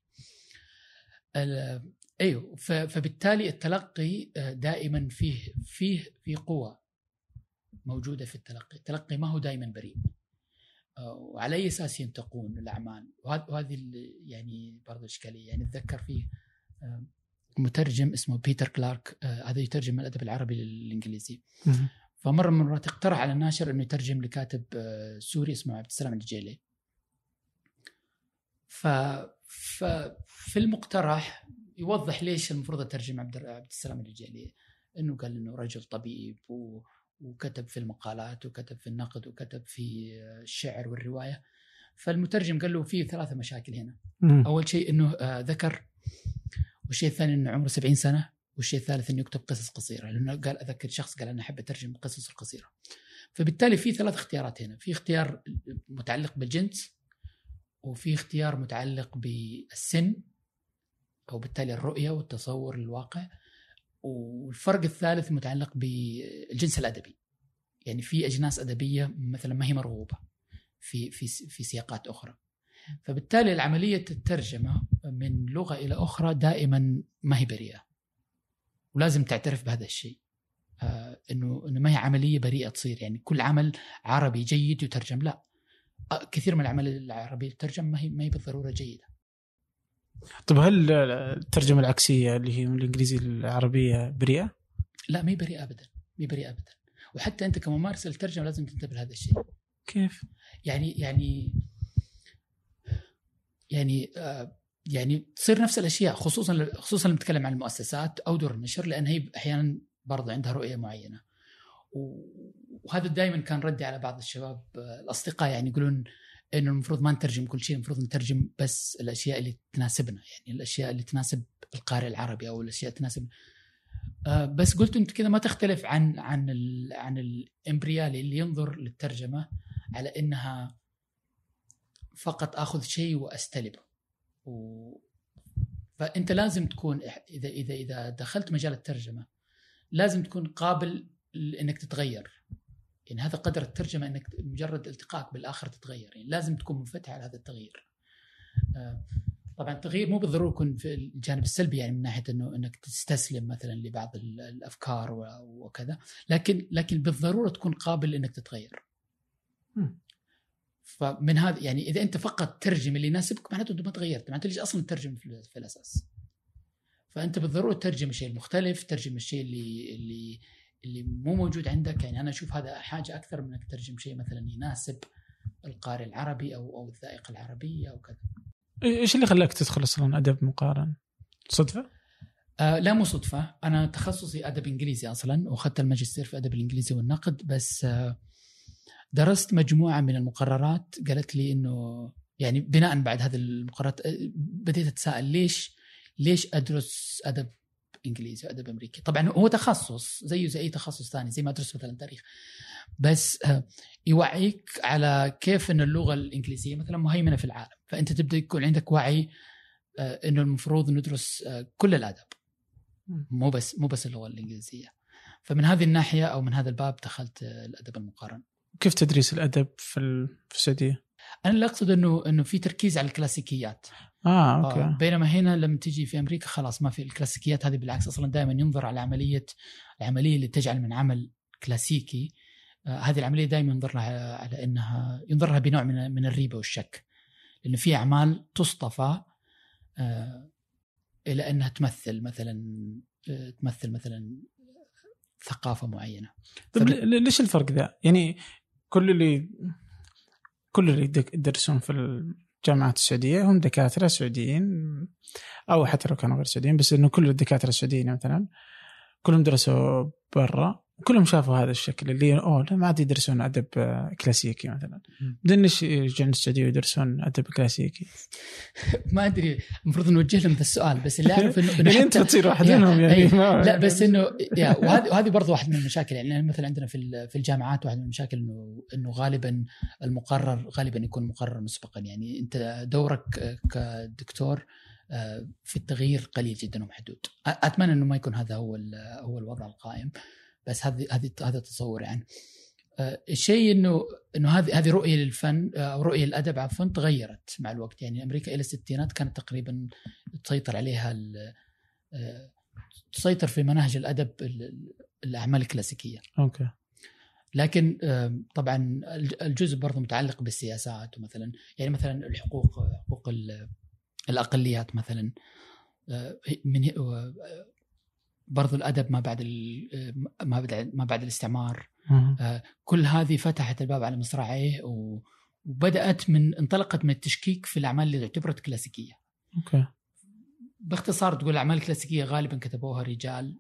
أيوه فبالتالي التلقي آه، دائما فيه فيه في قوة موجودة في التلقي، التلقي ما هو دائما بريء. آه، وعلى أي أساس ينتقون الأعمال؟ وهذه يعني برضه إشكالية يعني أتذكر فيه آه، مترجم اسمه بيتر كلارك آه، هذا يترجم الأدب العربي للإنجليزي. فمرة من المرات اقترح على الناشر إنه يترجم لكاتب سوري اسمه عبد السلام العجيلي. ف ففي المقترح يوضح ليش المفروض أترجم عبد السلام العجيلي إنه قال إنه رجل طبيب و وكتب في المقالات وكتب في النقد وكتب في الشعر والرواية فالمترجم قال له في ثلاثة مشاكل هنا مم. أول شيء إنه آه، ذكر والشيء الثاني انه عمره 70 سنة والشيء الثالث إنه يكتب قصص قصيرة لأنه قال أذكر شخص قال أنا أحب أترجم القصص القصيرة. فبالتالي في ثلاث اختيارات هنا في اختيار متعلق بالجنس وفي اختيار متعلق بالسن أو بالتالي الرؤية والتصور للواقع والفرق الثالث متعلق بالجنس الأدبي. يعني في أجناس أدبية مثلا ما هي مرغوبة في في في سياقات أخرى. فبالتالي العملية الترجمه من لغة إلى أخرى دائما ما هي بريئة. ولازم تعترف بهذا الشيء. آه إنه إنه ما هي عملية بريئة تصير. يعني كل عمل عربي جيد يترجم. لا. آه كثير من الاعمال العربية تترجم ما هي ما هي بالضرورة جيدة. طيب هل الترجمة العكسية اللي هي من الانجليزي للعربيه بريئة؟ لا ما هي بريئة ابدا. ما هي بريئة ابدا. وحتى أنت كممارس للترجمه لازم تنتبه لهذا الشيء. كيف؟ يعني يعني يعني آه يعني تصير نفس الأشياء خصوصا خصوصا لما نتكلم عن المؤسسات أو دور النشر لأن هي أحيانا برضه عندها رؤية معينة. وهذا دائما كان ردي على بعض الشباب آه، الأصدقاء يعني يقولون إنه المفروض ما نترجم كل شيء المفروض نترجم بس الأشياء اللي تناسبنا يعني الأشياء اللي تناسب القارئ العربي أو الأشياء تناسب آه، بس قلت أنت كذا ما تختلف عن عن ال عن الإمبريالي اللي ينظر للترجمة على إنها فقط آخذ شيء واستلمه و فأنت لازم تكون إذا إذا إذا دخلت مجال الترجمة لازم تكون قابل إنك تتغير. يعني هذا قدر الترجمة إنك مجرد التقائك بالآخر تتغير. يعني لازم تكون منفتح على هذا التغيير. آه، طبعا التغيير مو بالضرورة يكون في الجانب السلبي يعني من ناحية إنه إنك تستسلم مثلا لبعض الأفكار وكذا لكن لكن بالضرورة تكون قابل إنك تتغير. فمن هذا يعني إذا أنت فقط ترجم اللي يناسبك معناته أنت ما تغيرت معناته ليش أصلا ترجم في الأساس فأنت بالضرورة ترجم الشيء المختلف ترجم الشيء اللي اللي اللي مو موجود عندك يعني أنا أشوف هذا حاجة أكثر من إنك تترجم شيء مثلا يناسب القارئ العربي أو أو الذائقة العربية أو كذا. إيش اللي خلاك تدخل أصلا أدب مقارن؟ صدفة؟ آه لا مو صدفة، أنا تخصصي أدب إنجليزي أصلا وأخذت الماجستير في أدب الإنجليزي والنقد بس آه درست مجموعة من المقررات قالت لي إنه يعني بناء بعد هذه المقررات آه، بديت أتساءل ليش ليش أدرس أدب إنجليزي وأدب أمريكي؟ طبعا هو تخصص زيه زي أي تخصص ثاني زي ما أدرس مثلا تاريخ. بس آه، يوعيك على كيف إن اللغة الإنجليزية مثلا مهيمنة في العالم. فأنت تبدأ يكون عندك وعي آه، إنه المفروض ندرس كل الأدب. مو بس مو بس اللغة الإنجليزية. فمن هذه الناحية أو من هذا الباب دخلت الأدب المقارن. كيف تدريس الأدب في السعودية؟ أنا اللي أقصد انه إنه في تركيز على الكلاسيكيات آه أوكي آه بينما هنا لما تجي في أمريكا خلاص ما في الكلاسيكيات هذه بالعكس أصلا دائما ينظر على عمليه العملية اللي تجعل من عمل كلاسيكي آه هذه العملية دائما ينظر لها على انها ينظر لها بنوع من من الريبة والشك لأنه في أعمال تصطفى آه إلى أنها تمثل مثلا آه تمثل مثلا ثقافة معينة طيب. ليش الفرق ذا؟ يعني كل اللي كل اللي يدرسون في الجامعات السعودية هم دكاترة سعوديين أو حتى لو كانوا غير سعوديين بس إنه كل الدكاترة السعوديين مثلا كلهم درسوا برا. كلهم شافوا هذا الشكل اللي أوه ما عاد يدرسون أدب كلاسيكي مثلا. بدون إيش يرجعون السعوديه ويدرسون أدب كلاسيكي. [LAUGHS] ما أدري المفروض نوجه لهم ذا السؤال بس اللي أعرف انه [LAUGHS] يعني أنت تصير واحد منهم يعني لا بس انه وهذه وهذه برضه واحد من المشاكل يعني مثلا عندنا في في الجامعات واحد من المشاكل انه إنه غالبا المقرر غالبا يكون مقرر مسبقا. يعني أنت دورك كدكتور آه، في التغيير قليل جدا ومحدود. أتمنى إنه ما يكون هذا هو هو الوضع القائم. بس هذه هذه هذا تصور يعني آه، الشيء إنه إنه هذه هذه رؤية للفن آه، أو رؤيه للادب عفوا تغيرت مع الوقت يعني أمريكا إلى الستينات كانت تقريبا تسيطر عليها تسيطر في مناهج الأدب الأعمال الكلاسيكية. أوكي. لكن طبعا الجزء برضه متعلق بالسياسات ومثلا يعني مثلا الحقوق حقوق الأقليات مثلا آه، من آه، برضو الأدب ما بعد ما بعد ما بعد الاستعمار آه، كل هذه فتحت الباب على مصراعيه وبدأت من انطلقت من التشكيك في الأعمال اللي تعتبرت كلاسيكية. أوكي. باختصار تقول الأعمال الكلاسيكية غالبا كتبوها رجال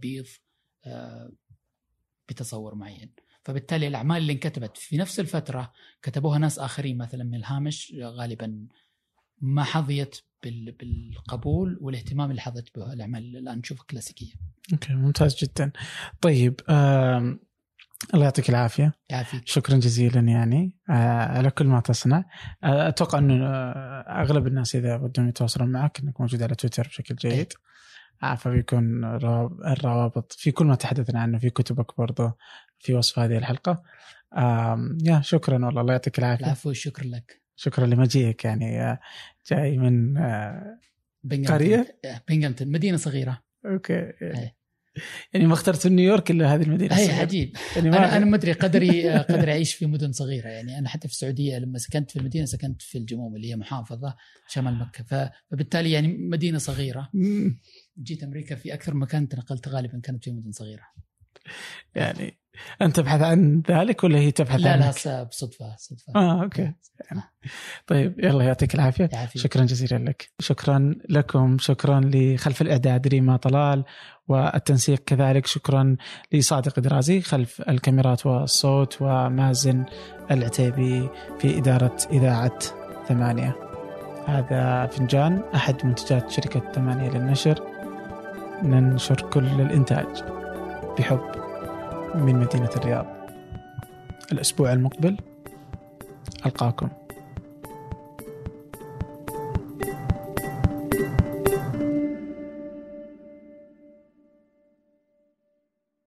بيض بتصور معين. فبالتالي الأعمال اللي انكتبت في نفس الفترة كتبوها ناس آخرين مثلا من الهامش غالبا ما حظيت بالقبول والاهتمام اللي حظت به الأعمال اللي الآن نشوفها كلاسيكية. أوكي ممتاز جدا. طيب الله يعطيك العافية. يعافيك. شكرا جزيلا يعني آه على كل ما تصنع. آه أتوقع أنه آه أغلب الناس إذا ودهم يتواصلون معك إنك موجود على تويتر بشكل جيد. أي. آه فبيكون الروابط في كل ما تحدثنا عنه في كتبك برضه في وصف هذه الحلقة. يا شكرا والله الله يعطيك العافية. العفو شكرا لك. شكرا لمجيئك يعني جاي من قرية؟ بنغهامتون مدينة صغيرة. okay. أي. يعني ما اخترت نيويورك إلا هذه المدينة اي عجيب. يعني ما أنا أنا ما أدري قدري قدري أعيش في مدن صغيرة. يعني أنا حتى في السعودية لما سكنت في المدينة سكنت في الجموم اللي هي محافظة شمال مكة. فبالتالي يعني مدينة صغيرة. جيت أمريكا في أكثر مكان تنقلت غالبا كانت في مدن صغيرة. يعني أنت تبحث عن ذلك ولا هي تبحث لا لا عنك؟ س- بصدفه صدفة. آه أوكي. طيب يلا يعطيك العافية. شكرا جزيلا لك. شكرا لكم. شكرا لخلف الإعداد ريما طلال والتنسيق كذلك. شكرا لصادق درازي خلف الكاميرات والصوت ومازن العتيبي في إدارة إذاعة ثمانية. هذا فنجان أحد منتجات شركة ثمانية للنشر. ننشر كل الإنتاج بحب. من مدينة الرياض. الأسبوع المقبل ألقاكم.